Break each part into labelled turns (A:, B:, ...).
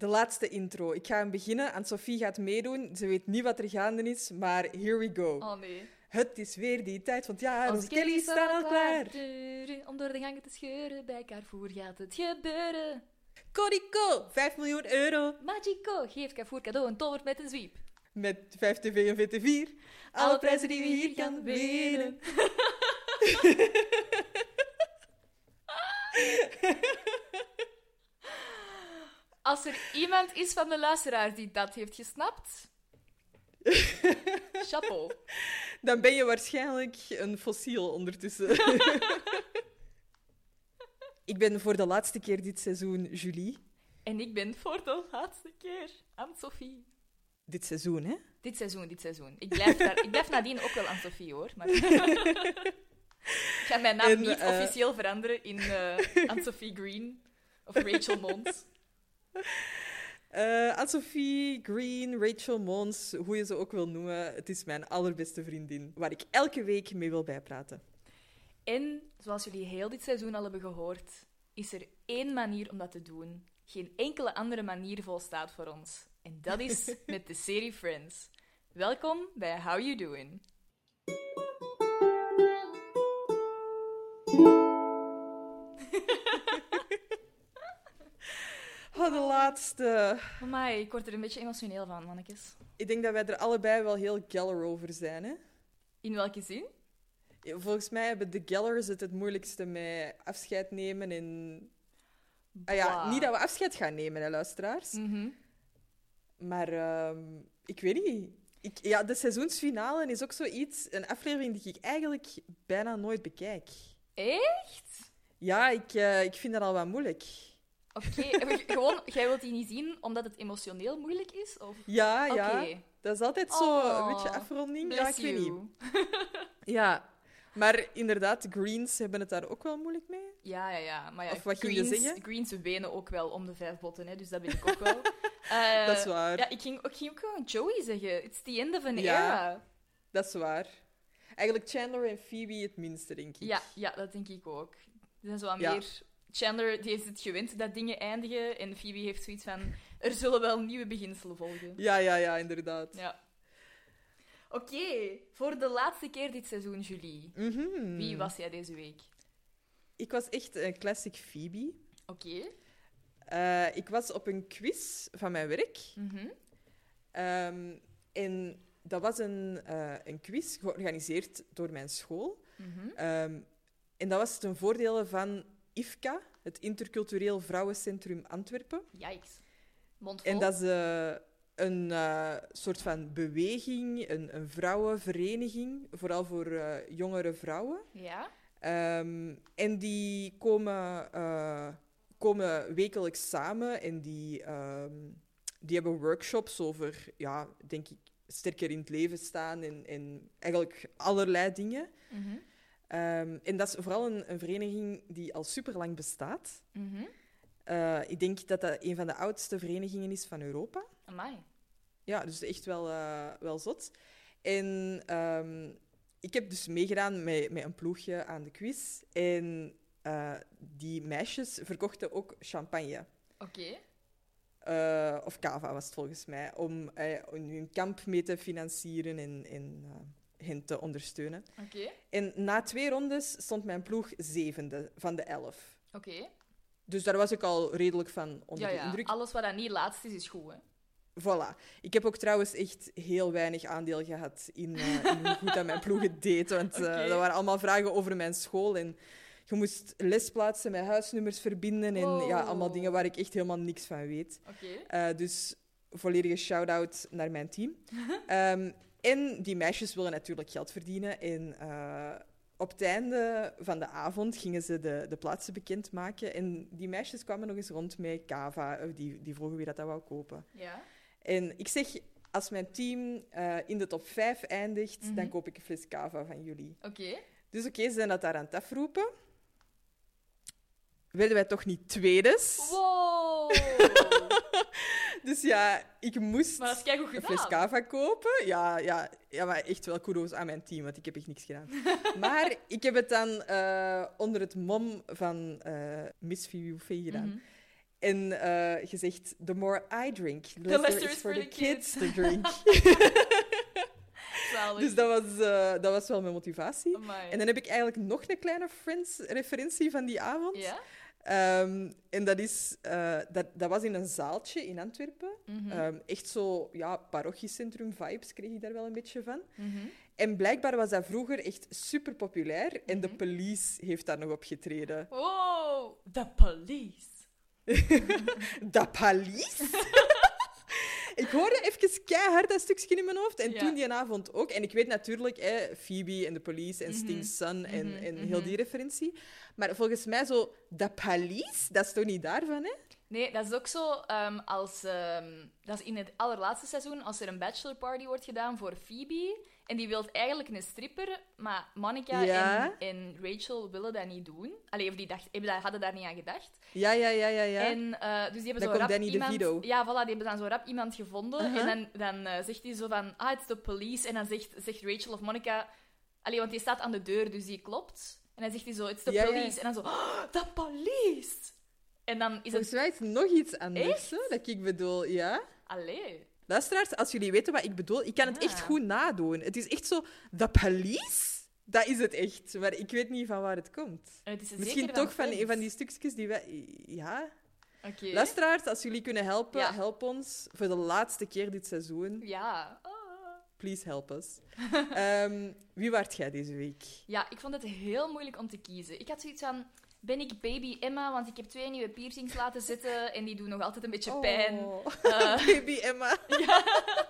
A: De laatste intro. Ik ga hem beginnen en Sophie gaat meedoen. Ze weet niet wat er gaande is, maar here we go.
B: Oh nee.
A: Het is weer die tijd van het jaar.
B: Onze Kelly staat al klaar. Om door de gangen te scheuren, bij Carrefour gaat het gebeuren.
A: Codico, 5 miljoen euro.
B: Magico geeft Carrefour cadeau en tovert met een zwiep.
A: Met 5 TV en VT4. Alle prijzen die we hier kan winnen.
B: Als er iemand is van de luisteraars die dat heeft gesnapt... Chapeau.
A: Dan ben je waarschijnlijk een fossiel ondertussen. Ik ben voor de laatste keer dit seizoen Julie.
B: En ik ben voor de laatste keer Anne-Sophie.
A: Dit seizoen, hè?
B: Dit seizoen, dit seizoen. Ik blijf, daar, ik blijf nadien ook wel Anne-Sophie, hoor. Maar... ik ga mijn naam
A: En,
B: niet
A: eh,
B: officieel veranderen in eh Anne-Sophie Green of Rachel Mons.
A: Eh Anne-Sophie, Green, Rachel Mons, hoe je ze ook wil noemen. Het is mijn allerbeste vriendin, waar ik elke week mee wil bijpraten.
B: En, zoals jullie heel dit seizoen al hebben gehoord, is er één manier om dat te doen. Geen enkele andere manier volstaat voor ons. En dat is met de serie Friends. Welkom bij How You Doing.
A: Oh, de laatste.
B: Amai, ik word er een beetje emotioneel van, mannetjes.
A: Ik denk dat wij er allebei wel heel geller over zijn, hè?
B: In welke zin?
A: Volgens mij hebben de Gellers het het moeilijkste met afscheid nemen en... Ah ja, niet dat we afscheid gaan nemen, hè, luisteraars.
B: Mhm.
A: Maar ehm, ik weet niet. Ik, ja, de seizoensfinale is ook zoiets, een aflevering die ik eigenlijk bijna nooit bekijk.
B: Echt?
A: Ja, ik, eh, ik vind dat al wat moeilijk.
B: Oké, gewoon, jij wilt die niet zien omdat het emotioneel moeilijk is? Of...
A: Ja, ja. Dat is altijd zo
B: Oh,
A: een beetje afronding. Ja, ik weet niet. Ja, maar inderdaad, de Greens hebben het daar ook wel moeilijk mee.
B: Ja, ja, ja. Maar ja,
A: Of wat ging je
B: Greens,
A: zeggen?
B: Greens wenen ook wel om de vijf botten, hè, dus dat ben ik ook wel. Eh,
A: Dat is waar.
B: Ja, ik ging, ik ging ook gewoon Joey zeggen. It's the end of an
A: Ja.
B: era.
A: Dat is waar. Eigenlijk Chandler en Phoebe het minste, denk ik.
B: Ja, ja, dat denk ik ook. Er zijn zo
A: Ja.
B: meer... Chandler die heeft het gewend dat dingen eindigen en Phoebe heeft zoiets van... Er zullen wel nieuwe beginselen volgen.
A: Ja, ja, ja, inderdaad.
B: Ja. Oké, voor de laatste keer dit seizoen, Julie.
A: Mhm.
B: Wie was jij deze week?
A: Ik was echt een classic Phoebe.
B: Oké.
A: Eh, ik was op een quiz van mijn werk.
B: Mhm.
A: Ehm, en dat was een, eh, een quiz georganiseerd door mijn school.
B: Mhm.
A: Ehm, en dat was ten voordele van IFCA, het Intercultureel Vrouwencentrum Antwerpen.
B: Yikes. Mondvol.
A: En dat is eh, een eh, soort van beweging, een, een vrouwenvereniging, vooral voor eh, jongere vrouwen.
B: Ja?
A: Ehm, en die komen, komen wekelijks samen en die, ehm, die hebben workshops over, ja, denk ik, sterker in het leven staan en, en eigenlijk allerlei dingen.
B: Mhm.
A: Ehm, en dat is vooral een, een vereniging die al super lang bestaat.
B: Mhm.
A: Eh, ik denk dat dat een van de oudste verenigingen is van Europa.
B: Amai.
A: Ja, dus echt wel, eh, wel zot. En ehm, ik heb dus meegedaan met, met een ploegje aan de quiz. En eh, die meisjes verkochten ook champagne.
B: Oké.
A: Of cava was het volgens mij. Om, hun kamp mee te financieren en, en hen te ondersteunen.
B: Oké.
A: En na twee rondes stond mijn ploeg zevende van de elf.
B: Oké.
A: Dus daar was ik al redelijk van onder
B: Ja,
A: de
B: ja.
A: indruk.
B: Alles wat dat niet laatst is, is goed, hè?
A: Voilà. Ik heb ook trouwens echt heel weinig aandeel gehad in, eh, in hoe goed dat mijn ploeg het deed. Want eh, dat waren allemaal vragen over mijn school. En je moest lesplaatsen met huisnummers verbinden. En ja,
B: Wow.
A: allemaal dingen waar ik echt helemaal niks van weet.
B: Oké.
A: Eh, dus volledige shout-out naar mijn team. en die meisjes willen natuurlijk geld verdienen. En eh, op het einde van de avond gingen ze de, de plaatsen bekendmaken. En die meisjes kwamen nog eens rond met cava. Eh, Die, die vroegen wie dat, dat wou kopen.
B: Ja.
A: En ik zeg, als mijn team eh, in de top 5 eindigt,
B: Mhm.
A: dan koop ik een fles cava van jullie.
B: Oké.
A: Dus oké, ze zijn dat daar aan het afroepen. Werden wij toch niet tweedes?
B: Wow!
A: Dus ja, ik moest
B: maar dat is keigoed
A: een fles cava kopen. Ja, ja, ja, maar echt wel kudos aan mijn team, want ik heb echt niks gedaan. maar ik heb het dan eh, onder het mom van eh Miss Fiufe gedaan.
B: Mhm.
A: En eh, je zegt, the more I drink, the
B: The
A: less there is for the kids to drink. Dus dat was, dat was wel mijn motivatie.
B: Amai.
A: En dan heb ik eigenlijk nog een kleine Friends-referentie van die avond.
B: Ja?
A: Ehm, en dat, is, eh, dat, dat was in een zaaltje in Antwerpen.
B: Mhm.
A: Ehm, echt zo, ja, parochiecentrum-vibes kreeg ik daar wel een beetje van.
B: Mhm.
A: En blijkbaar was dat vroeger echt super populair. En de
B: Mhm.
A: police heeft daar nog op getreden.
B: Wow, the police.
A: De police? ik hoorde even keihard dat stukje in mijn hoofd. En
B: Ja.
A: toen die avond ook. En ik weet natuurlijk, hè, Phoebe en de police en
B: Mhm.
A: Sting's Son en,
B: Mhm,
A: en heel
B: mhm.
A: die referentie. Maar volgens mij zo, de police, dat is toch niet daarvan, hè?
B: Nee, dat is ook zo ehm, als... ehm, dat is in het allerlaatste seizoen, als er een bachelor party wordt gedaan voor Phoebe. En die wil eigenlijk een stripper, maar Monica
A: Ja.
B: en, en Rachel willen dat niet doen. Allee, of die dacht, hadden daar niet aan gedacht.
A: Ja, ja, ja, ja, ja.
B: En, eh, dus die hebben
A: Dan
B: zo rap
A: Danny
B: iemand... Ja, voilà, die hebben dan zo rap iemand gevonden.
A: Uh-huh.
B: En dan, dan eh, zegt hij zo van, ah, it's the police. En dan zegt, zegt Rachel of Monica... Allee, want die staat aan de deur, dus die klopt. En dan zegt hij zo, it's the
A: Ja, ja.
B: police. En dan zo, oh, the police! En dan is
A: Volgens
B: het...
A: mij is het nog iets anders, hè, dat ik bedoel, ja.
B: Allee.
A: Luisteraars, als jullie weten wat ik bedoel, ik kan het
B: Ja.
A: echt goed nadoen. Het is echt zo, de police? Dat is het echt, maar ik weet niet van waar het komt.
B: Het is
A: Misschien
B: zeker
A: toch van een van die stukjes die wij... Ja. Luisteraars, als jullie kunnen helpen,
B: Ja.
A: help ons. Voor de laatste keer dit seizoen.
B: Ja.
A: Please help us. Ehm, wie waart jij deze week?
B: Ja, ik vond het heel moeilijk om te kiezen. Ik had zoiets van, ben ik baby Emma? Want ik heb twee nieuwe piercings laten zitten en die doen nog altijd een beetje pijn.
A: Oh.
B: Eh,
A: Baby Emma.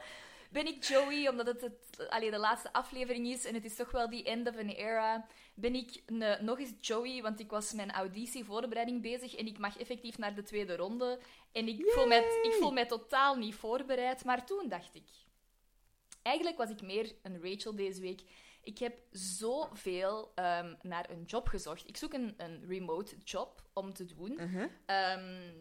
B: ben ik Joey, omdat het, het allee, de laatste aflevering is en het is toch wel die end of an era. Ben ik nog eens Joey, want ik was mijn auditie-voorbereiding bezig en ik mag effectief naar de tweede ronde. En ik voel, mij, ik voel mij totaal niet voorbereid, maar toen dacht ik... Eigenlijk was ik meer een Rachel deze week. Ik heb zoveel ehm naar een job gezocht. Ik zoek een, een remote job om te doen.
A: Uh-huh.
B: Ehm,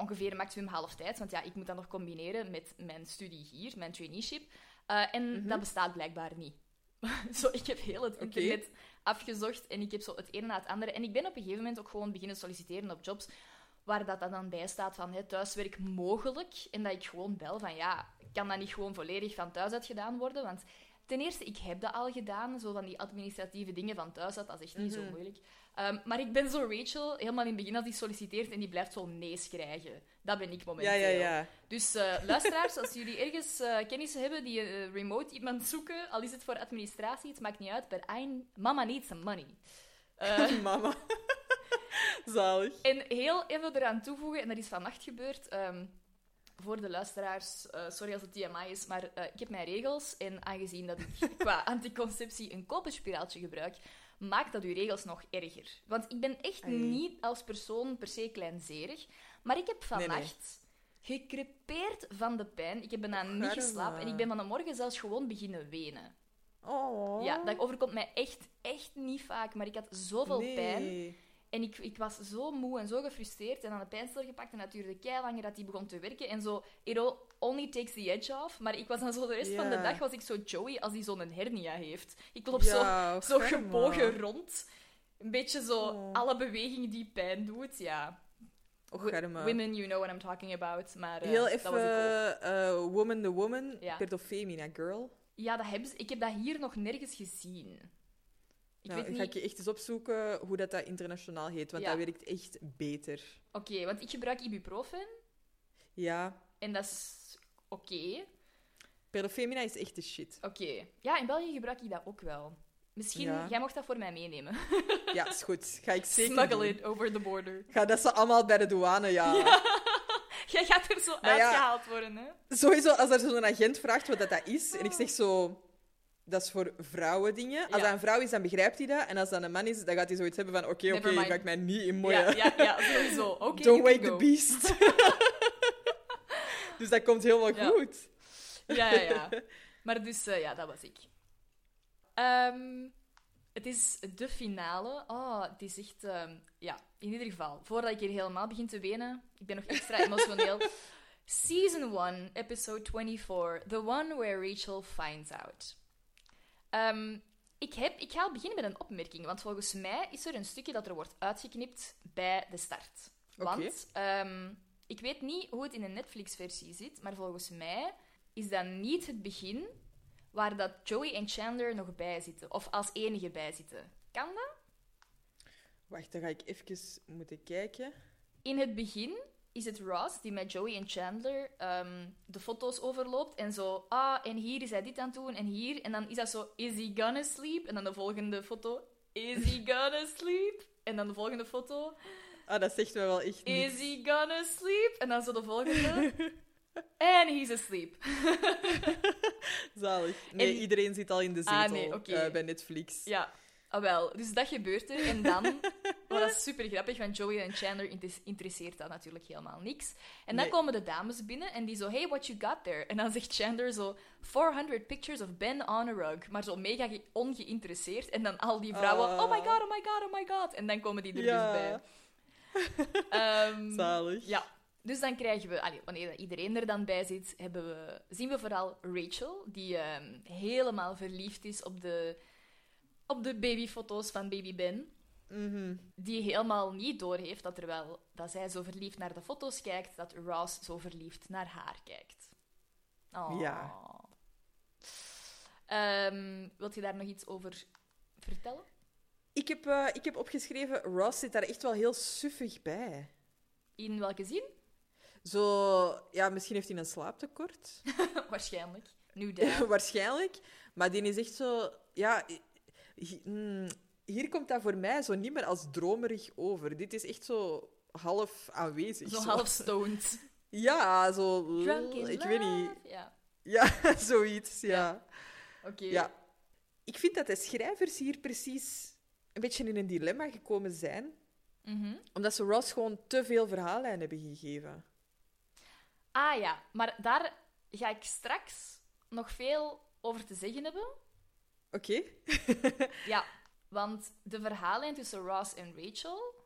B: ongeveer maximum half tijd, want ja, ik moet dat nog combineren met mijn studie hier, mijn traineeship. Eh, en
A: Mhm.
B: dat bestaat blijkbaar niet. zo, ik heb heel het internet afgezocht en ik heb zo het ene na het andere. En ik ben op een gegeven moment ook gewoon beginnen solliciteren op jobs waar dat, dat dan bij staat van hè, thuiswerk mogelijk. En dat ik gewoon bel van ja, kan dat niet gewoon volledig van thuis uit gedaan worden? Want ten eerste, ik heb dat al gedaan, zo van die administratieve dingen van thuis uit, dat is echt niet zo
A: Mhm.
B: moeilijk. Ehm, maar ik ben zo Rachel, helemaal in het begin als die solliciteert en die blijft zo nee's krijgen. Dat ben ik momenteel.
A: Ja, ja, ja.
B: Dus eh, luisteraars, als jullie ergens eh, kennissen hebben die eh, remote iemand zoeken, al is het voor administratie, het maakt niet uit, but I, mama needs some money. Eh,
A: Mama. Zalig.
B: en heel even eraan toevoegen, en dat is vannacht gebeurd, ehm, voor de luisteraars, eh, sorry als het TMI is, maar eh, ik heb mijn regels en aangezien dat ik qua anticonceptie een koperspiraaltje gebruik, maakt dat uw regels nog erger. Want ik ben echt niet als persoon per se kleinzerig, maar ik heb
A: Nee, nee.
B: vannacht gecrepeerd van de pijn. Ik heb bijna niet geslapen en ik ben van de morgen zelfs gewoon beginnen wenen.
A: Oh.
B: Ja, dat overkomt mij echt, echt niet vaak, maar ik had zoveel
A: nee.
B: pijn. En ik, ik was zo moe en zo gefrustreerd en aan de pijnstiller gepakt en dat duurde kei langer dat die begon te werken. En zo, it all only takes the edge off. Maar ik was dan zo de rest van de dag was ik zo Joey als die zo'n hernia heeft. Ik loop
A: Ja,
B: zo, zo
A: garma.
B: gebogen rond. Een beetje zo
A: Oh.
B: alle bewegingen die pijn doet. Ja,
A: Och,
B: women, you know what I'm talking about. Maar eh,
A: Heel even eh, Woman the Woman,
B: Ja.
A: Femina Girl.
B: Ja, dat hebben ze, ik heb dat hier nog nergens gezien. Ik
A: nou,
B: weet
A: ga
B: niet...
A: ik je echt eens opzoeken hoe dat, dat internationaal heet, want
B: Ja.
A: dat werkt echt beter.
B: Oké, want ik gebruik ibuprofen
A: Ja,
B: en dat is oké.
A: per Femina is echt de shit.
B: Oké. Ja, in België gebruik ik dat ook wel. Misschien,
A: Ja.
B: jij mocht dat voor mij meenemen.
A: Ja, is goed. Ga ik zeker
B: Smuggle
A: doen.
B: it over the border.
A: Ga dat ze allemaal bij de douane, ja.
B: Jij gaat er zo
A: Maar ja.
B: uitgehaald worden, hè?
A: Sowieso, als er zo'n agent vraagt wat dat, dat is, en ik zeg zo... Dat is voor vrouwen dingen. Als
B: Ja.
A: dat een vrouw is, dan begrijpt hij dat. En als dat een man is, dan gaat hij zoiets hebben van... Oké, oké,
B: mind.
A: ga ik mij niet in moeien.
B: Ja, ja, ja, sowieso. Oké,
A: Don't wake the beast. dus dat komt helemaal
B: Ja.
A: goed.
B: Ja, ja, ja. Maar dus, eh, ja, dat was ik. Ehm, het is de finale. Oh, het is echt... ehm, ja, in ieder geval. Voordat ik hier helemaal begin te wenen, ik ben nog extra emotioneel. Season 1, episode 24. The one where Rachel finds out. Ehm, ik, heb, ik ga beginnen met een opmerking, want volgens mij is er een stukje dat er wordt uitgeknipt bij de start. Want ehm, ik weet niet hoe het in de Netflix-versie zit, maar volgens mij is dat niet het begin waar dat Joey en Chandler nog bij zitten. Of als enige bij zitten. Kan dat?
A: Wacht, dan ga ik even moeten kijken.
B: In het begin is het Ross die met Joey en Chandler ehm, de foto's overloopt en zo, ah, en hier is hij dit aan het doen en hier. En dan is dat zo, is he gonna sleep? En dan de volgende foto, is he gonna sleep? En dan de volgende foto,
A: Ah, dat zegt me wel echt
B: is
A: niks.
B: he gonna sleep? En dan zo de volgende, en he's asleep.
A: Zalig. Nee,
B: En-
A: iedereen zit al in de zetel
B: Ah, nee, oké.
A: eh, bij Netflix.
B: Ja, ah, wel. Dus dat gebeurt er. En dan, wat dat is super grappig, want Joey en Chandler inter- interesseert dat natuurlijk helemaal niks. En dan
A: Nee.
B: komen de dames binnen en die zo, hey, what you got there? En dan zegt Chandler zo, 400 pictures of Ben on a rug. Maar zo mega ge- ongeïnteresseerd. En dan al die vrouwen,
A: Ah.
B: oh my god, oh my god, oh my god. En dan komen die er
A: Ja.
B: dus bij. Ehm,
A: Zalig.
B: ja, dus dan krijgen we, allee, wanneer iedereen er dan bij zit, hebben we, zien we vooral Rachel, die ehm, helemaal verliefd is op de, op de babyfoto's van baby Ben.
A: Mhm.
B: Die helemaal niet doorheeft dat, terwijl dat zij zo verliefd naar de foto's kijkt, dat Ross zo verliefd naar haar kijkt. Oh.
A: Ja.
B: Ehm, wilt je daar nog iets over vertellen?
A: Ik, heb, eh, ik heb opgeschreven, Ross zit daar echt wel heel suffig bij.
B: In welke zin?
A: Zo, ja, misschien heeft hij een slaaptekort.
B: Waarschijnlijk. Nu.
A: Waarschijnlijk. Maar die is echt zo... Ja, hier komt dat voor mij zo niet meer als dromerig over. Dit is echt zo half aanwezig.
B: Zo half stoned.
A: Ja, zo...
B: Drunk in
A: ik weet niet.
B: Ja,
A: Ja, zoiets, ja.
B: oké.
A: ja. Ik vind dat de schrijvers hier precies een beetje in een dilemma gekomen zijn.
B: Mhm.
A: Omdat ze Ross gewoon te veel verhaallijn hebben gegeven.
B: Ah ja, maar daar ga ik straks nog veel over te zeggen hebben.
A: Oké.
B: Ja, want de verhaallijn tussen Ross en Rachel,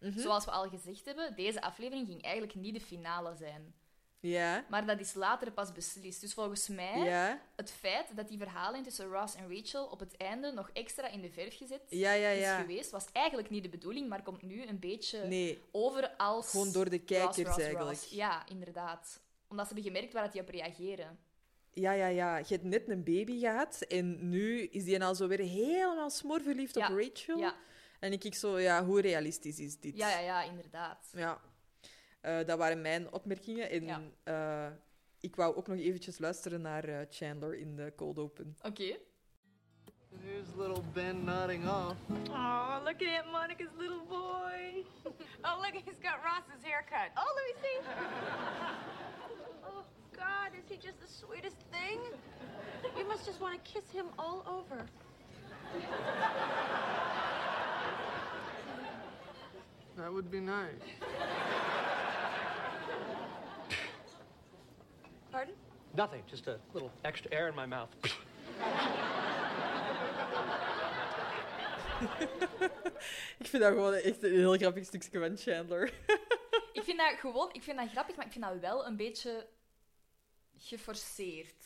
A: Mhm.
B: zoals we al gezegd hebben, deze aflevering ging eigenlijk niet de finale zijn.
A: Ja.
B: Maar dat is later pas beslist. Dus volgens mij,
A: Ja.
B: het feit dat die verhaallijn tussen Ross en Rachel op het einde nog extra in de verf gezet
A: Ja, ja,
B: is geweest, was eigenlijk niet de bedoeling, maar komt nu een beetje
A: Nee,
B: over als...
A: gewoon door de
B: Ross,
A: kijkers
B: Ross,
A: eigenlijk.
B: Ross. Ja, inderdaad. Omdat ze hebben gemerkt waar dat die op reageren.
A: Ja, ja, ja. Je hebt net een baby gehad en nu is die al zo weer helemaal smoorverliefd
B: Ja,
A: op Rachel.
B: Ja,
A: En ik kijk zo, ja, hoe realistisch is dit?
B: ja, ja, ja inderdaad.
A: Ja. Eh, dat waren mijn opmerkingen. En
B: Ja.
A: eh, ik wou ook nog eventjes luisteren naar eh, Chandler in de Cold Open.
B: Oké.
C: Here's little Ben nodding off.
B: Oh, look at Monica's little boy.
D: Oh, look, he's got Ross's haircut. Oh, let me see. God, is he just the sweetest thing? You must just want to kiss him all over.
C: That would be nice.
D: Pardon?
E: Nothing, just a little extra air in my mouth.
A: Ik vind dat gewoon echt een heel grappig stukje van Chandler.
B: Ik vind dat gewoon, ik vind dat grappig, maar ik vind dat wel een beetje geforceerd.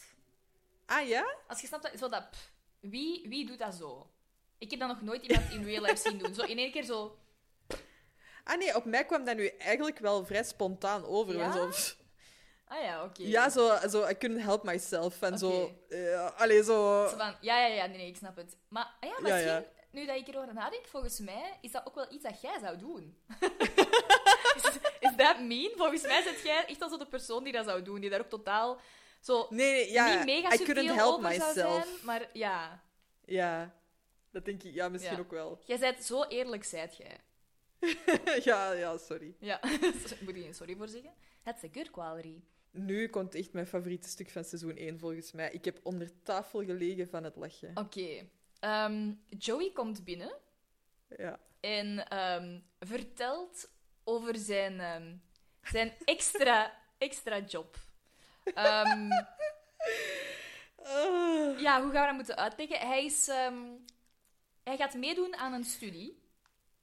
A: Ah ja?
B: Als je snapt, dat, zo dat, pff, wie, wie doet dat zo? Ik heb dat nog nooit iemand in real life zien doen. Zo in één keer zo,
A: Ah nee, op mij kwam dat nu eigenlijk wel vrij spontaan over.
B: Ja?
A: Zo,
B: ah ja, oké.
A: ja, zo, zo, I couldn't help myself. Van zo, eh, allee, zo...
B: Zo van, ja, ja, ja, nee, nee, ik snap het. Maar ah ja,
A: Ja,
B: misschien,
A: ja.
B: nu dat ik erover nadenk, volgens mij is dat ook wel iets dat jij zou doen. dat mean? Volgens mij zit jij echt al zo de persoon die dat zou doen, die daar ook totaal zo
A: Nee, nee, ja,
B: niet mega
A: I couldn't help myself.
B: zijn, maar ja,
A: Ja, dat denk ik. Ja, misschien
B: Ja.
A: ook wel.
B: jij bent zo eerlijk, zijt jij.
A: ja, ja, sorry.
B: Ja, moet je geen sorry voor zeggen. That's a good quality.
A: Nu komt echt mijn favoriete stuk van seizoen 1, volgens mij. Ik heb onder tafel gelegen van het lachen.
B: Oké. Ehm, Joey komt binnen
A: Ja.
B: en ehm, vertelt over zijn, ehm, zijn extra, extra job. Ehm,
A: Ah.
B: ja, hoe gaan we dat moeten uitleggen? Hij, is, ehm, hij gaat meedoen aan een studie.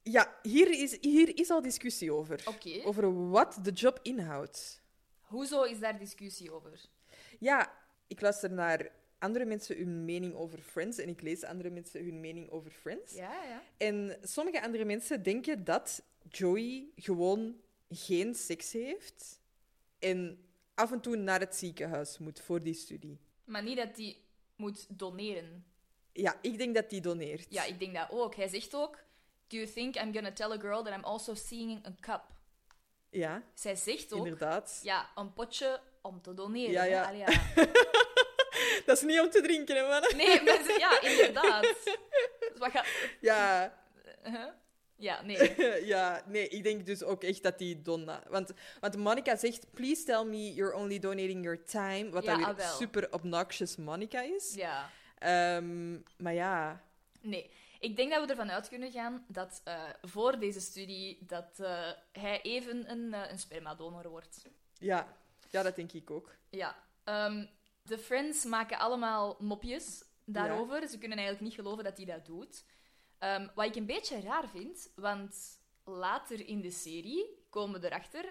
A: Ja, hier is, hier is al discussie over. Over wat de job inhoudt.
B: Hoezo is daar discussie over?
A: Ja, ik luister naar andere mensen hun mening over Friends en ik lees andere mensen hun mening over Friends.
B: Ja, ja.
A: En sommige andere mensen denken dat Joey gewoon geen seks heeft en af en toe naar het ziekenhuis moet voor die studie.
B: Maar niet dat hij moet doneren.
A: Ja, ik denk dat die doneert.
B: Ja, ik denk dat ook. Hij zegt ook... Do you think I'm gonna tell a girl that I'm also seeing a cup?
A: Ja,
B: Zij zegt ook...
A: inderdaad.
B: Ja, een potje om te doneren.
A: Ja, ja.
B: Allee, ja.
A: Dat is niet om te drinken, hè, man.
B: Nee, maar ja, inderdaad. Dus wat gaat...
A: Ja,
B: Huh? Ja, nee.
A: ja, nee, ik denk dus ook echt dat die donna... Want, want Monica zegt, please tell me you're only donating your time. Wat
B: Ja,
A: dan weer
B: ah,
A: super obnoxious Monica is.
B: Ja.
A: Ehm, maar ja,
B: Nee. Ik denk dat we ervan uit kunnen gaan dat eh, voor deze studie dat eh, hij even een, eh, een spermadonor wordt.
A: ja, ja, dat denk ik ook.
B: Ja. Ehm, de Friends maken allemaal mopjes daarover. Ze kunnen eigenlijk niet geloven dat hij dat doet. Ehm, wat ik een beetje raar vind, want later in de serie komen we erachter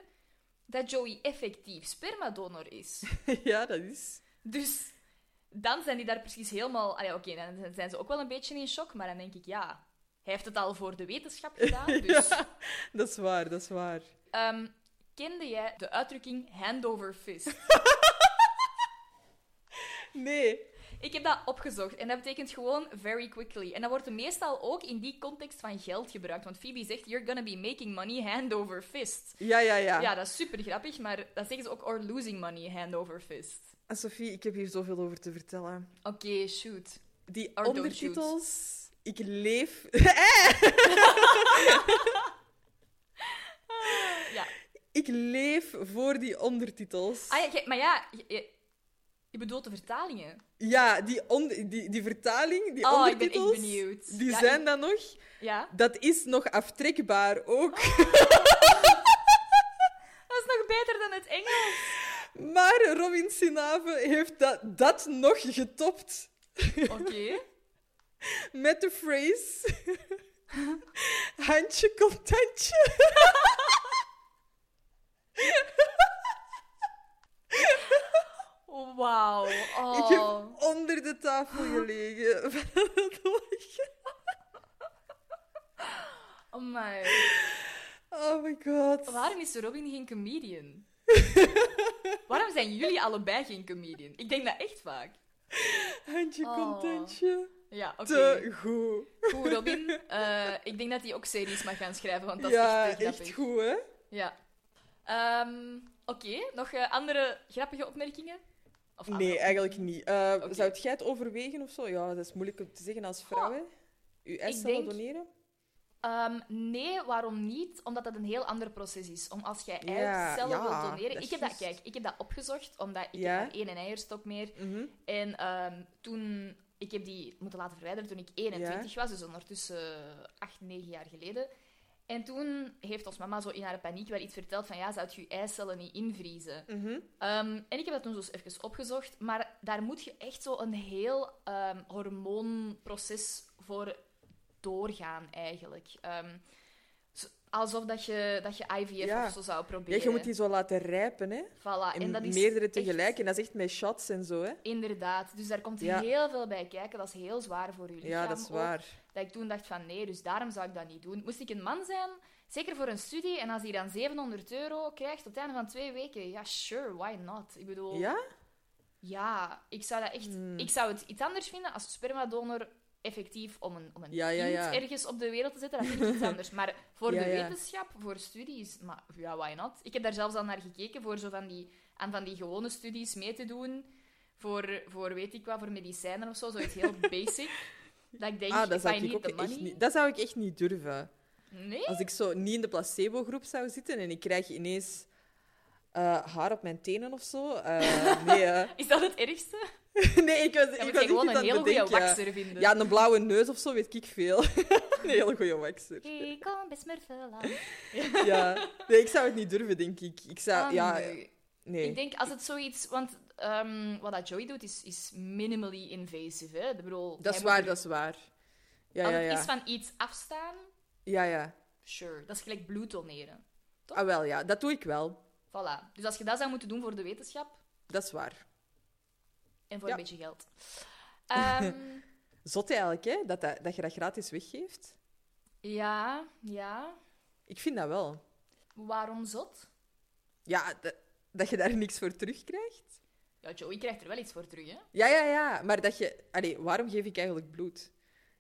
B: dat Joey effectief spermadonor is.
A: ja, dat is...
B: Dus dan zijn die daar precies helemaal... Ah ja, oké, dan zijn ze ook wel een beetje in shock, maar dan denk ik, ja, hij heeft het al voor de wetenschap gedaan, dus...
A: Dat is waar, dat is waar.
B: Ehm, kende jij de uitdrukking hand over fist?
A: Nee.
B: Ik heb dat opgezocht en dat betekent gewoon very quickly. En dat wordt meestal ook in die context van geld gebruikt. Want Phoebe zegt, you're gonna be making money hand over fist.
A: Ja, ja, ja.
B: Ja, dat is super grappig, maar dat zeggen ze ook, or losing money hand over fist.
A: Ah, Sophie, ik heb hier zoveel over te vertellen.
B: Oké, shoot.
A: Die
B: Or
A: ondertitels... Ik leef...
B: Ja.
A: Ik leef voor die ondertitels.
B: Ah, ja, maar ja, je, bedoelt de vertalingen.
A: Ja, die, on- die, die vertaling, die
B: Oh, ik ben echt
A: ondertitels,
B: benieuwd.
A: die
B: Ja,
A: zijn
B: ik-
A: dan nog...
B: Ja?
A: Dat is nog aftrekbaar ook.
B: Dat is nog beter dan het Engels.
A: Maar Robin Sinave heeft dat, dat nog getopt
B: Oké.
A: met de phrase... Handje contentje.
B: Wauw.
A: Ik heb
B: Oh.
A: onder de tafel gelegen.
B: Oh my.
A: oh my god.
B: Waarom is Robin geen comedian? Waarom zijn jullie allebei geen comedian? Ik denk dat echt vaak.
A: Handje
B: Oh.
A: contentje.
B: Ja, oké.
A: Te goed.
B: Goed, Robin. Eh, ik denk dat hij ook series mag gaan schrijven, want dat is
A: ja,
B: echt grappig.
A: echt goed, hè?
B: Ja. Ehm, oké, nog eh, andere grappige opmerkingen? Of
A: Nee, eigenlijk niet. Uh. Zou jij het overwegen of zo? Ja, dat is moeilijk om te zeggen als vrouw, hè? Uw eicellen
B: denk-
A: doneren?
B: Ehm, nee, waarom niet? Omdat dat een heel ander proces is. Om als jij eicellen
A: ja,
B: wilt doneren... Ik heb dat, kijk, ik heb dat opgezocht, omdat ik
A: Ja.
B: heb één eierstok meer.
A: Mhm.
B: En ehm, toen... Ik heb die moeten laten verwijderen toen ik 21 was, dus ondertussen 8, 9 jaar geleden. En toen heeft ons mama zo in haar paniek wel iets verteld van ja, zou je je eicellen niet invriezen?
A: Mhm.
B: Ehm, en ik heb dat toen dus even opgezocht, maar daar moet je echt zo een heel ehm, hormoonproces voor doorgaan, eigenlijk. Ehm, zo- alsof dat je, dat je IVF
A: Ja.
B: of zo zou
A: Ja,
B: proberen.
A: je moet die zo laten rijpen, hè?
B: Voilà. En,
A: En
B: dat is
A: meerdere
B: echt-
A: tegelijk. En dat is echt met shots en zo, hè?
B: Inderdaad. Dus daar komt
A: Ja.
B: heel veel bij kijken. Dat is heel zwaar voor lichaam
A: Ja, dat is
B: ook. Dat ik toen dacht van nee, dus daarom zou ik dat niet doen. Moest ik een man zijn, zeker voor een studie, en als hij dan 700 euro krijgt tot het einde van twee weken, ja, sure, why not? Ik bedoel...
A: Ja?
B: Ja, ik zou dat echt...
A: Hmm.
B: Ik zou het iets anders vinden als spermadonor effectief om een, om een
A: Ja, ja,
B: kind
A: ja.
B: ergens op de wereld te zetten. Dat vind ik iets anders. Maar voor de wetenschap, voor studies, maar ja, why not? Ik heb daar zelfs al naar gekeken voor zo van die, aan van die gewone studies mee te doen. Voor, voor weet ik wat, voor medicijnen of zo. Zoiets heel basic. Dat ik denk,
A: ah, dat zou ik ook echt
B: money...
A: niet... Dat zou ik echt niet durven.
B: Nee?
A: Als ik zo niet in de placebo-groep zou zitten en ik krijg ineens eh, haar op mijn tenen of zo. eh, nee, eh.
B: Is dat het ergste?
A: nee, ik was, ik was
B: gewoon een hele goede waxer vinden.
A: Ja, een blauwe neus of zo, weet ik veel. een hele goede waxer.
B: Ik kom best.
A: Ja. Nee, ik zou het niet durven, denk ik. Ik zou...
B: Ah,
A: ja,
B: nee. Ik denk als het zoiets... Want ehm, wat dat Joey doet, is, is minimally invasive. Hè? Ik bedoel,
A: Dat is waar, dat is waar. Ja,
B: Als
A: ja,
B: het
A: ja.
B: is van iets afstaan,
A: Ja, ja.
B: sure. Dat is gelijk bloed doneren.
A: Ah, wel, ja. Dat doe ik wel.
B: Voilà. Dus als je dat zou moeten doen voor de wetenschap
A: Dat is waar.
B: en voor
A: Ja.
B: een beetje geld. Ehm,
A: Zot eigenlijk, hè? Dat, dat, dat je dat gratis weggeeft.
B: ja, ja.
A: Ik vind dat wel.
B: Waarom zot?
A: Ja, dat, dat je daar niks voor terugkrijgt.
B: Ja, Joey krijgt er wel iets voor terug, hè?
A: Ja, ja, ja. Maar dat je... Allee, waarom geef ik eigenlijk bloed?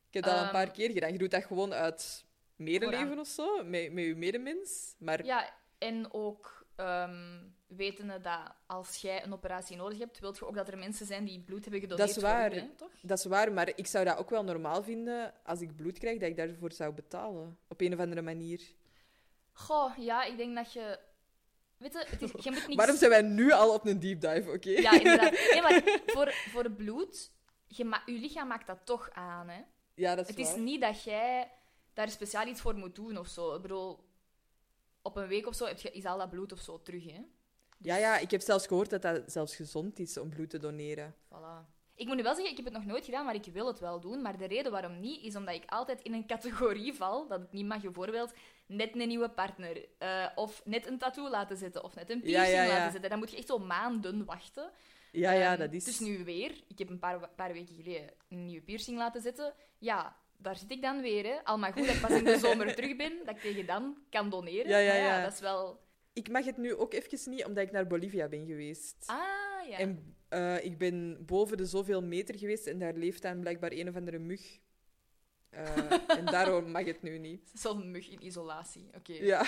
A: Ik heb dat al een
B: Ehm,
A: paar keer gedaan. Je doet dat gewoon uit medeleven of zo, met, met je medemens. Maar
B: Ja, en ook ehm wetende dat als jij een operatie nodig hebt, wilt je ook dat er mensen zijn die bloed hebben gedoneerd
A: Dat is waar.
B: hè, toch?
A: dat is waar. Maar ik zou dat ook wel normaal vinden als ik bloed krijg, dat ik daarvoor zou betalen. Op een of andere manier.
B: Goh, ja, ik denk dat je... Weet je, het is, je moet niet...
A: Waarom zijn wij nu al op een deep dive, oké?
B: Ja, inderdaad. Nee, maar voor, voor bloed, je, ma- je lichaam maakt dat toch aan, hè?
A: Ja, dat is
B: Het is niet dat jij daar speciaal iets voor moet doen of zo. Ik bedoel, op een week of zo heb je, is al dat bloed of zo terug, hè?
A: Ja, ja, ik heb zelfs gehoord dat dat zelfs gezond is om bloed te doneren.
B: Voilà. Ik moet nu wel zeggen, ik heb het nog nooit gedaan, maar ik wil het wel doen. Maar de reden waarom niet, is omdat ik altijd in een categorie val dat het niet mag. Bijvoorbeeld net een nieuwe partner, eh, of net een tattoo laten zetten, of net een piercing
A: ja, ja.
B: laten zetten. Dan moet je echt zo maanden wachten.
A: Ja, ja,
B: Ehm,
A: dat is...
B: Dus nu weer. Ik heb een paar, paar weken geleden een nieuwe piercing laten zetten. Ja, daar zit ik dan weer. Hè. Al maar goed dat ik pas in de zomer terug ben, dat ik tegen dan kan doneren.
A: Ja, ja, ja.
B: dat is wel...
A: Ik mag het nu ook even niet, omdat ik naar Bolivia ben geweest.
B: Ah, ja.
A: En eh, ik ben boven de zoveel meter geweest en daar leeft dan blijkbaar een of andere mug. Eh, en daarom mag het nu niet.
B: Zo'n mug in isolatie. Oké.
A: Ja.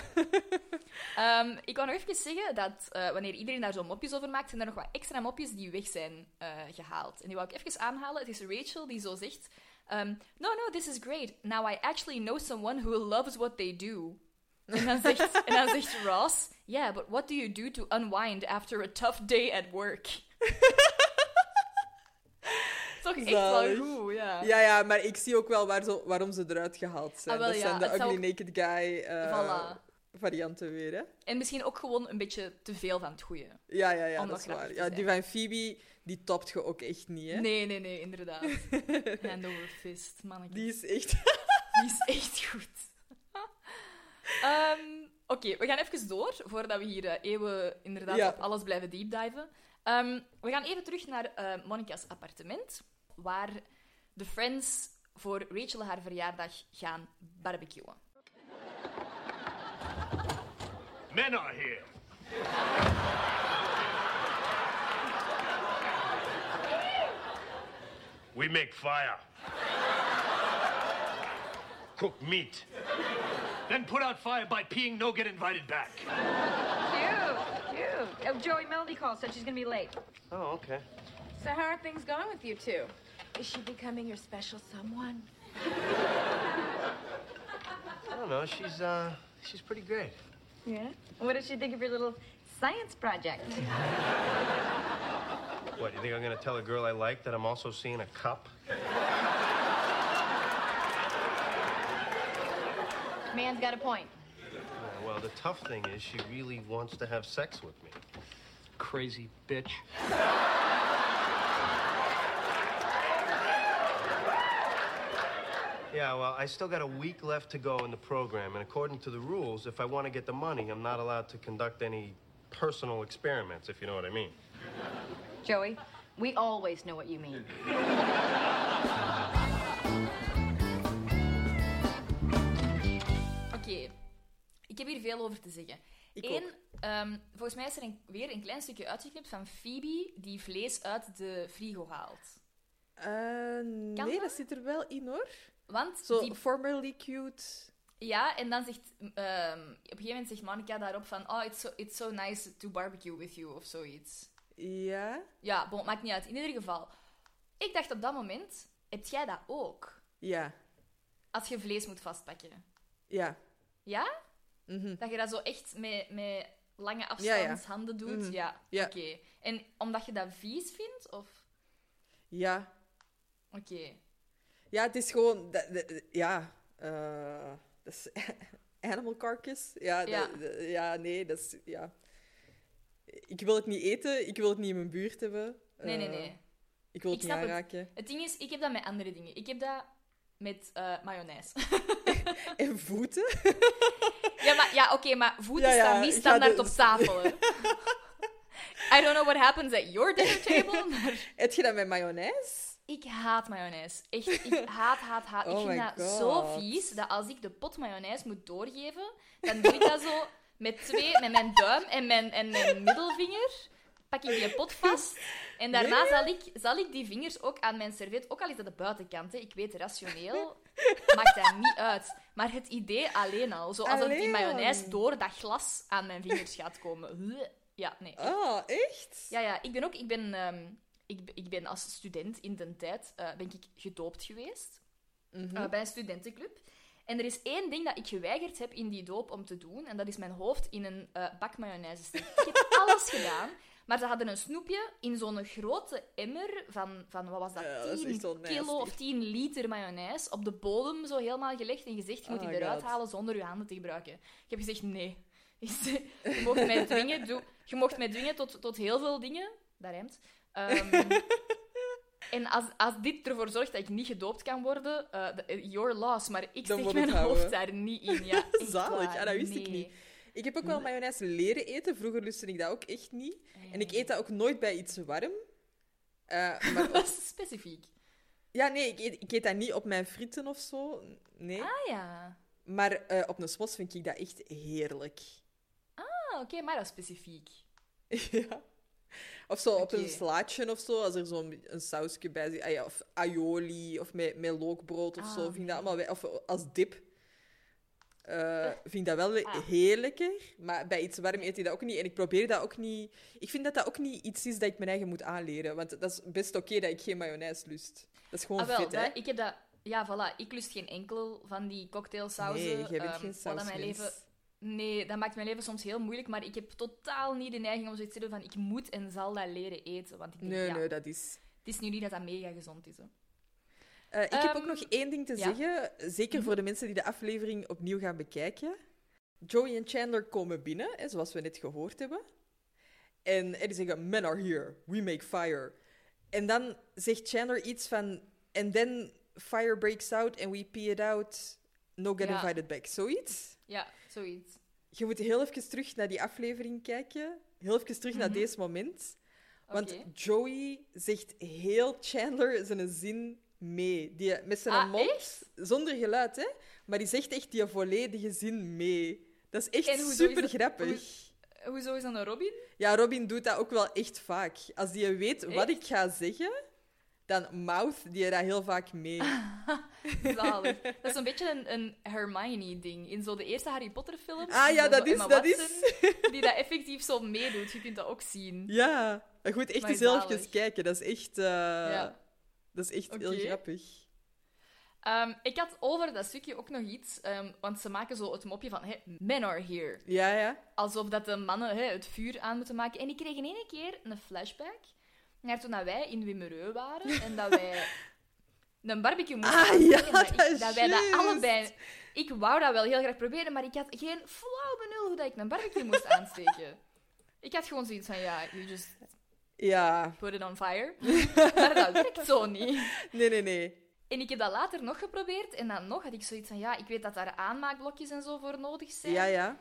B: Ehm, ik wou nog even zeggen dat eh, wanneer iedereen daar zo mopjes over maakt, zijn er nog wat extra mopjes die weg zijn eh, gehaald. En die wou ik even aanhalen. Het is Rachel die zo zegt... ehm, no, no, this is great. Now I actually know someone who loves what they do. En dan zegt, en dan zegt Ross... Yeah, but what do you do to unwind after a tough day at work? Toch echt wel
A: Zalig.
B: goed, ja.
A: ja, ja, maar ik zie ook wel waar zo, waarom ze eruit gehaald zijn.
B: Ah, wel,
A: dat
B: ja,
A: zijn de
B: het
A: ugly naked guy eh,
B: Voilà.
A: varianten weer, hè?
B: En misschien ook gewoon een beetje te veel van het goede.
A: Ja, ja, ja, dat is waar. Ja, die van Phoebe, die topt je ook echt niet, hè?
B: Nee, nee, nee, inderdaad. Hand over fist, mannetje.
A: Die is echt...
B: Die is echt goed. Ehm, Oké, we gaan even door, voordat we hier eh, eeuwen inderdaad
A: Ja.
B: op alles blijven deepdiven. Ehm we gaan even terug naar eh Monica's appartement, waar de friends voor Rachel haar verjaardag gaan barbecuen.
F: Men are here. We make fire. Cook meat.
E: Then put out fire by peeing no get invited back.
D: Cute, cute. Oh, Joey, Melody called, said she's gonna be late.
F: Oh, okay.
D: So how are things going with you two? Is she becoming your special someone?
F: I don't know. She's uh, she's pretty great.
D: Yeah. What does she think of your little science project?
F: What? You think I'm gonna tell a girl I like that I'm also seeing a cup?
D: Man's got a point.
F: Uh, well, the tough thing is she really wants to have sex with me.
E: Crazy bitch.
F: Yeah, well, I still got a week left to go in the program, and according to the rules, if I want to get the money, I'm not allowed to conduct any personal experiments, if you know what I mean.
D: Joey, we always know what you mean.
B: ik heb hier veel over te zeggen.
A: Ik
B: Eén, ehm, volgens mij is er een- weer een klein stukje uitgeknipt van Phoebe die vlees uit de frigo haalt.
A: Eh, nee,
B: dat?
A: dat zit er wel in, hoor.
B: Want
A: Zo
B: die
A: formerly cute...
B: Ja, en dan zegt... ehm, op een gegeven moment zegt Monica daarop van... Oh, it's so, it's so nice to barbecue with you, of zoiets.
A: Ja?
B: Ja, bon, maakt niet uit. In ieder geval. Ik dacht op dat moment... Heb jij dat ook?
A: Ja.
B: Als je vlees moet vastpakken.
A: Ja.
B: Ja?
A: Mhm.
B: Dat je dat zo echt met, met lange
A: Ja,
B: afstandshanden doet?
A: Mhm.
B: Ja.
A: Ja.
B: Oké. En omdat je dat vies vindt? Of...
A: Ja.
B: Oké.
A: Ja, het is gewoon... dat- dat- ja. eh, dat is animal carcass. Ja, dat-
B: Ja.
A: nee, dat is... Ja. Ik wil het niet eten. Ik wil het niet in mijn buurt hebben.
B: Nee, nee,
A: Eh,
B: nee.
A: Ik wil het
B: Ik
A: niet
B: het.
A: aanraken.
B: Het ding is, ik heb dat met andere dingen. Ik heb dat met eh mayonaise.
A: En voeten?
B: Ja, maar, ja oké, maar voeten
A: Ja, ja,
B: staan niet standaard
A: de-
B: op tafel. Hè. I don't know what happens at your dinner table, maar
A: Heb je dat met mayonaise?
B: ik haat mayonaise. Echt, ik haat, haat, haat.
A: Oh
B: ik vind
A: my
B: dat
A: God.
B: zo vies, dat als ik de pot mayonaise moet doorgeven, dan doe ik dat zo met twee, met mijn duim en mijn, en mijn middelvinger, pak ik die pot vast. En daarna
A: Nee?
B: zal, ik, zal ik die vingers ook aan mijn servet, ook al is dat de buitenkant, hè, ik weet rationeel, maakt dat niet uit. Maar het idee alleen al, zoals dat die mayonaise door dat glas aan mijn vingers gaat komen. Ja, nee.
A: Ah, echt?
B: Ja, ja, ik ben ook, ik ben, ehm, ik, ik ben als student in de tijd, eh, ben ik gedoopt geweest.
A: Mhm.
B: eh, bij een studentenclub. En er is één ding dat ik geweigerd heb in die doop om te doen, en dat is mijn hoofd in een eh, bak mayonaise steken. Ik heb alles gedaan, maar ze hadden een snoepje in zo'n grote emmer van, van wat was dat,
A: Ja, dat is
B: 10
A: echt wel
B: kilo
A: nasty.
B: of 10 liter mayonaise op de bodem zo helemaal gelegd en gezegd, je moet
A: Oh
B: die eruit
A: God.
B: halen zonder je handen te gebruiken. Ik heb gezegd, nee. Je mocht mij dwingen, doe, je mocht mij dwingen tot, tot heel veel dingen. Dat rijmt. Ehm, en als, als dit ervoor zorgt dat ik niet gedoopt kan worden, de- your loss. Maar ik
A: Dan
B: steek mijn hoofd daar niet in. Ja,
A: Zalig. Ah, dat wist ik niet. Ik heb ook wel mayonaise leren eten. Vroeger lustte ik dat ook echt niet. En ik eet dat ook nooit bij iets warm. Eh, maar
B: Dat is specifiek.
A: ja, nee, ik eet, ik eet dat niet op mijn frieten of zo. Nee.
B: Ah ja.
A: Maar eh, op een smos vind ik dat echt heerlijk.
B: Ah, oké, maar dat is specifiek.
A: ja. Of zo op een slaatje of zo, als er zo'n een sausje bij zit. Ah ja, of aioli, of met, met lookbrood of
B: Ah,
A: zo. Vind ik
B: nee.
A: dat allemaal Of als dip. Eh, vind ik dat wel
B: ah.
A: heel lekker. Maar bij iets warm eet je dat ook niet. En ik probeer dat ook niet... Ik vind dat dat ook niet iets is dat ik mijn eigen moet aanleren. Want dat is best oké dat ik geen mayonaise lust. Dat is gewoon
B: Ah, wel,
A: hè?
B: ik heb dat... Ja, voilà. Ik lust geen enkel van die cocktailsauzen.
A: Nee, jij bent
B: ehm,
A: geen
B: mijn leven... Nee, dat maakt mijn leven soms heel moeilijk, maar ik heb totaal niet de neiging om zoiets te doen van ik moet en zal dat leren eten. Want ik denk,
A: Nee,
B: ja,
A: nee, dat is...
B: het is nu niet dat dat mega gezond is. Hè.
A: Eh, ik heb ook
B: Ehm,
A: nog één ding te
B: ja. Mhm.
A: zeggen, zeker voor de mensen die de aflevering opnieuw gaan bekijken. Joey en Chandler komen binnen, hè, zoals we net gehoord hebben. En, en die zeggen, men are here, we make fire. En dan zegt Chandler iets van, and then fire breaks out and we pee it out, no get
B: Ja.
A: invited back. Zoiets.
B: Ja, zoiets.
A: Je moet heel even terug naar die aflevering kijken, heel even terug naar
B: Mhm.
A: deze moment. Want. Joey zegt heel Chandler zijn zin mee. Die, met zijn
B: Ah,
A: mond,
B: echt?
A: zonder geluid, hè? Maar die zegt echt die volledige zin mee. Dat is echt super grappig.
B: Hoezo is dat een Robin?
A: Ja, Robin doet dat ook wel echt vaak. Als die weet wat ik ga zeggen, dan mouth die dat heel vaak mee.
B: Zalig. Dat is een beetje een, een Hermione-ding. In zo de eerste Harry Potter-films.
A: Ah ja, dat is,
B: Emma
A: dat is.
B: Die dat effectief zo meedoet. Je kunt dat ook zien.
A: Ja, moet echt eens kijken. Dat is echt, eh,
B: Ja.
A: Dat is echt heel grappig.
B: Ehm, ik had over dat stukje ook nog iets, ehm, want ze maken zo het mopje van hey, men are here.
A: Ja, ja.
B: Alsof dat de mannen het vuur aan moeten maken. En ik kreeg in één keer een flashback naar toen dat wij in Wimereux waren en dat wij een barbecue moesten
A: Ah,
B: aansteken.
A: ja,
B: dat, ik-
A: dat
B: wij dat allebei... Ik wou dat wel heel graag proberen, maar ik had geen flauw benul hoe dat ik een barbecue moest aansteken. Ik had gewoon zoiets van, ja, you just
A: Ja.
B: put it on fire. maar dat werkt zo niet.
A: Nee, nee, nee.
B: En ik heb dat later nog geprobeerd en dan nog had ik zoiets van, ja, ik weet dat daar aanmaakblokjes en zo voor nodig zijn.
A: Ja, ja.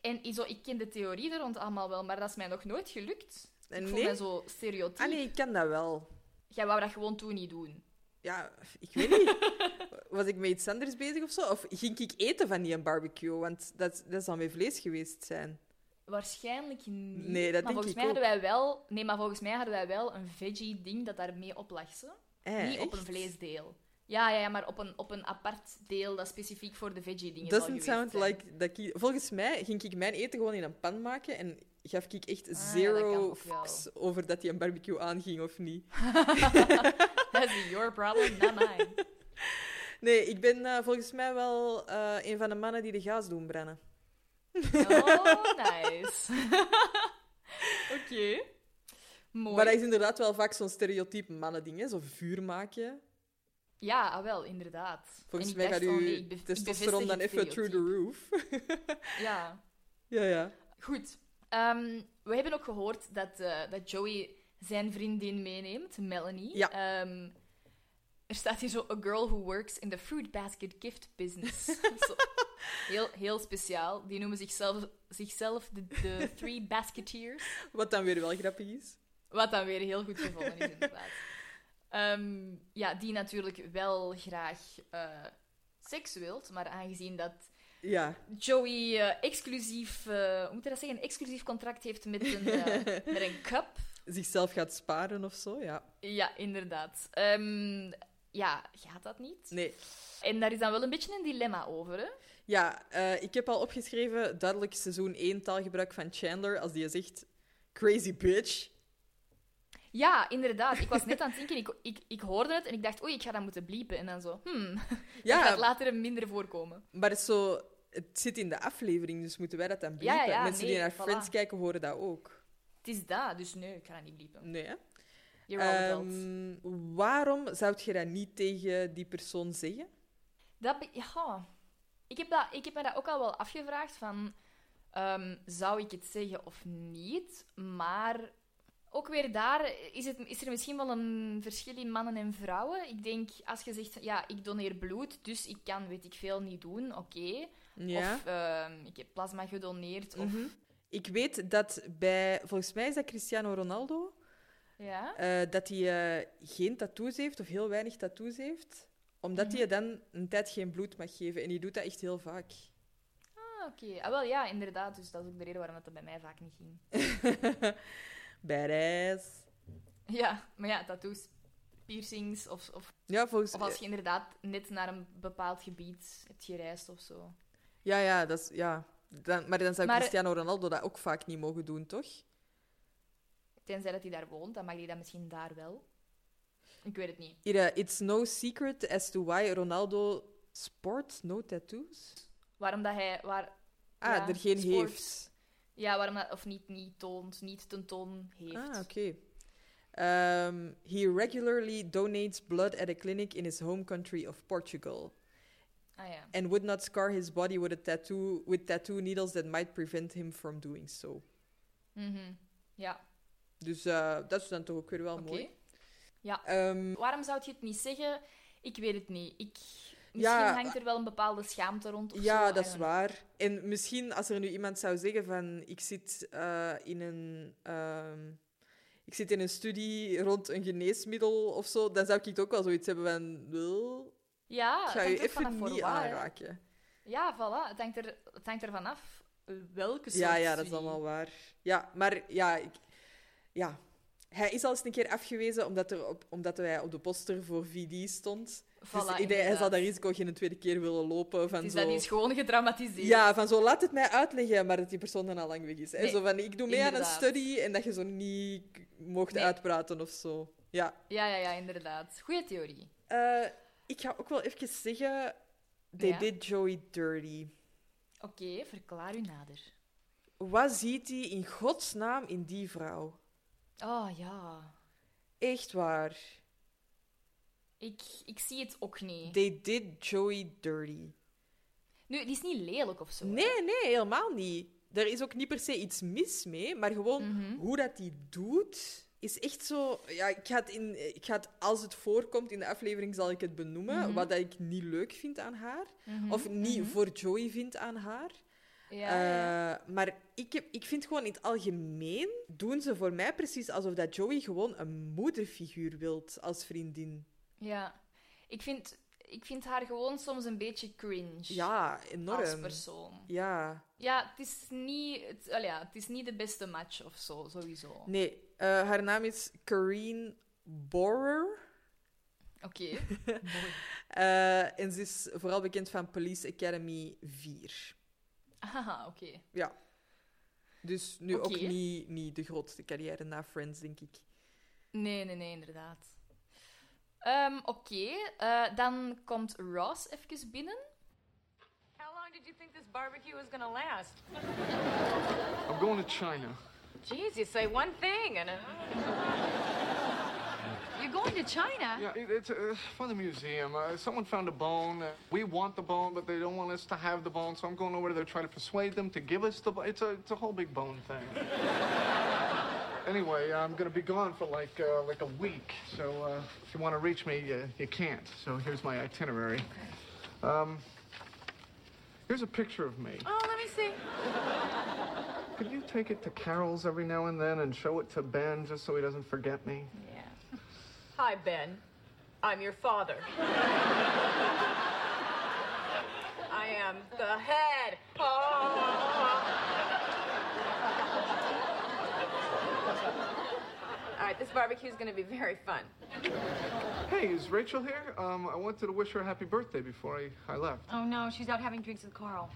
B: En ik zo, ik ken de theorie er rond allemaal wel, maar dat is mij nog nooit gelukt. Ik voel
A: nee?
B: mij zo stereotyp.
A: Ah nee, ik kan dat wel.
B: Jij wou dat gewoon toen niet doen.
A: Ja, ik weet niet. Was ik met iets anders bezig of zo? Of ging ik eten van die een barbecue? Want dat, dat zal met vlees geweest zijn.
B: Waarschijnlijk niet.
A: Nee, dat
B: maar
A: denk
B: volgens
A: ik
B: mij
A: ook.
B: hadden wij wel... Nee, maar volgens mij hadden wij wel een veggie-ding dat daarmee op lag.
A: Eh,
B: niet op een vleesdeel. Ja, ja, ja, maar op een, op een apart deel dat specifiek voor de veggie-dingen
A: Doesn't sound
B: zijn.
A: like ik... Volgens mij ging ik mijn eten gewoon in een pan maken en gaf ik echt
B: Ah, dat
A: zero fucks over dat die een barbecue aanging of niet.
B: That's your problem, not mine.
A: Nee, ik ben eh, volgens mij wel eh, een van de mannen die de gaas doen brennen.
B: Oh, nice. Oké. Mooi.
A: Maar dat is inderdaad wel vaak zo'n stereotype mannending, hè? Zo vuur maken.
B: Ja, ah, wel, inderdaad.
A: Volgens
B: En
A: mij gaat uw
B: nee, ik
A: testosteron dan even through the roof.
B: Ja,
A: ja, ja.
B: goed. Ehm, we hebben ook gehoord dat, eh, dat Joey zijn vriendin meeneemt, Melanie.
A: Ja.
B: Ehm, er staat hier zo, a girl who works in the fruit basket gift business. Zo, heel, heel speciaal. Die noemen zichzelf, zichzelf de, de Three Basketeers.
A: Wat dan weer wel grappig is.
B: Wat dan weer heel goed gevonden is, inderdaad. Ehm, ja, die natuurlijk wel graag eh, seks wilt, maar aangezien dat
A: Ja.
B: Joey eh, exclusief, eh, hoe moet je dat zeggen, een exclusief contract heeft met een, met een cup.
A: Zichzelf gaat sparen of zo, ja.
B: Ja, inderdaad. Ehm, ja, gaat dat niet?
A: Nee.
B: En daar is dan wel een beetje een dilemma over, hè?
A: Ja, eh, ik heb al opgeschreven, duidelijk seizoen 1 taalgebruik van Chandler, als die zegt crazy bitch.
B: Ja, inderdaad. Ik was net aan het denken, ik, ik, ik hoorde het en ik dacht, oei, ik ga dat moeten bliepen. En dan zo, hmm, dat
A: Ja,
B: gaat later minder voorkomen.
A: maar het, is zo, het zit in de aflevering, dus moeten wij dat dan bliepen?
B: Ja, ja,
A: Mensen die naar
B: voilà.
A: Friends kijken, horen dat ook.
B: Het is dat, dus nee, ik ga dat niet bliepen.
A: Nee, hè? Ehm, waarom zou je dat niet tegen die persoon zeggen?
B: Dat ja. ik, heb dat, ik heb me dat ook al wel afgevraagd van... ehm, zou ik het zeggen of niet? Maar ook weer daar is, het, is er misschien wel een verschil in mannen en vrouwen. Ik denk, als je zegt, ja, ik doneer bloed, dus ik kan, weet ik veel, niet doen, oké.
A: Ja.
B: Of ehm, ik heb plasma gedoneerd, of...
A: Mhm. Ik weet dat bij, volgens mij is dat Cristiano Ronaldo,
B: Ja?
A: eh, dat hij eh, geen tattoos heeft of heel weinig tattoos heeft, omdat
B: Mhm.
A: hij dan een tijd geen bloed mag geven. En die doet dat echt heel vaak.
B: Ah, oké. Ah, wel, ja, inderdaad. Dus dat is ook de reden waarom dat bij mij vaak niet ging.
A: Badass.
B: Ja, maar ja, tattoos, piercings, of, of,
A: Ja, volgens
B: of als je inderdaad net naar een bepaald gebied hebt gereisd of zo.
A: Ja, ja, dat is, ja. Dan, maar dan zou
B: Maar-
A: Cristiano Ronaldo dat ook vaak niet mogen doen, toch?
B: Tenzij dat hij daar woont, dan mag hij dat misschien daar wel. Ik weet het niet.
A: Hier, eh, it's no secret as to why Ronaldo sports no tattoos.
B: Waarom dat hij... Waar,
A: Ah,
B: ja,
A: er geen heeft.
B: Ja, waarom dat... Of niet, niet toont, niet tentoon heeft.
A: Ah, oké. Um, he regularly donates blood at a clinic in his home country of Portugal.
B: Ah ja.
A: And would not scar his body with a tattoo with tattoo needles that might prevent him from doing so.
B: Mhm. Ja,
A: Dus eh, dat is dan toch ook weer wel mooi.
B: Ja.
A: Ehm,
B: Waarom zou je het niet zeggen? Ik weet het niet. Ik... Misschien
A: Ja,
B: hangt er wel een bepaalde schaamte rond. Of
A: Ja,
B: zo,
A: dat is waar. En misschien als er nu iemand zou zeggen van ik zit eh, in een ehm, ik zit in een studie rond een geneesmiddel of zo, dan zou ik het ook wel zoiets hebben van wel,
B: Ja,
A: ik ga je even niet
B: waar, hè.
A: aanraken.
B: Ja, voilà. Het hangt, er, het hangt er vanaf welke soort
A: Ja, ja, dat is allemaal waar. Ja, maar ja, ik, ja. hij is al eens een keer afgewezen omdat, er op, omdat hij op de poster voor VD stond.
B: Voilà,
A: dus hij zal dat risico geen tweede keer willen lopen. Van
B: Het is
A: zo...
B: dat is gewoon gedramatiseerd.
A: Ja, van zo, laat het mij uitleggen, maar dat die persoon dan al lang weg is.
B: Nee,
A: zo van, ik doe mee aan een studie en dat je zo niet mocht
B: Nee.
A: uitpraten of zo. Ja.
B: ja, ja, ja, inderdaad. Goeie theorie.
A: Eh, ik ga ook wel even zeggen, they
B: Ja?
A: did Joey dirty.
B: Oké, verklaar u nader.
A: Wat ziet hij in godsnaam in die vrouw?
B: Oh ja.
A: Echt waar.
B: Ik, ik zie het ook niet.
A: They did Joey dirty.
B: Nu, die is niet lelijk of zo. hè?
A: Nee, nee, helemaal niet. Er is ook niet per se iets mis mee, maar gewoon
B: Mhm.
A: hoe dat die doet, is echt zo... Ja, ik ga, het in, ik ga het, als het voorkomt in de aflevering, zal ik het benoemen.
B: Mhm.
A: Wat dat ik niet leuk vind aan haar.
B: Mhm,
A: Of niet voor Joey vind aan haar.
B: Ja, ja.
A: Eh, maar ik, heb, ik vind gewoon in het algemeen doen ze voor mij precies alsof dat Joey gewoon een moederfiguur wilt als vriendin.
B: ja. Ik vind, ik vind haar gewoon soms een beetje cringe.
A: Ja,
B: Als
A: enorm.
B: persoon.
A: Ja,
B: Ja, het is niet, het, ja, het is niet de beste match of zo, sowieso.
A: nee. eh, haar naam is Corrine Borer.
B: Oké.
A: Eh, en ze is vooral bekend van Police Academy 4.
B: Haha, oké.
A: Ja. Dus nu ook niet, niet de grootste carrière na Friends, denk ik.
B: Nee, nee, nee, inderdaad. Ehm, Oké, eh, dan komt Ross even binnen.
D: How long did you think this barbecue was gonna last?
C: I'm going to China.
D: Jeez, you say one thing and going to China?
C: Yeah, it, it's uh, for the museum. Uh, someone found a bone. Uh, we want the bone, but they don't want us to have the bone, so I'm going over there to try to persuade them to give us the bone. It's a, it's a whole big bone thing. anyway, I'm going to be gone for like, uh, like a week, so uh, if you want to reach me, uh, you can't. So here's my itinerary. Um, here's a picture of me.
D: Oh, let me see.
C: Could you take it to Carol's every now and then and show it to Ben just so he doesn't forget me?
B: Ja.
D: Hi, Ben. I'm your father. I am the head. All right, this barbecue is going to be very fun.
C: Hey, is Rachel here? Um, I wanted to wish her a happy birthday before I, I left.
D: Oh no, she's out having drinks with Carl.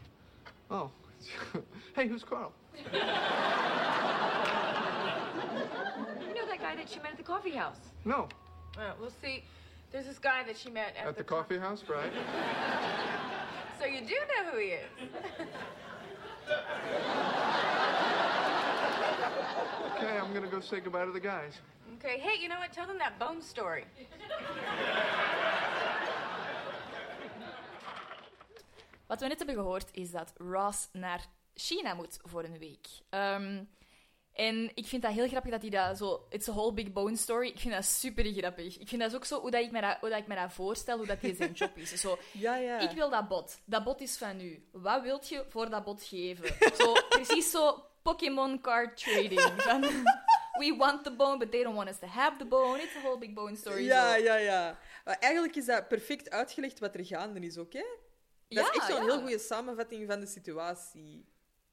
C: Oh. hey, who's Carl?
D: You know that guy that she met at the coffee house?
C: No.
D: Well, we'll see. There's this guy that she met at,
C: At the coffee house, right?
D: So you do know who he is.
C: Okay, I'm gonna go say goodbye to the guys.
D: Okay, hey, you know what? Tell them that bone story.
B: Wat we net hebben gehoord is dat Ross naar China moet voor een week. Ehm, en ik vind dat heel grappig dat hij dat zo... It's a whole big bone story. Ik vind dat super grappig. Ik vind dat ook zo hoe, dat ik, me dat, hoe dat ik me dat voorstel, hoe dat hij zijn job is. Zo,
A: Ja, ja.
B: ik wil dat bot. Dat bot is van u. Wat wilt je voor dat bot geven? Zo, precies zo Pokémon card trading. Van, we want the bone, but they don't want us to have the bone. It's a whole big bone story.
A: Ja,
B: zo.
A: ja, ja. Maar eigenlijk is dat perfect uitgelegd wat er gaande is, oké? Dat
B: Ja,
A: is echt zo'n heel goede samenvatting van de situatie.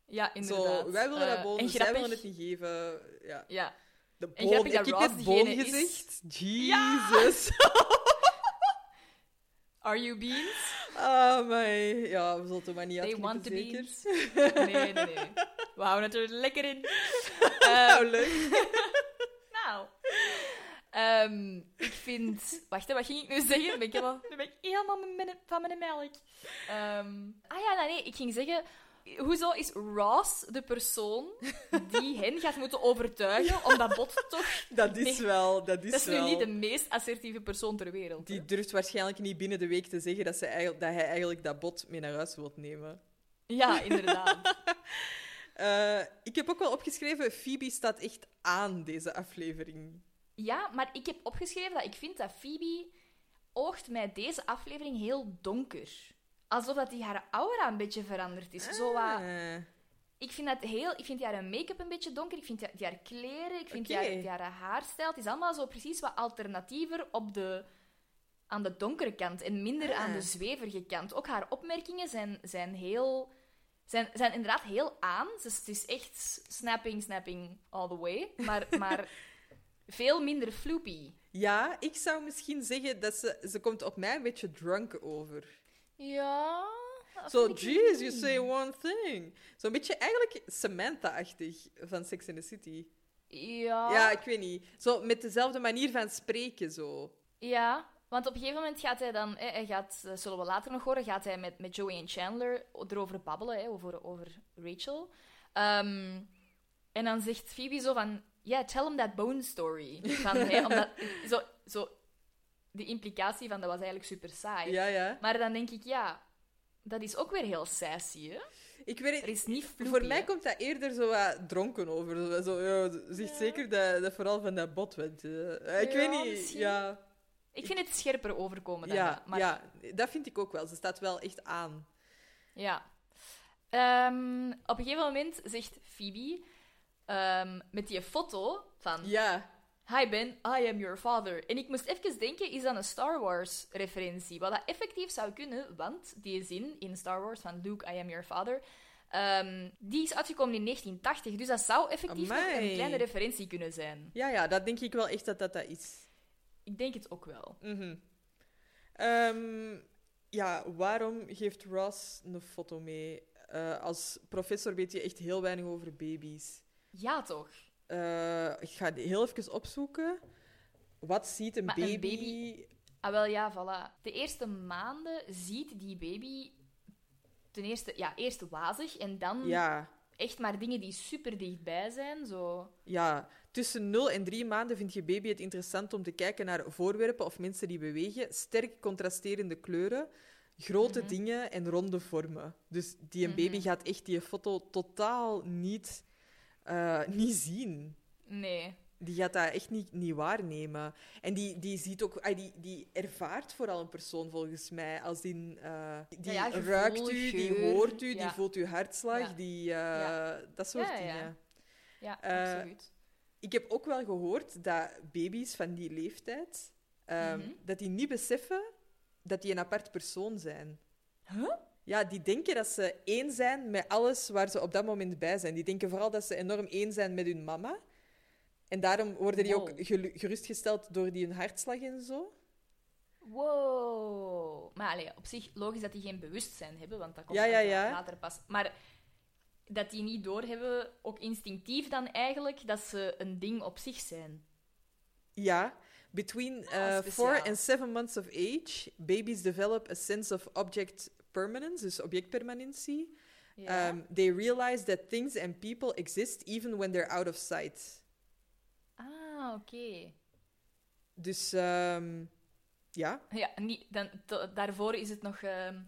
B: Ja, inderdaad.
A: Zo, wij willen
B: Eh,
A: dat boon,
B: en
A: zij
B: grappig-
A: willen het niet geven. Ja.
B: Ja.
A: De
B: En
A: boon,
B: grappig
A: ik
B: dat
A: heb
B: Ross
A: het boon
B: is-
A: gezegd.
B: Ja!
A: Jesus.
B: Are you beans?
A: Ah, my. Ja, we zullen het maar niet
B: They want the
A: zeker?
B: beans. Nee, nee, nee. We houden het er lekker in.
A: Nou,
B: Ehm,
A: leuk.
B: nou. Ehm, ik vind... Wacht, hè, wat ging ik nu zeggen? Ben ik helemaal, nu ben ik helemaal van mijn melk. Ehm, ah ja, nee, nee. Ik ging zeggen... Hoezo is Ross de persoon die hen gaat moeten overtuigen om dat bot toch...
A: Dat is
B: Nee,
A: wel, dat is
B: Dat is nu niet de meest assertieve persoon ter wereld. hè?
A: Die durft waarschijnlijk niet binnen de week te zeggen dat, ze eigenlijk, dat hij eigenlijk dat bot mee naar huis wilt nemen.
B: Ja, inderdaad.
A: Eh, ik heb ook wel opgeschreven, Phoebe staat echt aan deze aflevering.
B: Ja, maar ik heb opgeschreven dat ik vind dat Phoebe oogt met deze aflevering heel donker. Alsof dat die haar aura een beetje veranderd is. Zo wat,
A: Ah.
B: ik vind dat heel... Ik vind die haar make-up een beetje donker. Ik vind die, die haar kleren. Ik vind die, haar, die haar haarstijl. Het is allemaal zo precies wat alternatiever op de, aan de donkere kant. En minder aan de
A: Ah.
B: zweverige kant. Ook haar opmerkingen zijn, zijn heel... Zijn, zijn inderdaad heel aan. Ze, het is echt snapping, snapping all the way. Maar, maar veel minder floopy.
A: Ja, ik zou misschien zeggen dat ze... Ze komt op mij een beetje drunk over.
B: Ja.
A: Zo,
B: ik
A: jeez, you say one thing. Zo'n beetje eigenlijk Samantha-achtig van Sex and the City.
B: Ja.
A: Ja, ik weet niet. Zo met dezelfde manier van spreken, zo.
B: Ja, want op een gegeven moment gaat hij dan, hè, hij gaat, dat zullen we later nog horen, gaat hij met, met Joey en Chandler erover babbelen, hè, over, over Rachel. Ehm, en dan zegt Phoebe zo van, yeah, tell him that bone story. Van, hè, omdat, zo, zo, de implicatie van dat was eigenlijk super saai.
A: Ja, ja.
B: Maar dan denk ik, ja, dat is ook weer heel sassy, hè?
A: Ik weet
B: Er
A: het,
B: is niet
A: voor mij
B: hè.
A: komt dat eerder zo wat dronken over. Zo, zo, ja, zegt zeker dat, dat vooral van dat bot. Want, eh, ik
B: Ja,
A: weet niet.
B: misschien.
A: Ja,
B: Ik vind het scherper overkomen dan
A: ja,
B: dat. Maar
A: ja, dat vind ik ook wel. Ze staat wel echt aan.
B: Ja. Ehm, op een gegeven moment zegt Phoebe ehm, met die foto van
A: Ja,
B: Hi Ben, I am your father. En ik moest even denken, is dat een Star Wars referentie? Wat dat effectief zou kunnen, want die zin in Star Wars van Luke, I am your father, ehm, die is uitgekomen in 1980. Dus dat zou effectief nog een kleine referentie kunnen zijn.
A: ja, ja, dat denk ik wel echt dat dat, dat is.
B: Ik denk het ook wel.
A: Mhm. Ehm, ja, waarom geeft Ross een foto mee? Eh, als professor weet je echt heel weinig over baby's.
B: Ja, toch?
A: Eh, ik ga die heel even opzoeken. Wat ziet een
B: Maar
A: baby?
B: een baby- Ah, wel ja, voilà. De eerste maanden ziet die baby ten eerste, ja, eerst wazig en dan
A: Ja,
B: echt maar dingen die super dichtbij zijn. Zo.
A: ja, tussen 0 en 3 maanden vindt je baby het interessant om te kijken naar voorwerpen of mensen die bewegen. Sterk contrasterende kleuren, grote
B: Mhm.
A: dingen en ronde vormen. Dus die een baby
B: Mhm.
A: gaat echt die foto totaal niet, eh, niet zien.
B: Nee.
A: Die gaat dat echt niet, niet waarnemen. En die, die ziet ook... ah, Die, die ervaart vooral een persoon, volgens mij. Als die, eh, die
B: ja, gevoel,
A: ruikt u, die hoort u, die voelt uw hartslag, die... eh. Dat soort
B: Ja, ja, ja.
A: dingen.
B: Ja,
A: Eh,
B: absoluut.
A: Ik heb ook wel gehoord dat baby's van die leeftijd... ehm,
B: Mhm.
A: dat die niet beseffen dat die een apart persoon zijn.
B: Huh?
A: Ja, die denken dat ze één zijn met alles waar ze op dat moment bij zijn. Die denken vooral dat ze enorm één zijn met hun mama. En daarom worden die ook
B: Wow.
A: gerustgesteld door die hun hartslag en zo.
B: Wow. Maar allee, op zich logisch dat die geen bewustzijn hebben, want dat komt
A: Ja, ja, ja.
B: later pas. Maar dat die niet doorhebben, ook instinctief dan eigenlijk, dat ze een ding op zich zijn.
A: Ja. Between
B: Ah,
A: uh,
B: speciaal.
A: four and seven months of age, babies develop a sense of object permanence, dus objectpermanentie. Um, they realize that things and people exist even when they're out of sight.
B: ah, oké.
A: Dus ehm, ja,
B: Ja, niet, dan, da- daarvoor is het nog ehm,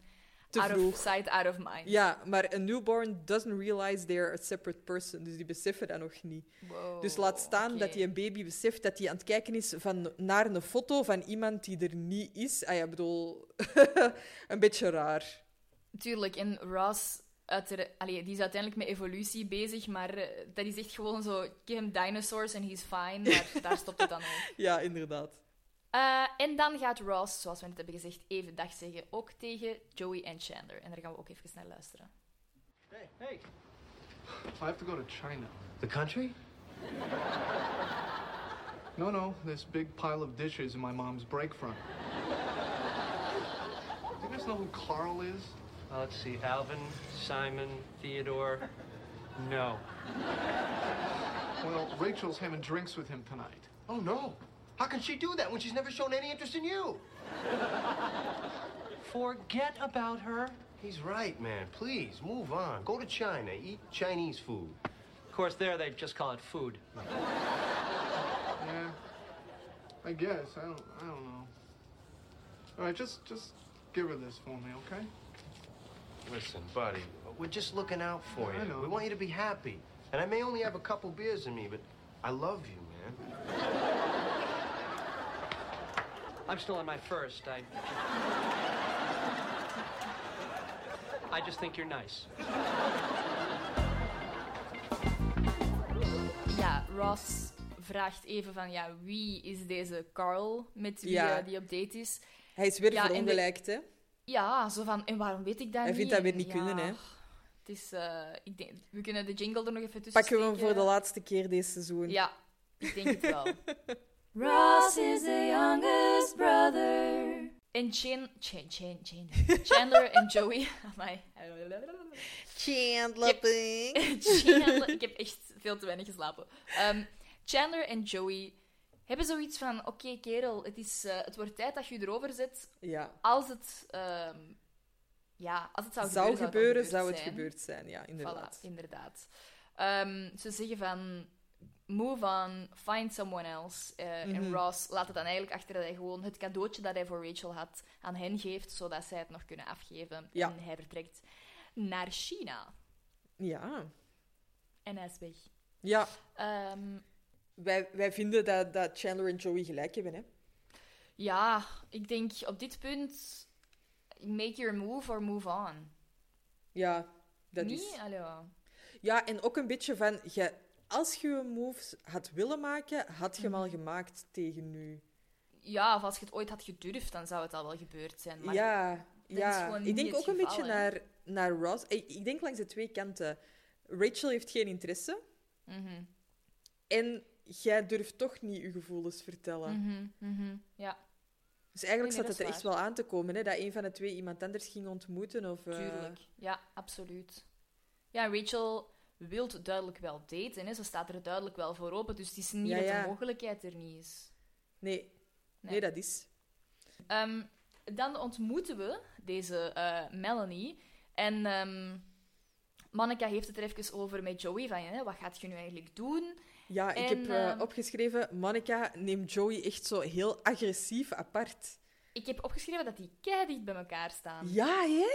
A: te
B: out
A: vroeg.
B: of sight, out of mind.
A: Ja, maar een newborn doesn't realize they're a separate person. Dus die beseffen dat nog niet.
B: Wow,
A: dus laat staan dat die een baby beseft dat hij aan het kijken is van, naar een foto van iemand die er niet is. Ah ja, ik bedoel, een beetje raar.
B: Tuurlijk, en Ross, allee, die is uiteindelijk met evolutie bezig, maar eh, dat is echt gewoon zo, give him dinosaurs and he's fine, maar daar stopt het dan ook.
A: Ja, inderdaad.
B: Eh, en dan gaat Ross, zoals we net hebben gezegd, even dag zeggen, ook tegen Joey en Chandler. En daar gaan we ook even naar luisteren.
F: Hey, hey.
C: I have to go to China.
F: The country?
C: No, no, this big pile of dishes in my mom's break front. Do you guys know who Carl is?
E: Uh, let's see. Alvin, Simon, Theodore. No.
C: Well, Rachel's having drinks with him tonight.
F: Oh, no. How can she do that when she's never shown any interest in you?
E: Forget about her.
F: He's right, man. Please, move on. Go to China. Eat Chinese food.
E: Of course, there they just call it food.
C: Yeah, I guess. I don't. I don't know. All right, just just give her this for me, okay?
F: Listen, buddy, we're just looking out for
C: I
F: you.
C: know.
F: We want you to be happy. And I may only have a couple beers in me, but I love you, man.
E: I'm still on my first. I. I just think you're nice.
B: Ja, Ross vraagt even van, ja, wie is deze Carl met wie
A: Ja.
B: eh, die op date is?
A: Hij is weer
B: Ja, de-
A: verongelijkt, hè?
B: Ja, zo van, en waarom weet ik dat
A: Hij
B: niet?
A: vindt dat weer niet
B: ja,
A: kunnen, hè?
B: Het is, eh, ik denk, we kunnen de jingle er nog even tussen
A: Pakken we hem voor de laatste keer deze seizoen.
B: Ja, ik denk het wel. Ross is the youngest brother. En Chan... Chan, Chan, Chan. Chandler en Joey... Amai.
A: Chandler Bing.
B: Chandler... Ik heb echt veel te weinig geslapen. Ehm, Chandler en Joey hebben zoiets van... Oké, kerel, het, is, eh, het wordt tijd dat je erover zet.
A: Ja.
B: Als het... ehm, ja, als het zou,
A: Zou
B: gebeuren,
A: gebeuren,
B: zou
A: zou
B: het zijn.
A: gebeurd zijn. Ja, inderdaad.
B: Voilà, inderdaad. Ehm, ze zeggen van... Move on, find someone else. Eh, En
A: Mhm.
B: Ross laat het dan eigenlijk achter dat hij gewoon het cadeautje dat hij voor Rachel had aan hen geeft, zodat zij het nog kunnen afgeven.
A: Ja.
B: En hij vertrekt naar China.
A: Ja.
B: En hij is weg.
A: Ja,
B: Ehm,
A: wij, wij vinden dat, dat Chandler en Joey gelijk hebben, hè?
B: ja, ik denk op dit punt... Make your move or move on.
A: Ja, dat
B: Niet?
A: is...
B: Ja,
A: en ook een beetje van... Je, als je een move had willen maken, had je hem
B: Mhm.
A: al gemaakt tegen nu.
B: ja, of als je het ooit had gedurfd, dan zou het al wel gebeurd zijn. Maar
A: ja, ja. ik denk ook een beetje
B: hè.
A: naar, naar Ross. Ik, ik denk langs de twee kanten. Rachel heeft geen interesse.
B: Mhm,
A: En jij durft toch niet je gevoelens vertellen.
B: mhm. Ja,
A: Dus eigenlijk
B: Nee,
A: zat het er echt wel aan te komen, hè? Dat een van de twee iemand anders ging ontmoeten. Of, eh,
B: tuurlijk. Ja, absoluut. Ja, Rachel wil duidelijk wel daten. Hè. Ze staat er duidelijk wel voor open. Dus het is niet
A: Ja,
B: dat
A: ja.
B: de mogelijkheid er niet is.
A: Nee. nee,
B: Nee.
A: dat is.
B: Ehm, dan ontmoeten we deze eh, Melanie. En Monica heeft het er even over met Joey. Van, hè, wat gaat je nu eigenlijk doen?
A: Ja, ik
B: En,
A: heb eh,
B: ehm,
A: opgeschreven, Monica neemt Joey echt zo heel agressief apart.
B: Ik heb opgeschreven dat die dicht bij elkaar staan.
A: Ja, hè?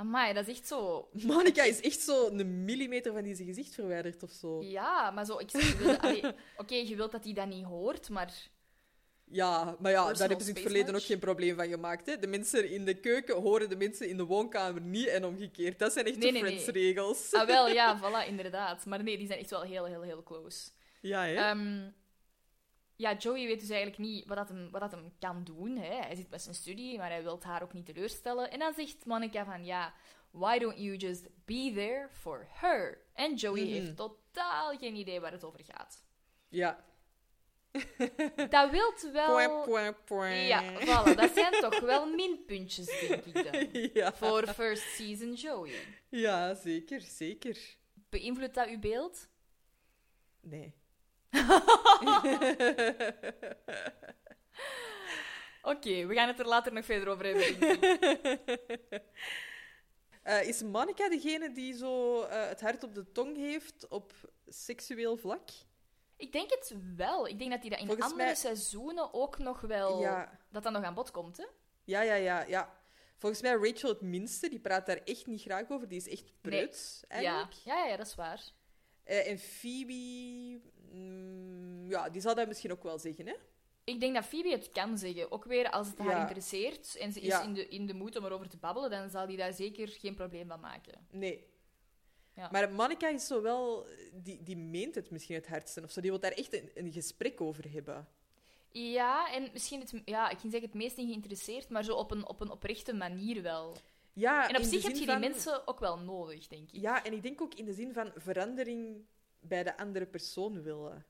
B: Amai, dat is echt zo...
A: Monica is echt zo een millimeter van die zijn gezicht verwijderd of zo.
B: Ja, maar zo... Ik, Oké, je wilt dat hij dat niet hoort, maar...
A: Ja, maar ja, daar hebben ze in het verleden ook geen probleem van gemaakt. Hè? De mensen in de keuken horen de mensen in de woonkamer niet en omgekeerd. Dat zijn echt
B: Nee,
A: de
B: nee, nee.
A: Friends-regels.
B: Ah, wel, ja, voilà, inderdaad. Maar nee, die zijn echt wel heel, heel, heel close.
A: Ja, hè?
B: Ehm, ja, Joey weet dus eigenlijk niet wat, dat hem, wat dat hem kan doen. Hè. Hij zit met zijn studie, maar hij wil haar ook niet teleurstellen. En dan zegt Monica van, ja, why don't you just be there for her? En Joey heeft totaal geen idee waar het over gaat.
A: Ja.
B: Dat wilt wel...
A: Poing, poing, poing.
B: Ja, voilà, dat zijn toch wel minpuntjes, denk ik dan.
A: ja.
B: Voor first season Joey.
A: ja, zeker, zeker.
B: Beïnvloedt dat uw beeld?
A: Nee.
B: Oké, we gaan het er later nog verder over hebben.
A: Eh, is Monica degene die zo eh, het hart op de tong heeft op seksueel vlak?
B: Ik denk het wel. Ik denk dat hij dat in
A: Volgens
B: andere
A: mij-
B: seizoenen ook nog wel...
A: Ja.
B: Dat dat nog aan bod komt, hè?
A: Ja, ja, ja, ja. Volgens mij Rachel het minste. Die praat daar echt niet graag over. Die is echt preuts,
B: Ja.
A: eigenlijk.
B: Ja, ja, ja, dat is waar.
A: Eh, en Phoebe... mm, ja, die zal dat misschien ook wel zeggen, hè?
B: Ik denk dat Phoebe het kan zeggen. Ook weer als het haar
A: Ja.
B: interesseert en ze is
A: Ja.
B: in, de, in de moed om erover te babbelen, dan zal die daar zeker geen probleem van maken.
A: Nee.
B: Ja.
A: Maar Monica is zo wel... Die, die meent het misschien het hardste of zo. Die wil daar echt een, een gesprek over hebben.
B: Ja, en misschien het, ja, ik ging zeggen het meest in geïnteresseerd, maar zo op een, op een oprechte manier wel.
A: Ja,
B: En op zich heb je die
A: van-
B: mensen ook wel nodig, denk ik.
A: Ja, en ik denk ook in de zin van verandering bij de andere persoon willen.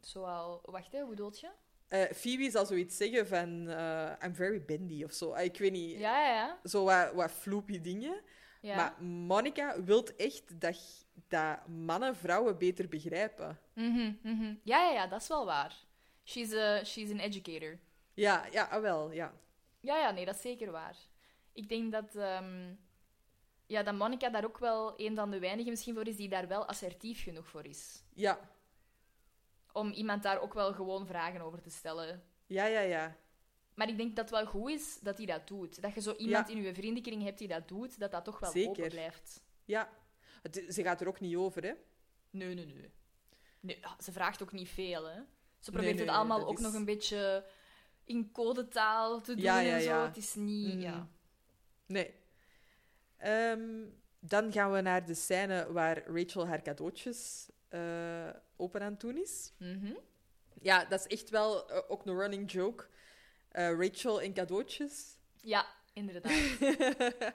B: Zoal, wacht, hè, hoe bedoel je?
A: Eh, Phoebe zal zoiets zeggen van... eh, I'm very bendy of zo. Ah, Ik weet niet.
B: Ja, ja, ja.
A: Zo wat, wat floepy dingen. Maar Monica wil echt dat, dat mannen vrouwen beter begrijpen.
B: Mhm, mhm. ja, ja, ja, dat is wel waar. She's, a, she's an educator.
A: Ja, ja, ah, wel, ja.
B: Ja, ja, nee, dat is zeker waar. Ik denk dat, ehm, ja, dat Monica daar ook wel een van de weinigen misschien voor is die daar wel assertief genoeg voor is.
A: Ja,
B: Om iemand daar ook wel gewoon vragen over te stellen.
A: ja, ja, ja.
B: Maar ik denk dat het wel goed is dat hij dat doet. Dat je zo iemand
A: Ja.
B: in je vriendenkring hebt die dat doet, dat dat toch wel
A: Zeker.
B: open blijft.
A: ja. Het- ze gaat er ook niet over, hè.
B: Nee, nee, nee. nee ja, ze vraagt ook niet veel, hè. Ze probeert
A: nee,
B: het allemaal ook
A: is-
B: nog een beetje in codetaal te doen
A: Ja, ja,
B: en zo. Het is niet...
A: Mhm.
B: Ja.
A: Nee. Ehm, dan gaan we naar de scène waar Rachel haar cadeautjes eh, open aan het doen is.
B: Mhm.
A: Ja, dat is echt wel eh, ook een running joke. Eh, Rachel en cadeautjes.
B: ja, inderdaad.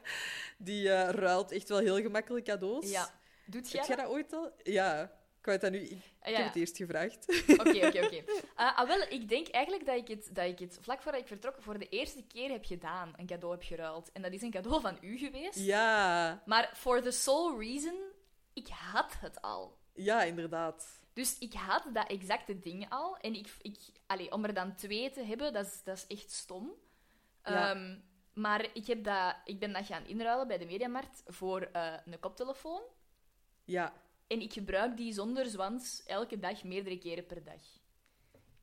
A: Die ruilt echt wel heel gemakkelijk cadeaus.
B: Ja. Doet jij
A: Heb jij
B: dat
A: ooit al? Ja. Ik wou dat nu... Ik,
B: Ah,
A: ik
B: ja.
A: heb het eerst gevraagd.
B: Oké, oké, oké. Eh, ah, wel, ik denk eigenlijk dat ik, het, dat ik het vlak voordat ik vertrok voor de eerste keer heb gedaan. Een cadeau heb geruild. En dat is een cadeau van u geweest.
A: Ja.
B: Maar for the sole reason, ik had het al.
A: Ja, inderdaad.
B: Dus ik had dat exacte ding al. En ik, ik, allee, om er dan twee te hebben, dat is, dat is echt stom.
A: Ja.
B: Ehm, maar ik, heb dat, ik ben dat gaan inruilen bij de Mediamarkt voor eh, een koptelefoon.
A: Ja.
B: En ik gebruik die zonder zwans elke dag meerdere keren per dag.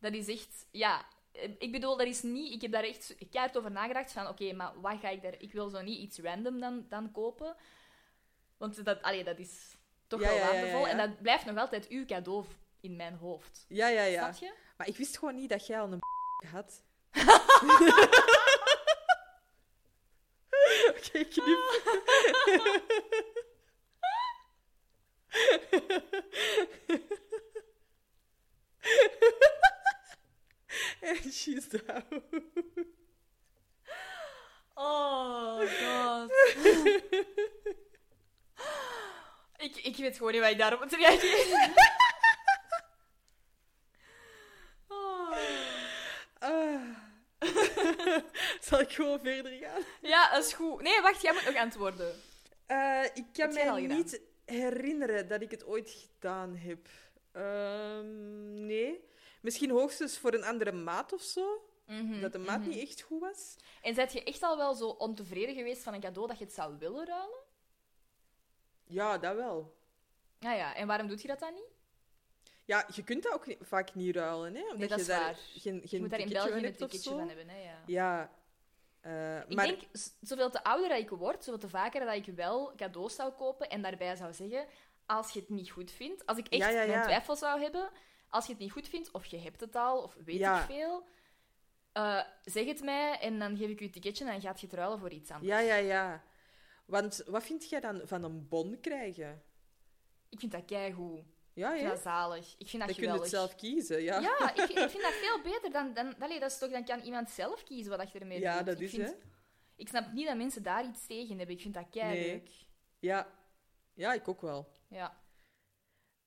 B: Dat is echt... Ja, eh, ik bedoel, dat is niet... Ik heb daar echt keihard over nagedacht van... Oké, maar wat ga ik daar... Ik wil zo niet iets random dan, dan kopen. Want dat, allee, dat is toch
A: Ja,
B: wel
A: ja,
B: waardevol.
A: ja.
B: En dat blijft nog altijd uw cadeau in mijn hoofd.
A: Ja, ja, ja.
B: Snap je?
A: Maar ik wist gewoon niet dat jij al een had. Oké, knip. En she's down.
B: Oh, god. ik, ik weet gewoon niet wat ik daarop moet reageren. Oh.
A: Zal ik gewoon verder gaan?
B: Ja, dat is goed. Nee, wacht, jij moet nog antwoorden.
A: Eh, ik kan mij niet herinneren dat ik het ooit gedaan heb. Ehm, nee. Misschien hoogstens voor een andere maat of zo.
B: Mhm,
A: Dat de maat
B: mhm.
A: niet echt goed was.
B: En zijt je echt al wel zo ontevreden geweest van een cadeau dat je het zou willen ruilen?
A: Ja, dat wel.
B: Ja, ja. En waarom doet je dat dan niet?
A: Ja, je kunt dat ook vaak niet ruilen, hè? Omdat
B: dat
A: je daar geen, geen
B: Je moet daar in België een ticketje van hebben, hè? Ja.
A: Ja. Eh,
B: Ik
A: maar
B: denk, zoveel te ouder dat ik word, zoveel te vaker dat ik wel cadeaus zou kopen en daarbij zou zeggen, als je het niet goed vindt, als ik echt
A: Ja, ja, ja.
B: mijn twijfel zou hebben, als je het niet goed vindt, of je hebt het al, of weet ik veel, eh, zeg het mij en dan geef ik je een ticketje en dan gaat je het ruilen voor iets anders.
A: Ja, ja, ja. Want wat vind jij dan van een bon krijgen?
B: Ik vind dat keigoed.
A: Ja, ja.
B: dat zalig. Ik vind dat
A: Dan kun je
B: geweldig.
A: het zelf kiezen, ja.
B: Ja, ik, vind- ik vind dat veel beter dan... dan allee, dat is toch, dan kan iemand zelf kiezen wat je ermee
A: Ja,
B: doet.
A: dat
B: ik
A: is,
B: vind-
A: hè.
B: Ik snap niet dat mensen daar iets tegen hebben. Ik vind dat kei
A: Nee.
B: leuk.
A: Ja. Ja, ik ook wel.
B: Ja.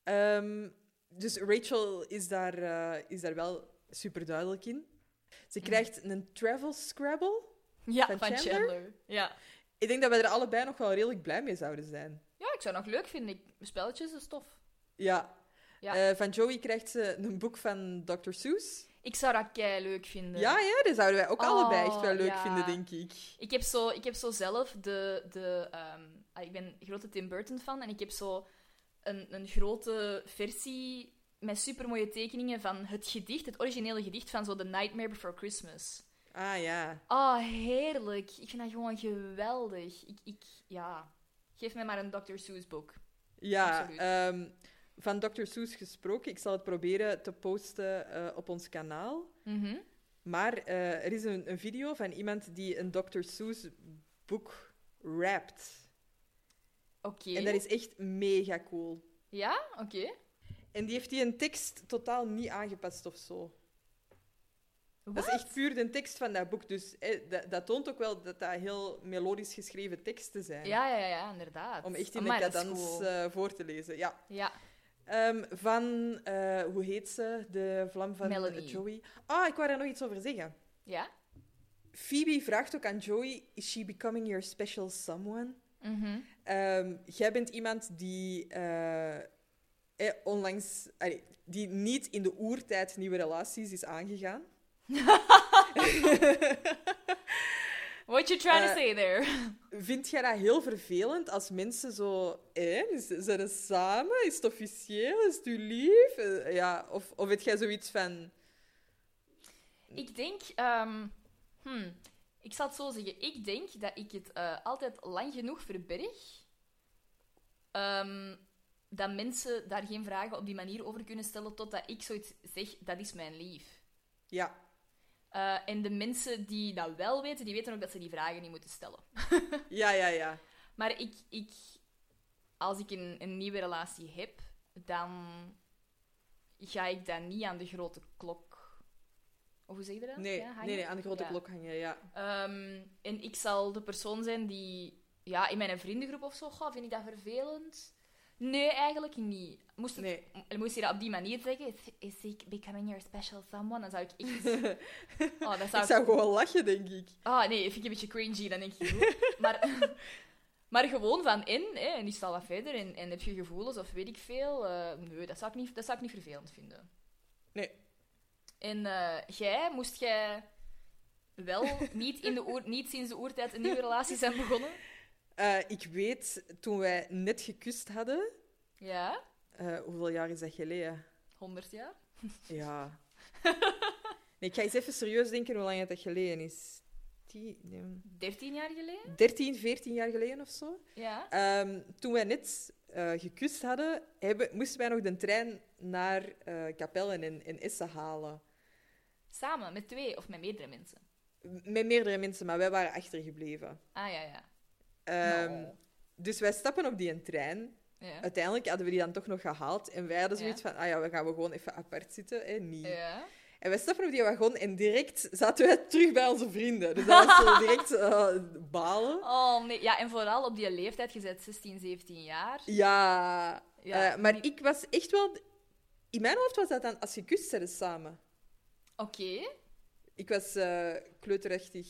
A: Ehm, dus Rachel is daar, eh, is daar wel super duidelijk in. Ze
B: Mhm.
A: krijgt een travel scrabble.
B: Ja,
A: Van
B: van,
A: Chandler?
B: Chandler. Ja.
A: Ik denk dat we er allebei nog wel redelijk blij mee zouden zijn.
B: ja, ik zou het nog leuk vinden. Ik, spelletjes is tof.
A: Ja.
B: Ja.
A: Eh, van Joey krijgt ze een boek van Dr. Seuss.
B: Ik zou dat kei leuk vinden.
A: Ja, ja, dat zouden wij ook
B: Oh,
A: allebei echt wel leuk
B: ja.
A: vinden, denk ik.
B: Ik heb zo, ik heb zo zelf de... de ah, ik ben een grote Tim Burton fan en ik heb zo een, een grote versie met supermooie tekeningen van het gedicht, het originele gedicht van zo The Nightmare Before Christmas.
A: Ah ja.
B: Oh, heerlijk. Ik vind dat gewoon geweldig. Ik, ik, ja. Geef mij maar een Dr. Seuss boek.
A: Ja,
B: Absoluut.
A: Van Dr. Seuss gesproken. Ik zal het proberen te posten eh, op ons kanaal.
B: Mhm.
A: Maar eh, er is een, een video van iemand die een Dr. Seuss boek rapt.
B: Oké.
A: En dat is echt mega cool.
B: Ja? Oké.
A: En die heeft die een tekst totaal niet aangepast of zo. Dat is echt puur de tekst van dat boek. Dus eh, dat, dat toont ook wel dat dat heel melodisch geschreven teksten zijn.
B: Ja, ja, ja, inderdaad.
A: Om echt in
B: Amai,
A: de cadans
B: cool.
A: eh, voor te lezen. Ja.
B: Ja.
A: Ehm, van, eh, hoe heet ze? De vlam van
B: Melanie.
A: Joey. Ah, ik wou daar nog iets over zeggen.
B: Ja?
A: Phoebe vraagt ook aan Joey: Is she becoming your special someone? Ehm, jij bent iemand die eh, eh, onlangs, allee, die niet in de oertijd nieuwe relaties is aangegaan.
B: What you trying
A: Eh,
B: to say there?
A: Vind jij dat heel vervelend als mensen zo, eh, is- zijn we samen? Is het officieel? Is het u lief? Eh, ja, of, of heb jij zoiets van,
B: Ik denk... hmm, ik zal het zo zeggen. Ik denk dat ik het eh, altijd lang genoeg verberg... ehm, dat mensen daar geen vragen op die manier over kunnen stellen totdat ik zoiets zeg, dat is mijn lief.
A: ja,
B: Eh, en de mensen die dat wel weten, die weten ook dat ze die vragen niet moeten stellen.
A: ja, ja, ja.
B: Maar ik, ik, als ik een, een nieuwe relatie heb, dan ga ik dat niet aan de grote klok. Of hoe zeg je dat?
A: Nee,
B: Ja,
A: nee, nee, aan de grote
B: Ja.
A: klok hangen, ja.
B: Ehm, en ik zal de persoon zijn die, ja, in mijn vriendengroep of zo, goh, vind ik dat vervelend? Nee, eigenlijk niet. Moest, het,
A: Nee.
B: moest je dat op die manier zeggen, is, is he becoming your special someone? Dan zou ik echt... Oh, dat zou
A: Ik zou gewoon lachen, denk ik.
B: Ah, nee, vind ik een beetje cringy, dan denk je goed. maar, maar gewoon van in, hè, en die staat wat verder, en, en heb je gevoelens of weet ik veel. eh, nee, dat zou, ik niet, dat zou ik niet vervelend vinden.
A: Nee.
B: En eh, jij, moest jij wel niet, in de oer, niet sinds de oertijd een nieuwe relatie zijn begonnen?
A: Eh, ik weet, toen wij net gekust hadden...
B: Ja,
A: eh, hoeveel jaar is dat geleden?
B: 100 jaar.
A: Ja. Nee, ik ga eens even serieus denken hoe lang dat geleden is. Die, nee,
B: 13 jaar geleden?
A: 13, 14 jaar geleden of zo.
B: Ja.
A: Ehm, toen wij net eh, gekust hadden, hebben, moesten wij nog de trein naar eh Capelle en, en Essen halen.
B: Samen, met twee of met meerdere mensen?
A: Met meerdere mensen, maar wij waren achtergebleven.
B: Ah, ja, ja.
A: Ehm,
B: Nou.
A: Dus wij stappen op die trein.
B: Ja.
A: Uiteindelijk hadden we die dan toch nog gehaald. En wij hadden zoiets
B: Ja.
A: van, ah ja, we gaan we gewoon even apart zitten. Hè, niet.
B: ja.
A: En wij stappen op die wagon en direct zaten wij terug bij onze vrienden. Dus dat was zo direct eh, balen.
B: Oh, nee. Ja, en vooral op die leeftijd, je bent 16, 17 jaar.
A: Ja,
B: Ja,
A: eh, maar ik was echt wel... In mijn hoofd was dat dan als je kust samen.
B: Oké.
A: Ik was eh kleuterachtig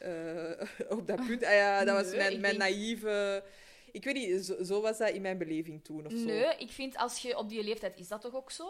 A: op dat punt. Ah ja, dat was
B: Nee,
A: mijn, mijn
B: denk-
A: naïeve... Ik weet niet, zo, zo was dat in mijn beleving toen of zo.
B: Nee, ik vind als je op die leeftijd is dat toch ook zo?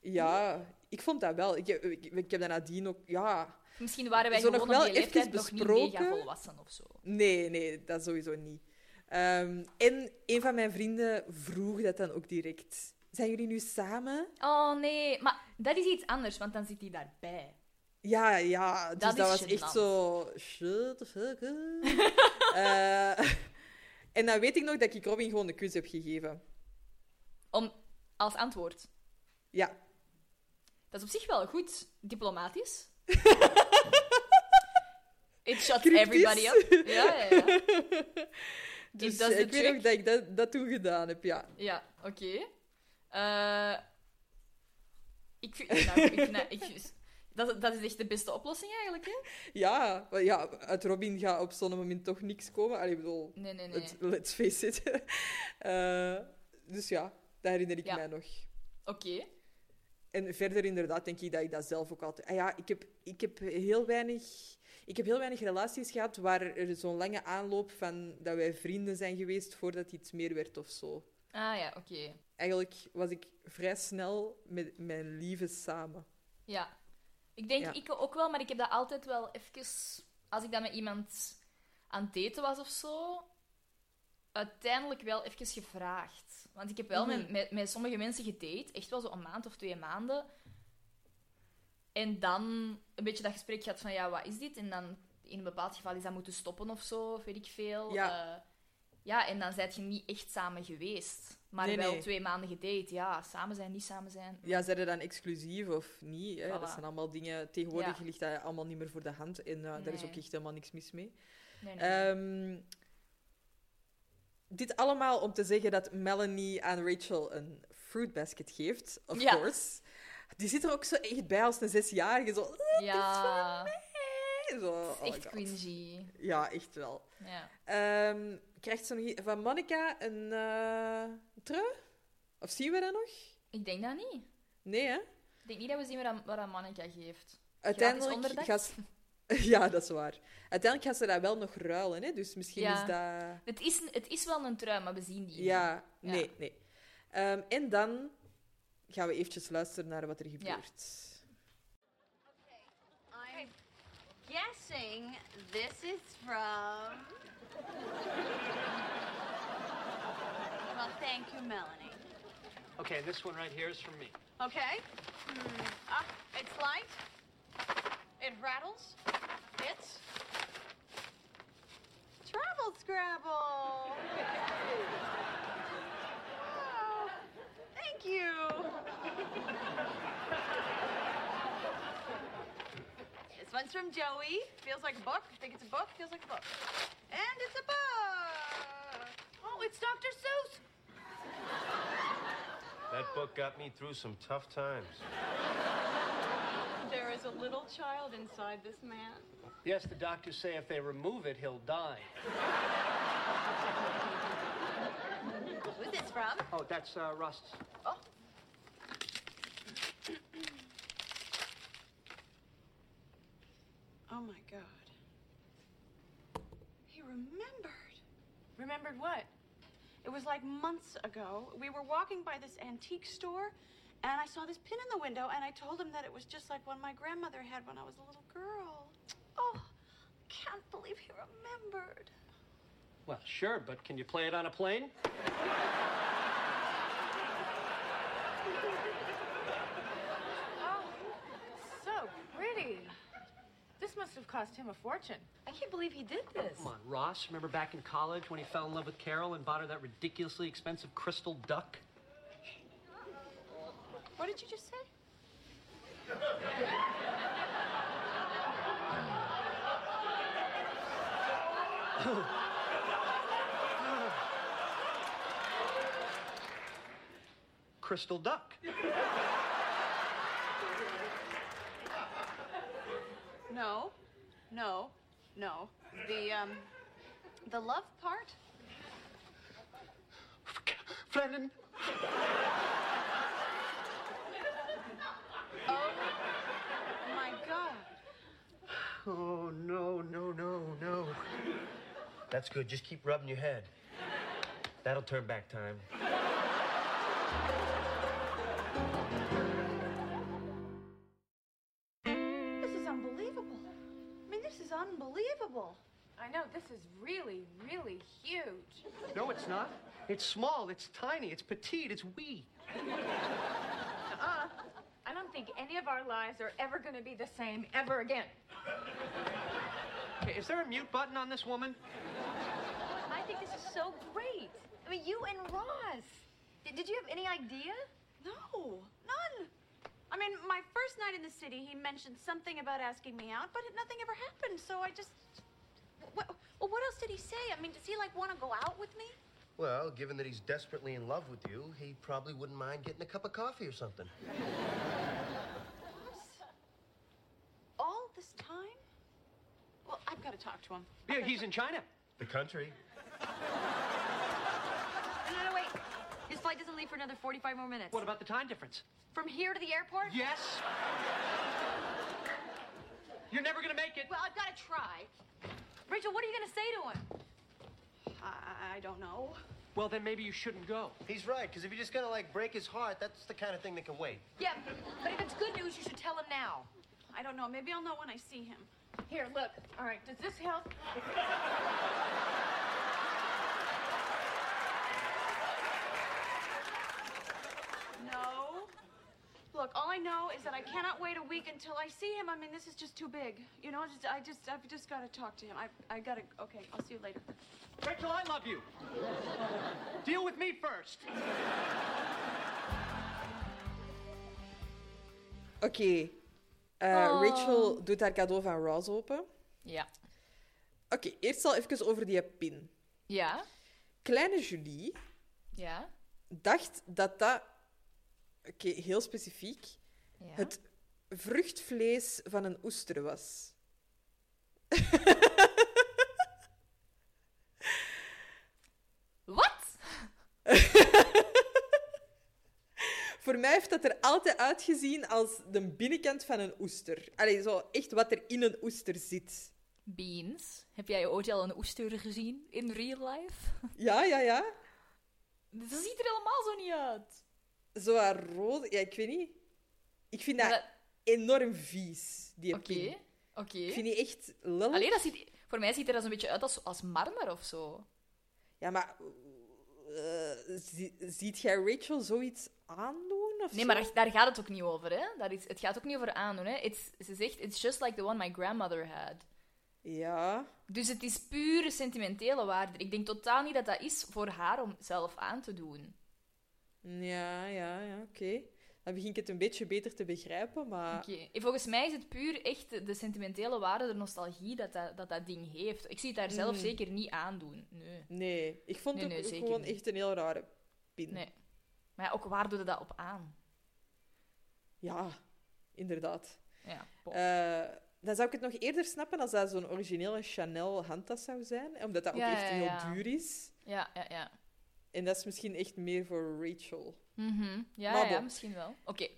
A: Ja, ik vond dat wel. Ik, heb- ik, ik heb dat nadien ook... Ja,
B: Misschien waren wij
A: Zo nog
B: gewoon op
A: wel
B: die leeftijd nog niet mega volwassen of zo.
A: nee, nee, dat sowieso niet. Ehm, en een van mijn vrienden vroeg dat dan ook direct. Zijn jullie nu samen?
B: Oh nee, maar dat is iets anders, want dan zit hij daarbij.
A: Ja, ja. Dus
B: Dat
A: was echt zo... Shut the fuck. Eh, en dan weet ik nog dat ik Robin gewoon de kus heb gegeven.
B: Om, als antwoord.
A: Ja.
B: Dat is op zich wel goed diplomatisch. It shuts
A: Cryptisch.
B: everybody up. Ja, ja, ja.
A: Dus
B: does
A: eh, ik weet
B: trick.
A: nog dat ik dat, dat toen gedaan heb, ja.
B: Ja, oké. Eh, ik vind, nou, ik vind dat, ik, dat, dat is echt de beste oplossing eigenlijk, hè?
A: Ja, maar ja, uit Robin gaat op zo'n moment toch niks komen. Allee, ik bedoel,
B: Nee, nee, nee.
A: het- let's face it. Eh, dus ja, dat herinner ik
B: Ja.
A: mij nog.
B: Oké.
A: En verder inderdaad denk ik dat ik dat zelf ook altijd... Ah ja, ik heb, ik heb heel weinig... Ik heb heel weinig relaties gehad waar er zo'n lange aanloop van dat wij vrienden zijn geweest voordat iets meer werd of zo.
B: Ah ja, oké.
A: Eigenlijk was ik vrij snel met mijn lieve samen.
B: Ja. Ik denk
A: Ja.
B: ik ook wel, maar ik heb dat altijd wel even... Als ik dat met iemand aan het daten was of zo, uiteindelijk wel even gevraagd. Want ik heb wel met,
A: Mhm.
B: met, met sommige mensen gedate, echt wel zo een maand of twee maanden. En dan een beetje dat gesprek gehad van, ja, wat is dit? En dan in een bepaald geval is dat moeten stoppen of zo, of weet ik veel.
A: Ja.
B: Eh, ja, en dan zijt je niet echt samen geweest. Maar
A: Nee,
B: wel
A: nee.
B: twee maanden gedate. Ja, samen zijn, niet samen zijn.
A: Ja, zijn er dan exclusief of niet? Hè? Dat zijn allemaal dingen... Tegenwoordig
B: Ja.
A: ligt dat allemaal niet meer voor de hand. En eh, daar is ook echt helemaal niks mis mee. Ehm, dit allemaal om te zeggen dat Melanie aan Rachel een fruit basket geeft, of
B: Ja.
A: course. Die zit er ook zo echt bij als een zesjarige. Zo, "Ah,
B: ja,
A: zo oh
B: echt
A: God.
B: cringy.
A: Ja, echt wel.
B: Ja.
A: Ehm, krijgt ze nog van Monica een eh trui? Of zien we dat nog?
B: Ik denk dat niet.
A: Nee, hè?
B: Ik denk niet dat we zien wat, Monica geeft.
A: Uiteindelijk gaat ze... Ja, dat is waar. Uiteindelijk gaat ze dat wel nog ruilen, hè? Dus misschien
B: Ja.
A: is dat...
B: Het is, het is wel een trui, maar we zien die
A: Ja,
B: Ja.
A: nee, nee. Ehm, en dan gaan we eventjes luisteren naar wat er gebeurt.
D: I'm guessing this is from. Well, thank you, Melanie.
E: Okay, this one right here is from me.
D: Okay. Hmm. Ah, it's light. It rattles. It's travel scrabble. Oh, thank you. This one's from Joey. Feels like a book. Think it's a book. Feels like a book. And it's a book. Oh, it's Dr. Seuss.
F: That book got me through some tough times.
D: There is a little child inside this man.
E: Yes, the doctors say if they remove it, he'll die.
D: Who's this from?
E: Oh, that's uh, Rust's.
D: Oh. Oh my god. He remembered. Remembered what? It was like months ago. We were walking by this antique store and I saw this pin in the window and I told him that it was just like one my grandmother had when I was a little girl. Oh, I can't believe he remembered.
E: Well, sure, but can you play it on a plane?
G: Oh, so pretty. This must have cost him a fortune.
D: I can't believe he did this.
E: Come on, Ross. Remember back in college when he fell in love with Carol and bought her that ridiculously expensive crystal duck?
D: What did you just say?
E: Crystal duck.
D: No, no, no. The um, the love part.
E: Flannan.
D: Oh my God!
F: Oh, no, no, no, no. That's good. Just keep rubbing your head. That'll turn back time.
D: Unbelievable. I
G: know, this is really, really huge.
E: No, it's not. It's small. It's tiny. It's petite. It's wee.
G: Uh-uh. I don't think any of our lives are ever going to be the same ever again.
E: Okay, is there a mute button on this woman?
D: I think this is so great. I mean, you and Ross. Did, did you have any idea? No, none. I mean, my first night in the city, he mentioned something about asking me out, but nothing ever happened. So I just. What, well, what else did he say? I mean, does he like want to go out with me?
F: Well, given that he's desperately in love with you, he probably wouldn't mind getting a cup of coffee or something.
D: All this time? Well, I've got to talk to him.
E: Yeah, he's in China.
F: The country?
H: No, no, no, wait. His flight doesn't leave for another 45 more minutes.
E: What about the time difference?
H: From here to the airport?
E: Yes. You're never gonna make it.
H: Well, I've got to try. Rachel, what are you going to say to him?
D: I, I don't know.
E: Well, then maybe you shouldn't go.
F: He's right, because if you're just gonna, like, break his heart, that's the kind of thing that can wait.
H: Yeah, but if it's good news, you should tell him now.
D: I don't know. Maybe I'll know when I see him.
G: Here, look. All right, does this help?
D: No. Look, all I know is that I cannot wait a week until I see him. I mean, this is just too big. You know, just, I just, I've just got to talk to him. I, I got to. Okay, I'll see you later.
E: Rachel, I love you. Deal with me first.
A: Oké. Eh,
B: Oh.
A: Rachel doet haar cadeau van Ross open.
B: Ja.
A: Oké, eerst al even over die pin.
B: Ja.
A: Kleine Julie
B: Ja.
A: dacht dat dat, oké, heel specifiek,
B: ja.
A: het vruchtvlees van een oester was.
B: Wat?
A: Voor mij heeft dat er altijd uitgezien als de binnenkant van een oester. Allee, zo echt wat er in een oester zit.
B: Beans. Heb jij ooit al een oester gezien in real life?
A: Ja, ja, ja.
B: Dat ziet er helemaal zo niet uit.
A: Zo rood. Ja, ik weet niet. Ik vind
B: dat
A: enorm vies, die
B: Oké.
A: pin.
B: Oké.
A: Ik vind die echt lelijk.
B: Allee, dat ziet, voor mij ziet er dat een beetje uit als, als marmer of zo.
A: Ja, maar... eh, zie- ziet jij Rachel zoiets aandoen? Of
B: Nee,
A: zo?
B: maar daar, daar gaat het ook niet over, hè? Dat is, het gaat ook niet over aandoen, hè? It's, ze zegt, it's just like the one my grandmother had.
A: Ja.
B: Dus het is pure sentimentele waarde. Ik denk totaal niet dat dat is voor haar om zelf aan te doen.
A: Ja, ja, ja, oké. Dan begin ik het een beetje beter te begrijpen, maar...
B: Oké. Volgens mij is het puur echt de, sentimentele waarde, de nostalgie dat dat, dat, dat ding heeft. Ik zie het daar zelf
A: Mhm.
B: zeker niet aandoen. Nee.
A: Nee, ik vond
B: Nee,
A: het gewoon
B: niet.
A: echt een heel rare pin.
B: nee. Maar ja, ook waar doe je dat op aan?
A: Ja, inderdaad.
B: Ja.
A: Eh, dan zou ik het nog eerder snappen als dat zo'n originele Chanel handtas zou zijn, omdat dat ook echt
B: ja,
A: heel duur is.
B: ja, ja, ja.
A: En dat is misschien echt meer voor Rachel.
B: Mhm. Ja, ja,
A: bon.
B: misschien wel. Oké.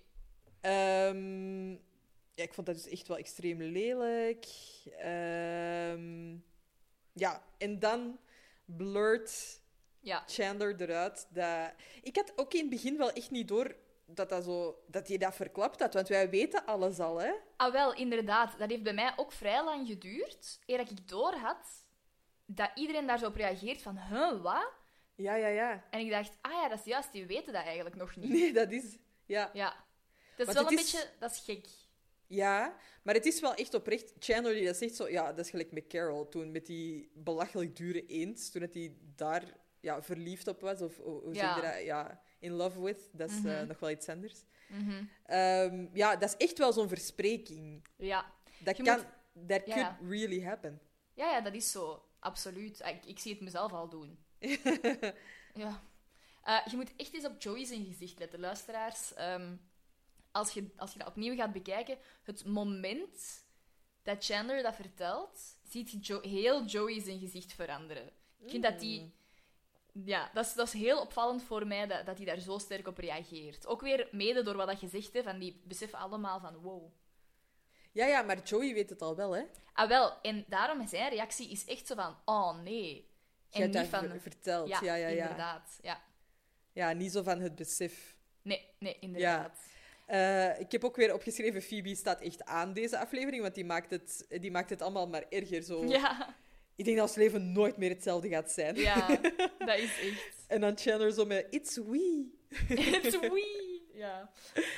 A: Ehm, ja, ik vond dat dus echt wel extreem lelijk. Ehm, ja, en dan blurt
B: Ja.
A: Chandler eruit. Dat... Ik had ook in het begin wel echt niet door dat, dat, zo, dat hij dat verklapt had, want wij weten alles al, hè?
B: Ah, wel, inderdaad. Dat heeft bij mij ook vrij lang geduurd, eer dat ik door had dat iedereen daar zo op reageert van, huh, wat?
A: Ja, ja, ja.
B: En ik dacht, ah ja, dat is juist, die weten dat eigenlijk nog niet.
A: Nee, dat is... Ja.
B: Ja. Dat is
A: Want
B: wel een
A: is-
B: beetje... Dat is gek.
A: Ja, maar het is wel echt oprecht. Chandler die dat zegt zo, ja, dat is gelijk met Carol toen met die belachelijk dure eend, toen hij daar ja, verliefd op was of hoe
B: Ja.
A: zeg je dat? Ja, in love with. Dat is eh,
B: Mhm.
A: nog wel iets anders.
B: Mhm.
A: Ehm, ja, dat is echt wel zo'n verspreking.
B: Ja.
A: Dat
B: Je
A: kan,
B: moet-
A: that
B: Ja,
A: could really happen.
B: Ja, ja, dat is zo. Absoluut. Ik, ik zie het mezelf al doen. ja. Eh, je moet echt eens op Joey zijn gezicht letten, luisteraars. Ehm, als, je, als je dat opnieuw gaat bekijken, het moment dat Chandler dat vertelt, ziet je Jo- heel Joey zijn gezicht veranderen. Ik vind dat die... Ja, dat is, dat is heel opvallend voor mij dat, dat hij daar zo sterk op reageert. Ook weer mede door wat dat zegt, hè, van die beseffen allemaal van wow.
A: Ja, ja, maar Joey weet het al wel, hè?
B: Ah, wel. En daarom is zijn reactie is echt zo van, oh nee.
A: Je
B: En
A: hebt
B: niet
A: dat
B: van...
A: ver- verteld.
B: Ja,
A: Ja, ja, ja.
B: inderdaad. Ja.
A: Ja, niet zo van het besef.
B: Nee, nee, inderdaad.
A: Eh, ik heb ook weer opgeschreven, Phoebe staat echt aan deze aflevering, want die maakt het, die maakt het allemaal maar erger. Zo.
B: Ja,
A: Ik denk dat ons leven nooit meer hetzelfde gaat zijn.
B: ja, dat is echt...
A: En dan Chandler zo met, it's we.
B: It's wee. Ja.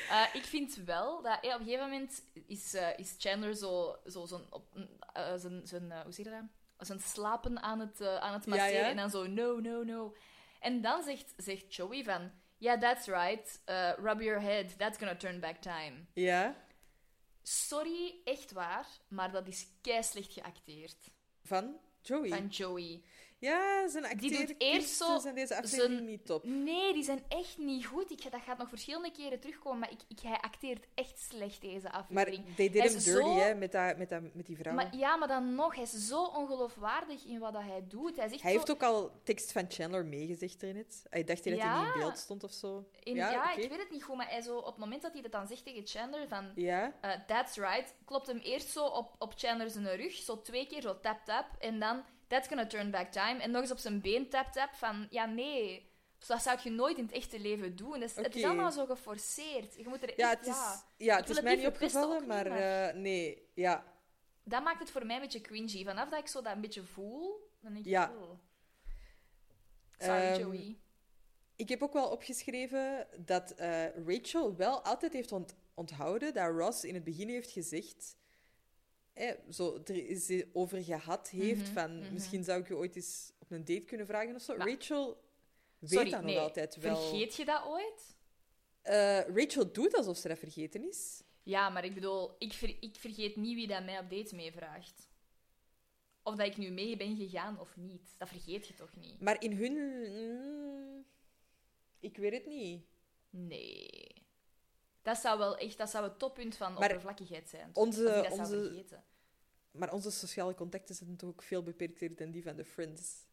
B: Eh, ik vind wel dat op een gegeven moment is, eh, is Chandler zo, zo zo'n, op, zijn, zijn, hoe zeg je dat? Zijn slapen aan het, eh, aan het masseren
A: ja.
B: en dan zo no, no, no. En dan zegt, zegt Joey van, yeah, that's right, eh, rub your head, that's gonna turn back time.
A: Ja,
B: Sorry, echt waar, maar dat is kei slecht geacteerd
A: van Joey.
B: van Joey.
A: Ja, zijn
B: Die doet eerst
A: acteerkunsten
B: zo
A: zijn deze aflevering
B: zijn-
A: niet top.
B: Nee, die zijn echt niet goed. Ik, dat gaat nog verschillende keren terugkomen, maar ik, ik, hij acteert echt slecht deze
A: Maar
B: aflevering.
A: they did
B: Hij is
A: dirty,
B: zo-
A: hè, met, dat, met, dat, met die vrouw.
B: Maar, ja, maar dan nog, hij is zo ongeloofwaardig in wat dat hij doet. Hij, zegt
A: Hij
B: zo,
A: heeft ook al tekst van Chandler meegezegd erin. Het. Hij dacht dat hij niet in beeld stond of zo.
B: in-
A: ja,
B: ik weet het niet goed, maar hij zo, op het moment dat hij dat dan zegt tegen Chandler, van...
A: Ja,
B: eh, that's right. Klopt hem eerst zo op, op Chandler zijn rug, zo twee keer, zo tap tap. En dan, that's gonna turn back time. En nog eens op zijn been tap tap. Van, ja, nee. Dus dat zou je nooit in het echte leven doen. Dus Het is allemaal zo geforceerd. Je moet er
A: ja
B: echt,
A: het is,
B: ja.
A: het is mij
B: niet
A: opgevallen, maar eh, nee. Ja,
B: Dat maakt het voor mij een beetje cringy. Vanaf dat ik zo dat een beetje voel, dan denk ik...
A: Ja.
B: oh. Sorry,
A: Ehm,
B: Joey.
A: Ik heb ook wel opgeschreven dat eh, Rachel wel altijd heeft ont- onthouden dat Ross in het begin heeft gezegd. Eh, zo, er is over gehad heeft
B: Mhm,
A: van
B: mhm.
A: misschien zou ik je ooit eens op een date kunnen vragen of zo.
B: Maar-
A: Rachel weet
B: Sorry,
A: dat
B: nee.
A: nog altijd wel.
B: Vergeet je dat ooit?
A: Eh, Rachel doet alsof ze dat vergeten is.
B: Ja, maar ik bedoel, ik, ver- ik vergeet niet wie dat mij op dates meevraagt. Of dat ik nu mee ben gegaan of niet. Dat vergeet je toch niet?
A: Maar in hun. mm, ik weet het niet.
B: Nee. Dat zou wel echt dat zou het toppunt van
A: Maar
B: oppervlakkigheid zijn.
A: onze-
B: dat
A: onze-. Maar onze sociale contacten zijn toch ook veel beperkter dan die van de Friends.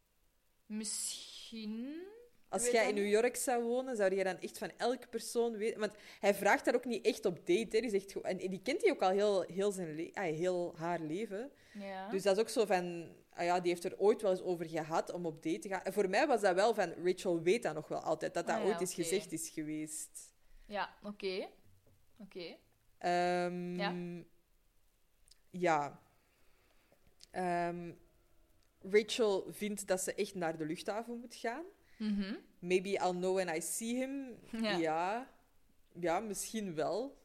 B: Misschien.
A: Als jij in New. York zou wonen, zou je dan echt van elke persoon weten. Want hij vraagt daar ook niet echt op date. Hè. Die zegt en die kent hij ook al heel, heel, zijn ah, heel haar leven.
B: Ja.
A: Dus dat is ook zo van. Ah ja, die heeft er ooit wel eens over gehad om op date te gaan. En voor mij was dat wel van. Rachel weet dat nog wel altijd, dat dat
B: Ah ja,
A: ooit eens gezegd is geweest.
B: Ja, oké. Oké.
A: Ehm,
B: Ja.
A: ja. Ehm, Rachel vindt dat ze echt naar de luchthaven moet gaan.
B: Mhm.
A: Maybe I'll know when I see him.
B: Ja.
A: Ja, ja, misschien wel.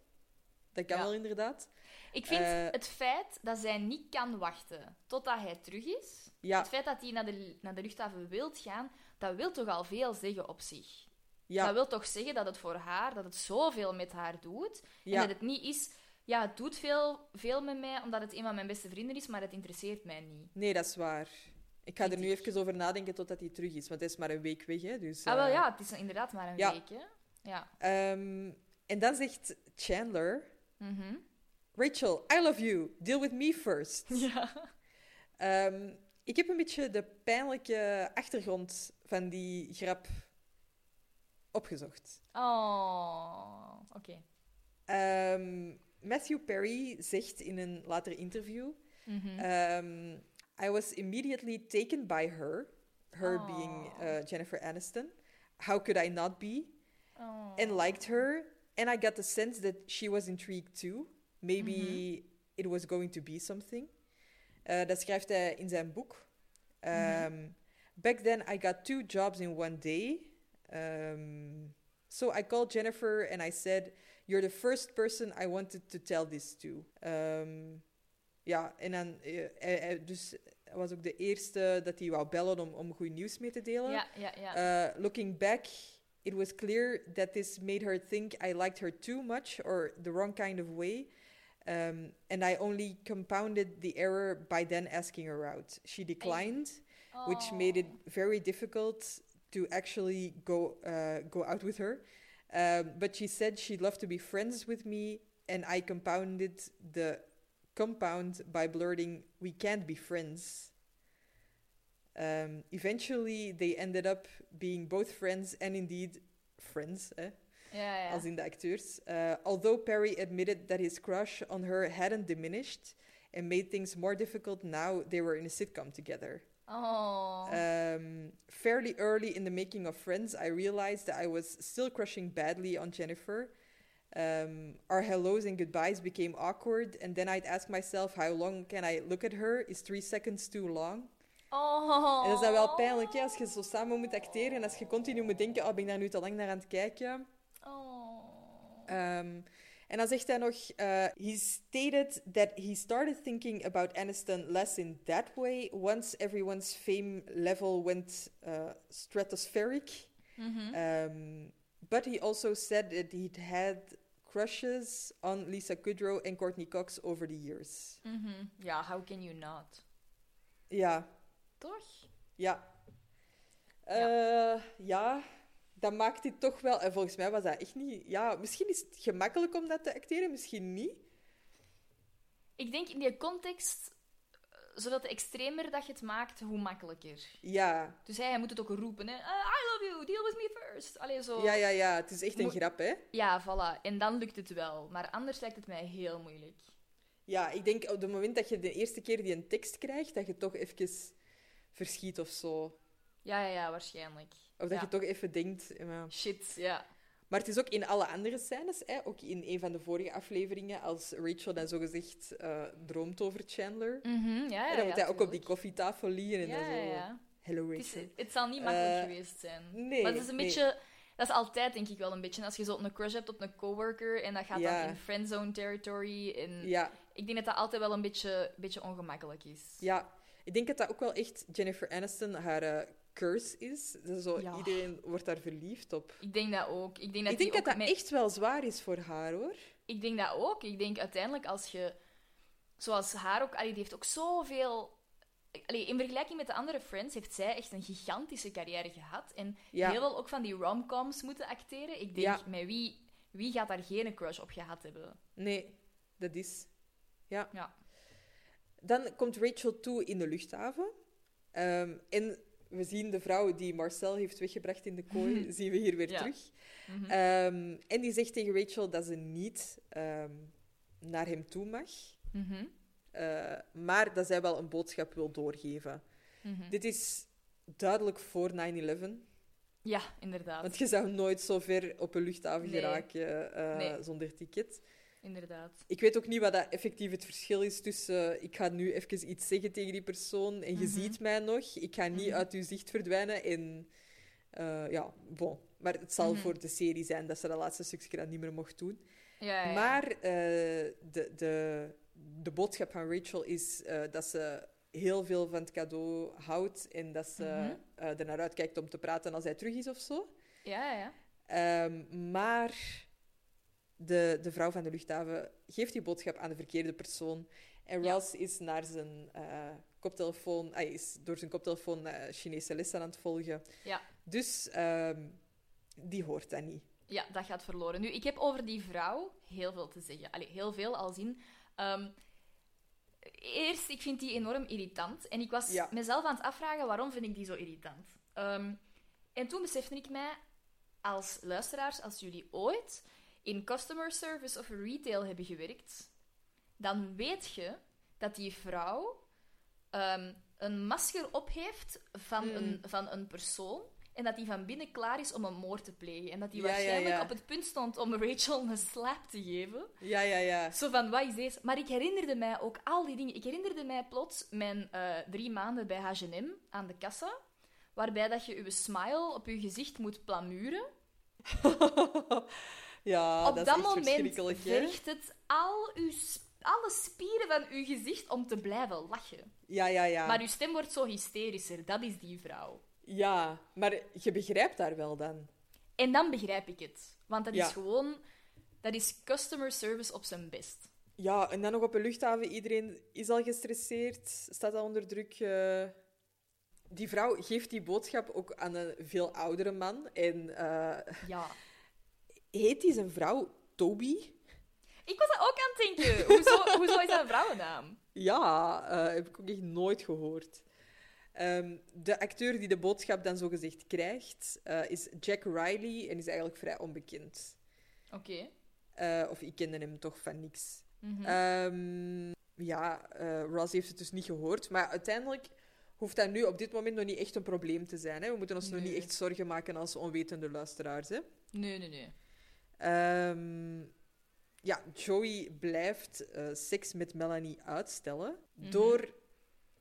A: Dat kan
B: Ja.
A: wel inderdaad.
B: Ik vind
A: Eh,
B: het feit dat zij niet kan wachten totdat hij terug is,
A: Ja,
B: het feit dat hij naar de, naar de luchthaven wilt gaan, dat wil toch al veel zeggen op zich.
A: Ja,
B: Dat wil toch zeggen dat het voor haar, dat het zoveel met haar doet. En dat het niet is, ja, het doet veel, veel met mij omdat het een van mijn beste vrienden is, maar het interesseert mij niet.
A: Nee, dat is waar. Ik ga er nu even over nadenken totdat hij terug is, want hij is maar een week weg. Hè, dus,
B: Ah, wel
A: eh,
B: ja, het is inderdaad maar een
A: ja.
B: week, hè. Ja.
A: ehm, en dan zegt Chandler...
B: Mhm.
A: Rachel, I love you. Deal with me first.
B: Ja.
A: Ehm, ik heb een beetje de pijnlijke achtergrond van die grap opgezocht.
B: Oh, oké.
A: Ehm, Matthew Perry zegt in een later interview... Um, I was immediately taken by her, her
B: Aw.
A: being uh, Jennifer Aniston. How could I not be?
B: Oh.
A: And liked her, and I got the sense that she was intrigued too. Maybe
B: Mhm.
A: it was going to be something. Uh, dat schrijft hij in zijn boek. Um,
B: Mhm.
A: Back then, I got two jobs in one day. Um, so I called Jennifer and I said, "You're the first person I wanted to tell this to." Um, ja, en dan, eh, hij- hij- dus was ook de eerste dat hij wou bellen om, om goed nieuws mee te delen.
B: Ja, ja, ja.
A: Uh, looking back, it was clear that this made her think I liked her too much or the wrong kind of way. Um, and I only compounded the error by then asking her out. She declined, which made it very difficult to actually go uh, go out with her. Um, but she said she'd love to be friends with me, and I compounded the compound by blurting, "We can't be friends." Um, eventually, they ended up being both friends and indeed friends, eh?
B: ja, ja.
A: als in the actors. Uh, although Perry admitted that his crush on her hadn't diminished and made things more difficult now they were in a sitcom together.
B: Oh.
A: Um, fairly early in the making of Friends, I realized that I was still crushing badly on Jennifer. Um, our hellos and goodbyes became awkward, and then I'd ask myself, how long can I look at her? Is three seconds too long?
B: oh.
A: En dat is dan wel pijnlijk, hè, als je zo samen moet acteren en als je continu moet denken, oh, ben ik daar nu te lang naar aan het kijken?
B: Oh.
A: Um, en dan zegt hij nog, uh, he stated that he started thinking about Aniston less in that way once everyone's fame level went uh, stratospheric.
B: Mhm.
A: Um, but he also said that he'd had crushes on Lisa Kudrow and Courtney Cox over the years.
B: Mhm. Ja, how can you not?
A: Ja,
B: Toch?
A: ja. Ja. Dat maakt dit toch wel... En volgens mij was dat echt niet... Ja, misschien is het gemakkelijk om dat te acteren, misschien niet.
B: Ik denk in die context, eh, zodat de extremer dat je het maakt, hoe makkelijker.
A: Ja.
B: Dus hij, hij moet het ook roepen, hè. "Uh, I love you, deal with me first. Allee, zo.
A: Ja, ja, ja. Het is echt een
B: Mo-
A: grap, hè?
B: Ja, voilà. En dan lukt het wel. Maar anders lijkt het mij heel moeilijk.
A: Ja, ik denk op het moment dat je de eerste keer die een tekst krijgt, dat je toch even verschiet of zo.
B: Ja, ja, ja, waarschijnlijk.
A: Of dat
B: Ja.
A: je toch even denkt... ja.
B: Shit, ja.
A: Maar het is ook in alle andere scènes, hè, ook in een van de vorige afleveringen, als Rachel dan zogezegd eh droomt over Chandler.
B: Mhm, ja, ja,
A: en dan moet hij ook op die koffietafel liggen en dan zo...
B: ja, ja.
A: Hello,
B: Het, is,
A: Rachel.
B: het zal niet makkelijk
A: Eh,
B: geweest zijn.
A: nee,
B: maar het is een
A: nee.
B: beetje... Dat is altijd, denk ik wel, een beetje. Als je zo een crush hebt op een coworker en dat gaat dan in friendzone territory. En
A: Ja,
B: Ik denk dat dat altijd wel een beetje, beetje ongemakkelijk is.
A: ja. Ik denk dat dat ook wel echt Jennifer Aniston haar eh, curse is. Zo,
B: Ja.
A: Iedereen wordt daar verliefd op.
B: Ik denk dat ook. Ik denk dat,
A: ik denk dat dat
B: met-
A: echt wel zwaar is voor haar, hoor.
B: Ik denk dat ook. Ik denk uiteindelijk als je... Zoals haar ook... Allee, die heeft ook zoveel... Allee, in vergelijking met de andere Friends heeft zij echt een gigantische carrière gehad. En
A: Ja.
B: heel veel ook van die romcoms moeten acteren. Ik denk,
A: Ja.
B: met wie, wie gaat daar geen crush op gehad hebben?
A: Nee, dat is... Ja.
B: Ja.
A: Dan komt Rachel toe in de luchthaven. Ehm, en we zien de vrouw die Marcel heeft weggebracht in de kooi, zien we hier weer
B: Ja.
A: terug.
B: Mhm.
A: Ehm, en die zegt tegen Rachel dat ze niet ehm, naar hem toe mag,
B: Mhm.
A: eh, maar dat zij wel een boodschap wil doorgeven.
B: Mhm.
A: Dit is duidelijk voor 9-11,
B: Ja, inderdaad.
A: want je zou nooit zo ver op een luchthaven
B: Nee.
A: geraken eh,
B: Nee.
A: zonder ticket.
B: Inderdaad.
A: Ik weet ook niet wat dat effectief het verschil is tussen eh, ik ga nu even iets zeggen tegen die persoon en je
B: Mhm.
A: ziet mij nog, ik ga niet
B: Mhm.
A: uit uw zicht verdwijnen en eh, ja, bon. Maar het zal
B: Mhm.
A: voor de serie zijn dat ze dat laatste stukje dan niet meer mocht doen.
B: Ja, ja.
A: Maar eh, de, de, de boodschap van Rachel is dat ze heel veel van het cadeau houdt en dat ze er naar uitkijkt om te praten als hij terug is of zo.
B: Ja, ja, ja.
A: Ehm, maar de, de vrouw van de luchthaven geeft die boodschap aan de verkeerde persoon. En
B: Ja.
A: Ross is, naar zijn, eh, koptelefoon, ah, is door zijn koptelefoon eh, Chinese lessen aan het volgen.
B: Ja.
A: Dus ehm, die hoort dat niet.
B: Ja, dat gaat verloren. Nu, ik heb over die vrouw heel veel te zeggen. Allee, heel veel al zien. Ehm, eerst, ik vind die enorm irritant. En ik was
A: Ja.
B: mezelf aan het afvragen, waarom vind ik die zo irritant? Ehm, en toen besefte ik mij, als luisteraars, als jullie ooit in customer service of retail hebben gewerkt, dan weet je dat die vrouw ehm, een masker op heeft van,
A: Mm.
B: een, van een persoon en dat die van binnen klaar is om een moord te plegen. En dat die
A: Ja,
B: waarschijnlijk
A: ja.
B: op het punt stond om Rachel een slap te geven.
A: Ja, ja, ja.
B: Zo van, wat is deze? Maar ik herinnerde mij ook al die dingen. Ik herinnerde mij plots mijn eh, drie maanden bij H&M aan de kassa, waarbij dat je je smile op je gezicht moet plamuren.
A: ja,
B: op
A: dat,
B: dat,
A: is echt
B: moment vergt het al uw, alle spieren van uw gezicht om te blijven lachen.
A: Ja, ja, ja.
B: Maar uw stem wordt zo hysterischer. Dat is die vrouw.
A: Ja, maar je begrijpt daar wel dan.
B: En dan begrijp ik het. Want dat
A: Ja.
B: is gewoon... Dat is customer service op zijn best.
A: Ja, en dan nog op een luchthaven. Iedereen is al gestresseerd, staat al onder druk. eh. Die vrouw geeft die boodschap ook aan een veel oudere man. En eh,
B: Ja.
A: Heet die zijn vrouw Toby?
B: Ik was dat ook aan het denken. Hoezo, hoezo is dat een vrouwennaam?
A: Ja, eh, heb ik ook echt nooit gehoord. Ehm, de acteur die de boodschap dan zogezegd krijgt, eh, is Jack Riley en is eigenlijk vrij onbekend.
B: Oké.
A: Eh, of ik kende hem toch van niks.
B: Mhm.
A: Ehm, ja, Ross heeft het dus niet gehoord. Maar uiteindelijk hoeft dat nu op dit moment nog niet echt een probleem te zijn. Hè? We moeten ons nog niet echt zorgen maken als onwetende luisteraars. Hè?
B: Nee, nee, nee.
A: Ehm, ja, Joey blijft eh, seks met Melanie uitstellen
B: Mhm.
A: door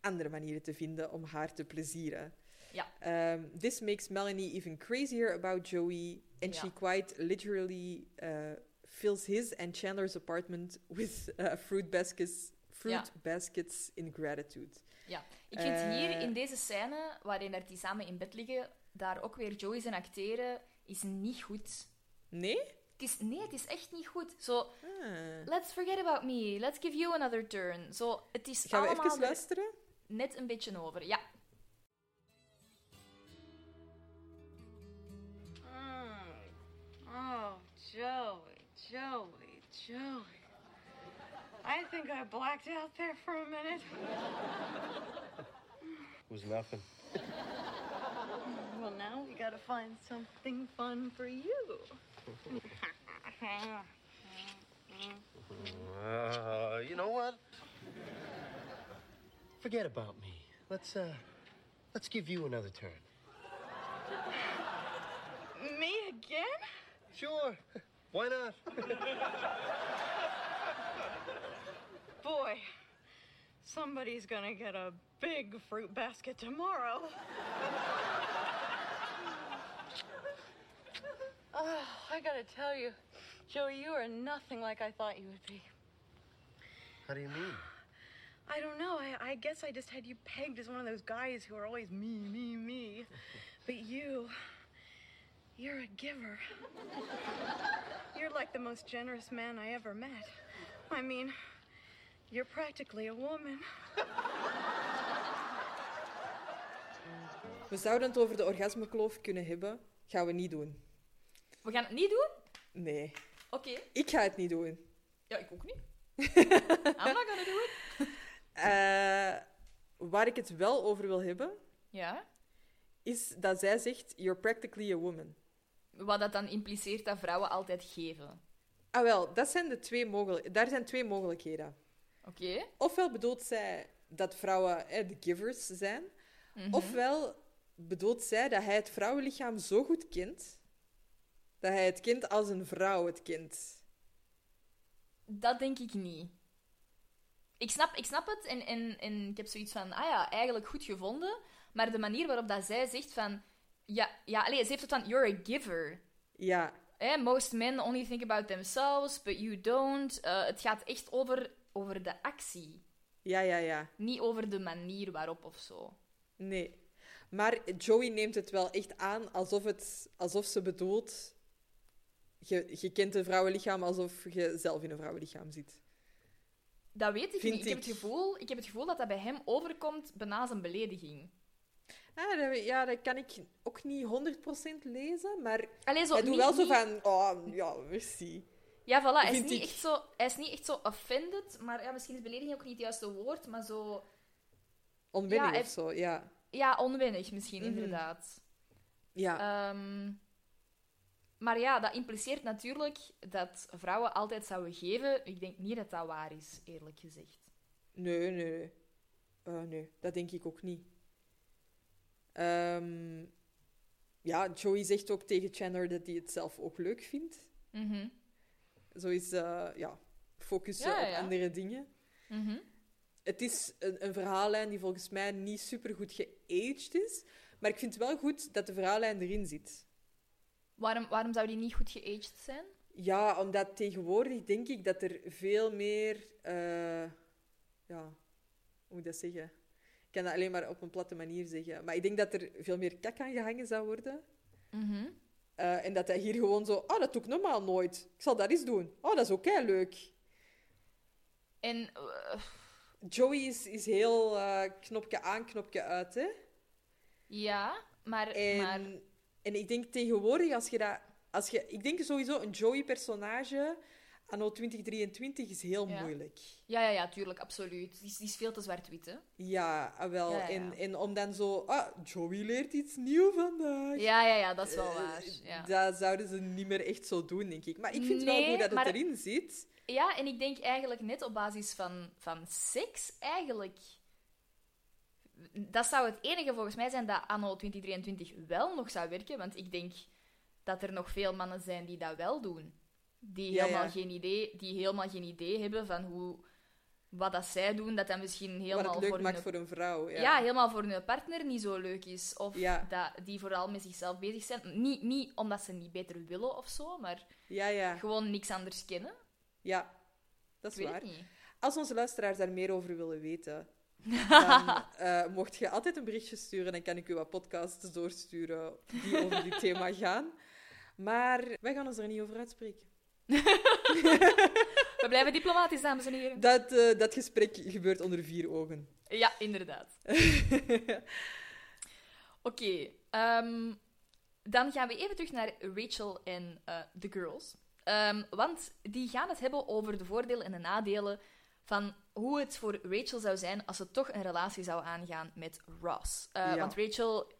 A: andere manieren te vinden om haar te plezieren.
B: Ja.
A: Ehm, this makes Melanie even crazier about Joey, and she quite literally uh, fills his and Chandler's apartment with uh, fruit baskets, fruit baskets in gratitude.
B: Ja. Ik vind
A: Eh.
B: hier in deze scène, waarin er die samen in bed liggen, daar ook weer Joey zijn acteren, is niet goed.
A: Nee?
B: Het is, nee, het is echt niet goed. Zo, so,
A: ah.
B: let's forget about me. Let's give you another turn. Zo, so, het is
A: Gaan we even luisteren?
B: Net een beetje over, ja. Mm.
D: Oh, Joey, Joey, Joey. I think I blacked out there for a minute.
F: It was nothing.
D: Well, now we gotta find something fun for you.
F: Uh, you know what? Forget about me. Let's uh, let's give you another turn.
D: Me again?
F: Sure. Why not?
D: Boy, somebody's gonna get a big fruit basket tomorrow. Oh, I gotta tell you, Joey, you are nothing like I thought you would be.
F: How do you mean?
D: I don't know. I, I guess I just had you pegged as one of those guys who are always me, me, me. But you, you're a giver. You're like the most generous man I ever met. I mean, you're practically a woman.
A: We zouden het over de orgasmekloof kunnen hebben. Gaan we niet doen.
B: We gaan het niet doen?
A: Nee.
B: Oké.
A: Ik ga het niet doen.
B: Ja, ik ook niet. I'm not gonna do it.
A: Waar ik het wel over wil hebben,
B: Ja.
A: is dat zij zegt: You're practically a woman.
B: Wat dat dan impliceert dat vrouwen altijd geven.
A: Ah, wel, dat zijn de twee mogelijk... daar zijn twee mogelijkheden.
B: Oké.
A: Ofwel bedoelt zij dat vrouwen eh, de givers zijn,
B: Mhm.
A: ofwel bedoelt zij dat hij het vrouwenlichaam zo goed kent, dat hij het kent als een vrouw het kent.
B: Dat denk ik niet. Ik snap, ik snap het en, en, en ik heb zoiets van, ah ja, eigenlijk goed gevonden. Maar de manier waarop dat zij zegt van... Ja, ja allez, ze heeft het van, you're a giver.
A: Ja,
B: Eh, most men only think about themselves, but you don't. Eh, het gaat echt over, over de actie.
A: ja, ja, ja.
B: Niet over de manier waarop of zo.
A: Nee. Maar Joey neemt het wel echt aan alsof, het, alsof ze bedoelt... Je, je kent een vrouwenlichaam alsof je zelf in een vrouwenlichaam zit.
B: Dat weet ik
A: Vind
B: niet. Ik heb, het gevoel, ik heb het gevoel dat dat bij hem overkomt bijna een belediging.
A: Ah, dat, ja, dat kan ik ook niet 100% lezen, maar
B: Allee, zo,
A: hij doet
B: niet-
A: wel zo van... Oh, ja, merci.
B: Ja, voilà. Hij is, niet
A: ik.
B: echt zo, hij is niet echt zo offended, maar ja, misschien is belediging ook niet het juiste woord, maar zo... Ja, hij-
A: of zo, ja.
B: Ja, onwennig misschien,
A: Mhm.
B: inderdaad.
A: Ja,
B: Ehm, maar ja, dat impliceert natuurlijk dat vrouwen altijd zouden geven. Ik denk niet dat dat waar is, eerlijk gezegd.
A: nee, nee. Nee. Eh, nee, dat denk ik ook niet. Ehm, ja, Joey zegt ook tegen Chandler dat hij het zelf ook leuk vindt.
B: Mhm.
A: Zo is, eh, ja, focussen
B: Ja,
A: op
B: ja.
A: andere dingen.
B: Mhm.
A: Het is een, een verhaallijn die volgens mij niet supergoed geaged is. Maar ik vind het wel goed dat de verhaallijn erin zit.
B: Waarom, waarom zou die niet goed geaged zijn?
A: Ja, omdat tegenwoordig denk ik dat er veel meer... eh, ja, hoe moet ik dat zeggen? Ik kan dat alleen maar op een platte manier zeggen. Maar ik denk dat er veel meer kak aan gehangen zou worden.
B: Mhm.
A: Eh, en dat hij hier gewoon zo... Oh, dat doe ik normaal nooit. Ik zal dat eens doen. Oh, dat is ook heel leuk.
B: En eh,
A: Joey is, is heel eh, knopje aan, knopje uit, hè?
B: ja, maar,
A: En,
B: maar
A: en ik denk tegenwoordig, als je dat... Als je, ik denk sowieso, een Joey-personage anno 2023 is heel
B: Ja.
A: moeilijk.
B: ja, ja, ja, tuurlijk, absoluut. Die is, die is veel te zwart-wit, hè?
A: Ja, ah, wel.
B: Ja, ja, ja.
A: En, en om dan zo... Ah, Joey leert iets nieuws vandaag.
B: Ja, ja, ja, dat is wel
A: Eh,
B: waar.
A: Dat zouden ze niet meer echt zo doen, denk ik. Maar ik vind wel
B: Nee,
A: goed dat het erin zit.
B: Ja, en ik denk eigenlijk net op basis van, van seks, eigenlijk... Dat zou het enige volgens mij zijn dat anno 2023 wel nog zou werken, want ik denk dat er nog veel mannen zijn die dat wel doen. Die
A: Ja,
B: helemaal,
A: ja.
B: Geen, idee, die helemaal geen idee hebben van hoe, wat dat zij doen, dat dat misschien helemaal
A: leuk
B: voor
A: maakt
B: hun,
A: voor een vrouw. Ja,
B: ja. helemaal voor hun partner niet zo leuk is. Of dat die vooral met zichzelf bezig zijn. Niet, niet omdat ze niet beter willen of zo, maar gewoon niks anders kennen.
A: ja. Dat is
B: weet
A: waar. Als onze luisteraars daar meer over willen weten, dan eh, mocht je altijd een berichtje sturen. Dan kan ik u wat podcasts doorsturen die over dit thema gaan. Maar wij gaan ons er niet over uitspreken.
B: We blijven diplomatisch, dames en heren.
A: Dat, eh, dat gesprek gebeurt onder vier ogen.
B: Ja, inderdaad. Oké, ehm, dan gaan we even terug naar Rachel en eh The Girls. Ehm, want die gaan het hebben over de voordelen en de nadelen van hoe het voor Rachel zou zijn als ze toch een relatie zou aangaan met Ross. Eh,
A: Ja.
B: Want Rachel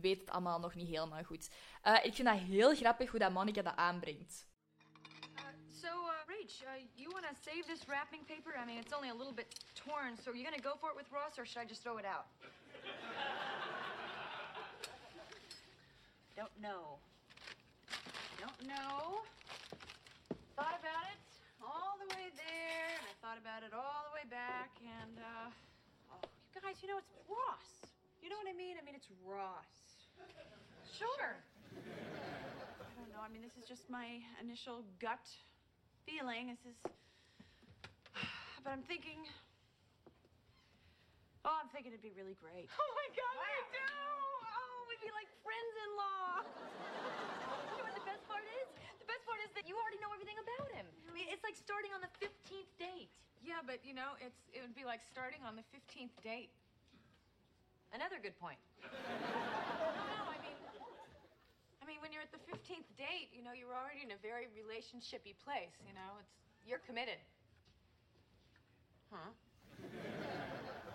B: weet het allemaal nog niet helemaal goed. Eh, ik vind dat heel grappig hoe dat Monica dat aanbrengt.
H: So, uh, Rach, uh, you want to save this wrapping paper? I mean, it's only a little bit torn, so are you going to go for it with Ross, or should I just throw it out?
D: Don't know. Don't know. Thought about it there, and I thought about it all the way back, and, uh, oh, you guys, you know, it's Ross. You know what I mean? I mean, it's Ross.
H: Sure.
D: I don't know. I mean, this is just my initial gut feeling. This is. But I'm thinking. Oh, I'm thinking it'd be really great.
H: Oh my God, me too! Oh, we'd be like friends-in-law. you know what the best part is? The best part is that you already know everything about him. I mean, it's like starting on the 15th date.
G: Yeah, but you know, it's it would be like starting on the 15th date.
H: Another good point.
G: No, I mean, I mean, when you're at the 15th date, you know, you're already in a very relationshipy place. You know, it's
H: You're committed.
G: huh.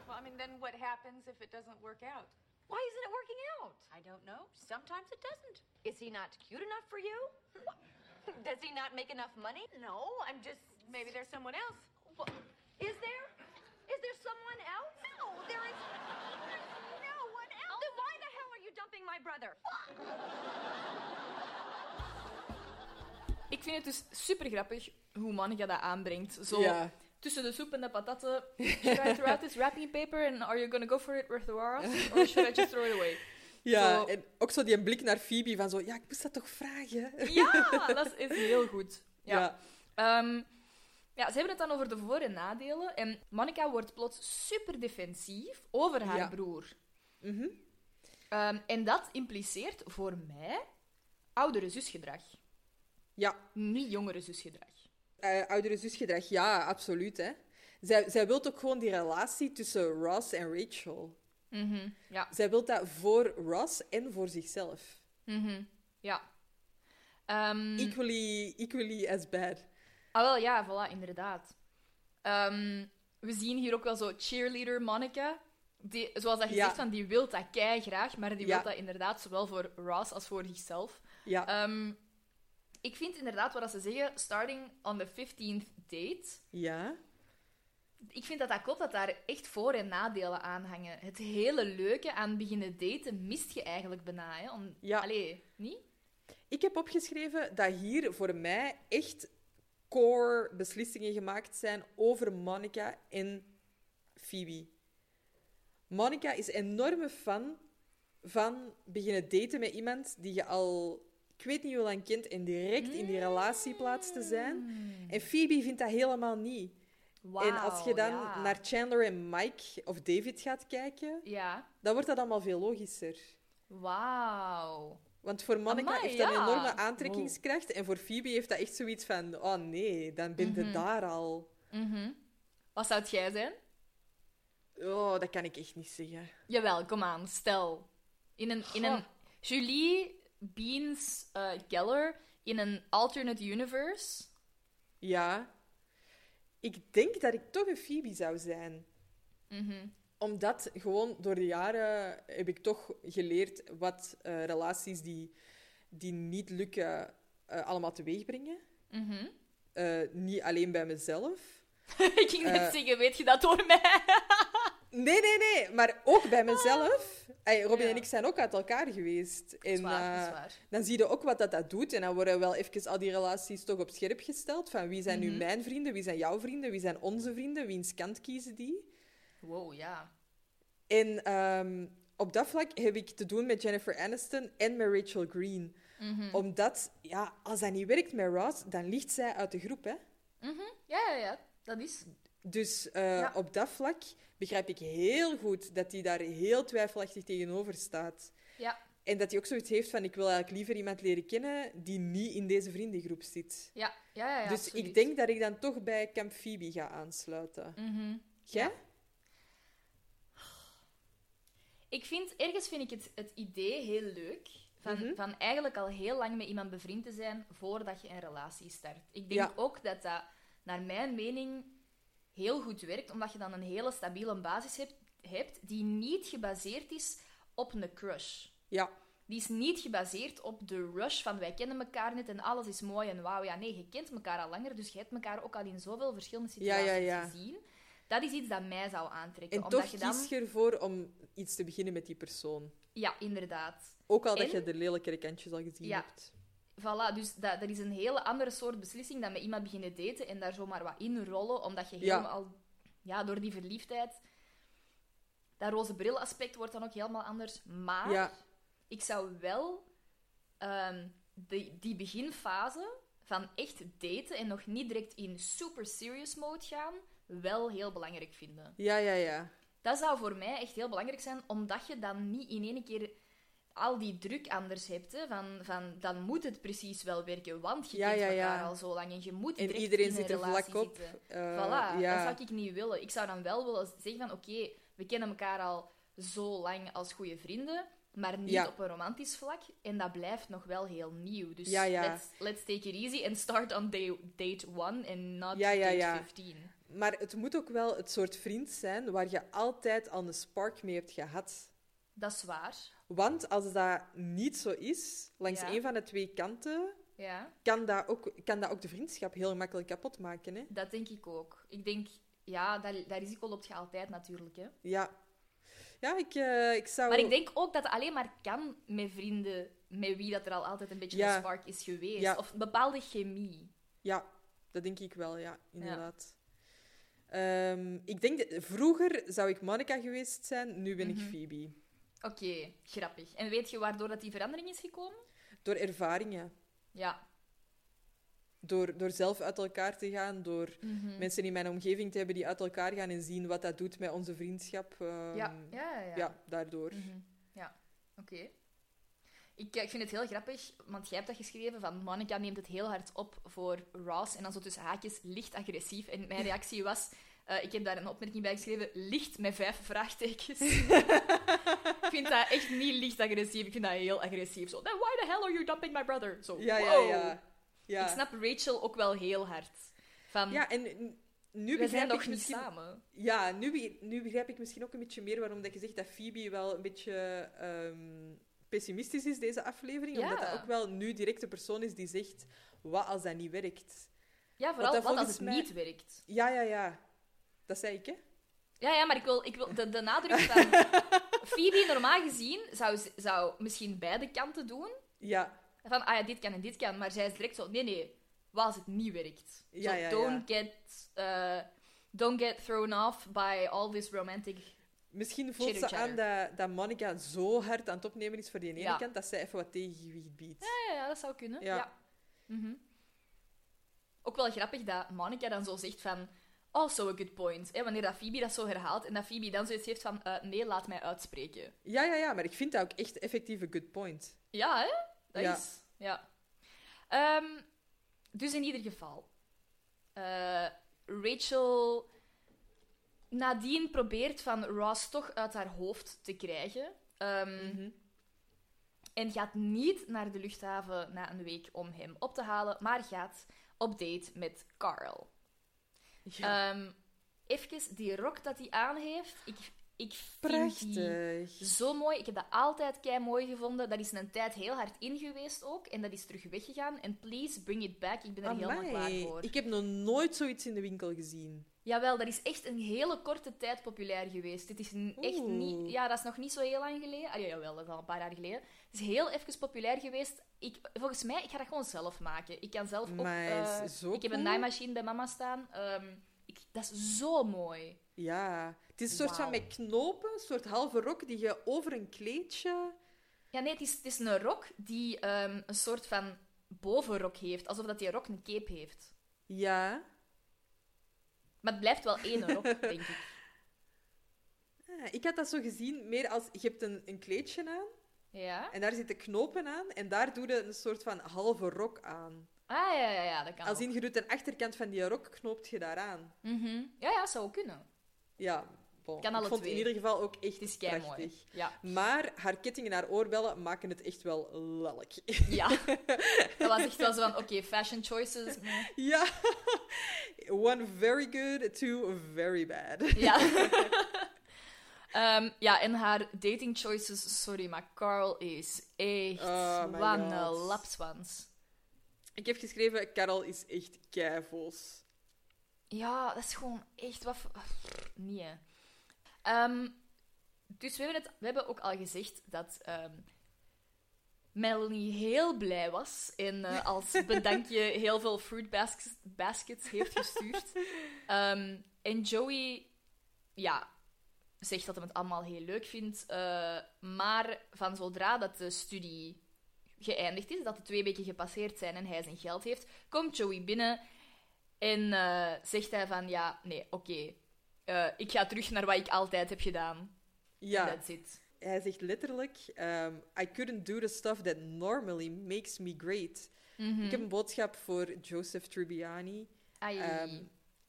G: Well, I mean, then what happens if it doesn't work out?
H: Why isn't it working out?
D: I don't know. Sometimes it doesn't.
H: Is he not cute enough for you? Does he not make enough money? No, I'm just.
G: Maybe there's someone else.
H: Well, is there? Is there someone else? No, there is. There's no one else. Oh, then why the hell are you dumping my brother?
B: Ik vind het dus super grappig hoe Monica dat aanbrengt. Zo
A: Ja.
B: Tussen de soep en de patatten. Should I throw out this wrapping paper and are you gonna go for it with the Ross? Or should I just throw it away?
A: Ja, en ook zo die blik naar Phoebe van zo... Ja, ik moest dat toch vragen?
B: Ja, dat is heel goed. Ja.
A: Ja.
B: Ehm, ja, ze hebben het dan over de voor- en nadelen. En Monica wordt plots super defensief over haar
A: Ja.
B: broer.
A: Mhm.
B: Ehm, en dat impliceert voor mij oudere zusgedrag.
A: Ja,
B: Niet jongere zusgedrag.
A: Eh, oudere zusgedrag, ja, absoluut. Hè. Zij, zij wil ook gewoon die relatie tussen Ross en Rachel.
B: Mhm, Ja.
A: Zij wil dat voor Ross en voor zichzelf.
B: Mhm, Ja. Ehm,
A: Equally, equally as bad.
B: Ah, wel, ja, voilà, inderdaad. Ehm, we zien hier ook wel zo cheerleader Monica. Die, zoals dat je
A: Ja.
B: zegt, van, die wil dat kei graag, maar die
A: Ja.
B: wil dat inderdaad zowel voor Ross als voor zichzelf.
A: Ja,
B: Ehm, ik vind inderdaad wat ze zeggen, starting on the 15th date.
A: ja.
B: Ik vind dat dat klopt, dat daar echt voor- en nadelen aan hangen. Het hele leuke aan beginnen daten mist je eigenlijk bijna. Hè? Om...
A: Ja.
B: Allee, niet?
A: Ik heb opgeschreven dat hier voor mij echt core beslissingen gemaakt zijn over Monica en Phoebe. Monica is een enorme fan van beginnen daten met iemand die je al, ik weet niet hoe lang kent, en direct in die relatie plaatst te zijn. En Phoebe vindt dat helemaal niet. en als je dan
B: ja.
A: naar Chandler en Mike of David gaat kijken,
B: Ja.
A: dan wordt dat allemaal veel logischer.
B: Wauw.
A: Want voor Monica
B: Amai,
A: heeft dat een enorme aantrekkingskracht. En voor Phoebe heeft dat echt zoiets van... Oh nee, dan ben je
B: Mhm.
A: daar al.
B: Mhm. Wat zou het jij zijn?
A: Oh, dat kan ik echt niet zeggen.
B: Jawel, kom aan, stel. In een, in een Julie Beans eh, Geller in een alternate universe.
A: Ja. Ik denk dat ik toch een Phoebe zou zijn.
B: Mhm.
A: Omdat gewoon door de jaren heb ik toch geleerd wat eh, relaties die, die niet lukken eh, allemaal teweeg brengen.
B: Mhm.
A: Eh, niet alleen bij mezelf.
B: ik ging net zeggen, weet je dat door mij?
A: Nee, nee, nee, maar ook bij mezelf. Robin
B: Ja.
A: en ik zijn ook uit elkaar geweest. En,
B: Dat is waar, dat is
A: eh, dan zie je ook wat dat, dat doet. En dan worden wel even al die relaties toch op scherp gesteld. Van wie zijn
B: Mhm.
A: nu mijn vrienden, wie zijn jouw vrienden, wie zijn onze vrienden, wiens kant kiezen die.
B: Wow, ja.
A: En ehm, op dat vlak heb ik te doen met Jennifer Aniston en met Rachel Green.
B: Mhm.
A: Omdat, ja, als dat niet werkt met Ross, dan ligt zij uit de groep, hè.
B: Mhm. Ja, ja, ja, dat is.
A: Dus eh,
B: Ja.
A: op dat vlak begrijp ik heel goed dat hij daar heel twijfelachtig tegenover staat.
B: Ja,
A: En dat hij ook zoiets heeft van, ik wil eigenlijk liever iemand leren kennen die niet in deze vriendengroep zit.
B: ja, ja. ja, ja
A: dus
B: absoluut.
A: ik denk dat ik dan toch bij Camp Phoebe ga aansluiten. Jij?
B: Ik vind, ergens vind ik het, het idee heel leuk Van,
A: Mhm.
B: van eigenlijk al heel lang met iemand bevriend te zijn voordat je een relatie start. Ik denk
A: Ja.
B: ook dat dat, naar mijn mening, heel goed werkt, omdat je dan een hele stabiele basis hebt, hebt die niet gebaseerd is op een crush.
A: Ja,
B: Die is niet gebaseerd op de rush van wij kennen elkaar net en alles is mooi en wauw. Ja, nee, je kent elkaar al langer, dus je hebt elkaar ook al in zoveel verschillende
A: Ja,
B: situaties
A: ja, ja.
B: gezien. Dat is iets dat mij zou aantrekken.
A: en
B: omdat
A: toch
B: je dan...
A: kies je ervoor om iets te beginnen met die persoon.
B: Ja, inderdaad.
A: Ook al dat je de lelijke kantjes al gezien
B: Ja.
A: hebt.
B: Voilà, dus dat, dat is een hele andere soort beslissing dan met iemand beginnen daten en daar zomaar wat in rollen, omdat je
A: Ja.
B: helemaal, ja, door die verliefdheid, dat roze bril aspect wordt dan ook helemaal anders. Maar
A: Ja.
B: ik zou wel ehm, die, die beginfase van echt daten en nog niet direct in super serious mode gaan, wel heel belangrijk vinden.
A: Ja, ja, ja.
B: Dat zou voor mij echt heel belangrijk zijn, omdat je dan niet in één keer al die druk anders hebt. Hè, van, van, dan moet het precies wel werken, want je
A: Ja,
B: kent
A: ja,
B: elkaar
A: ja.
B: al zo lang en je moet
A: En iedereen
B: in
A: zit er vlak op. Eh,
B: voilà, dat zou ik niet willen. Ik zou dan wel willen zeggen van, oké, we kennen elkaar al zo lang als goede vrienden, maar niet op een romantisch vlak. En dat blijft nog wel heel nieuw. Dus. Let's, let's take it easy and start on day, date one and not date
A: ja.
B: 15.
A: Maar het moet ook wel het soort vriend zijn waar je altijd al een spark mee hebt gehad.
B: Dat is waar.
A: Want als dat niet zo is, langs
B: Ja.
A: een van de twee kanten,
B: Ja.
A: kan dat ook, kan dat ook de vriendschap heel makkelijk kapot maken. Hè?
B: Dat denk ik ook. Ik denk, ja, dat, dat risico loopt je altijd natuurlijk. Hè.
A: Ja. Ja, ik, eh, ik zou...
B: Maar ik denk ook dat het alleen maar kan met vrienden met wie dat er al altijd een beetje
A: Ja.
B: een spark is geweest.
A: Ja.
B: Of een bepaalde chemie.
A: Ja, dat denk ik wel, ja, inderdaad. Ehm, ik denk, dat, vroeger zou ik Monica geweest zijn, nu ben
B: Mhm.
A: ik Phoebe.
B: Oké, grappig. En weet je waardoor dat die verandering is gekomen?
A: Door ervaringen.
B: Ja.
A: Door, door zelf uit elkaar te gaan, door
B: Mhm.
A: mensen in mijn omgeving te hebben die uit elkaar gaan en zien wat dat doet met onze vriendschap. ehm,
B: ja. Ja, ja, ja.
A: ja, daardoor.
B: Mhm. Ja, oké. Ik, eh, ik vind het heel grappig, want jij hebt dat geschreven van Monica neemt het heel hard op voor Ross en dan zo tussen haakjes licht agressief. En mijn reactie was, eh, ik heb daar een opmerking bij geschreven, licht met vijf vraagtekens. ik vind dat echt niet licht agressief, ik vind dat heel agressief. Zo, then why the hell are you dumping my brother? Zo,
A: Ja, ja,
B: wow.
A: ja. ja.
B: Ik snap Rachel ook wel heel hard. Van,
A: Ja, en nu begrijp
B: zijn
A: ik
B: nog niet
A: misschien...
B: samen.
A: Ja, nu, nu begrijp ik misschien ook een beetje meer waarom dat je zegt dat Phoebe wel een beetje ehm, pessimistisch is, deze aflevering. Omdat dat ook wel nu direct de persoon is die zegt, wat als dat niet werkt?
B: Ja, vooral wat als het
A: mij-
B: niet werkt.
A: Ja, ja, ja. Dat zei ik, hè?
B: Ja, ja, maar ik wil, ik wil de, de nadruk van... Phoebe, normaal gezien, zou, zou misschien beide kanten doen.
A: Ja,
B: Van, ah ja, dit kan en dit kan. Maar zij is direct zo, nee, nee, wat als het niet werkt?
A: Ja,
B: don't, Get, eh, don't get thrown off by all this romantic...
A: misschien voelt ze aan dat, dat Monica zo hard aan het opnemen is voor die ene
B: Ja.
A: kant, dat zij even wat tegengewicht biedt.
B: Ja, ja, ja, dat zou kunnen.
A: Ja.
B: Ja. Mhm. Ook wel grappig dat Monica dan zo zegt van... Also a good point. Hè, wanneer dat Phoebe dat zo herhaalt en dat Phoebe dan zoiets heeft van... eh, nee, laat mij uitspreken.
A: Ja, ja, ja, maar ik vind dat ook echt effectief een good point.
B: Ja, hè? Dat
A: Ja.
B: is... Ja. Ehm, dus in ieder geval. eh, Rachel nadien probeert van Ross toch uit haar hoofd te krijgen. Ehm,
A: Mhm.
B: En gaat niet naar de luchthaven na een week om hem op te halen, maar gaat op date met Carl.
A: Ja,
B: Ehm even die rok dat hij aan heeft, ik, ik vind die
A: prachtig.
B: zo mooi. Ik heb dat altijd kei mooi gevonden. Dat is een tijd heel hard in geweest ook. En dat is terug weggegaan. En please bring it back. Ik ben er helemaal klaar
A: Amai,
B: voor.
A: Ik heb nog nooit zoiets in de winkel gezien.
B: Jawel, dat is echt een hele korte tijd populair geweest. Dit is echt
A: Oeh.
B: niet... Ja, dat is nog niet zo heel lang geleden. Ah, ja, jawel, dat is al een paar jaar geleden. Het is heel even populair geweest. Ik, volgens mij, ik ga dat gewoon zelf maken. Ik kan zelf ook...
A: Maar
B: eh,
A: is zo
B: ik heb een
A: cool.
B: naaimachine bij mama staan. Ehm, ik, dat is zo mooi.
A: Ja, het is een soort van
B: Wauw.
A: met knopen, een soort halve rok die je over een kleedje...
B: Ja, nee, het is, het is een rok die ehm, een soort van bovenrok heeft. Alsof dat die rok een cape heeft.
A: Ja.
B: Maar het blijft wel één rok, denk ik.
A: Ah, ik had dat zo gezien, meer als je hebt een, een kleedje aan
B: Ja?
A: en daar zitten knopen aan en daar doe je een soort van halve rok aan.
B: Ah, ja, ja, ja, dat kan
A: Als in je doet de achterkant van die rok knoopt je daaraan.
B: Mhm. Ja, ja, zou kunnen.
A: Ja, bon,
B: Kan
A: ik vond het in ieder geval ook echt
B: Het is kei mooi.
A: prachtig.
B: Ja.
A: Maar haar ketting en haar oorbellen maken het echt wel lelijk.
B: ja. Dat was echt wel zo van, oké, fashion choices. meh.
A: ja. One very good, two very bad.
B: Ja. Ehm, ja, en haar dating choices, sorry, maar Carl is echt
A: Oh God.
B: lapswans.
A: Ik heb geschreven, Carol is echt keivols.
B: Ja, dat is gewoon echt wat... Nee, hè. Ehm, dus we hebben, het, we hebben ook al gezegd dat ehm, Melanie heel blij was en eh, als bedankje heel veel fruit baskets, baskets heeft gestuurd. Ehm, en Joey, ja, zegt dat hij het allemaal heel leuk vindt. eh, maar van zodra dat de studie geëindigd is, dat de twee weken gepasseerd zijn en hij zijn geld heeft, komt Joey binnen en eh, zegt hij van, ja, nee, oké, eh, ik ga terug naar wat ik altijd heb gedaan.
A: Ja,
B: That's it.
A: hij zegt letterlijk: ehm, I couldn't do the stuff that normally makes me great.
B: Mhm.
A: Ik heb een boodschap voor Joseph Tribbiani. Ehm,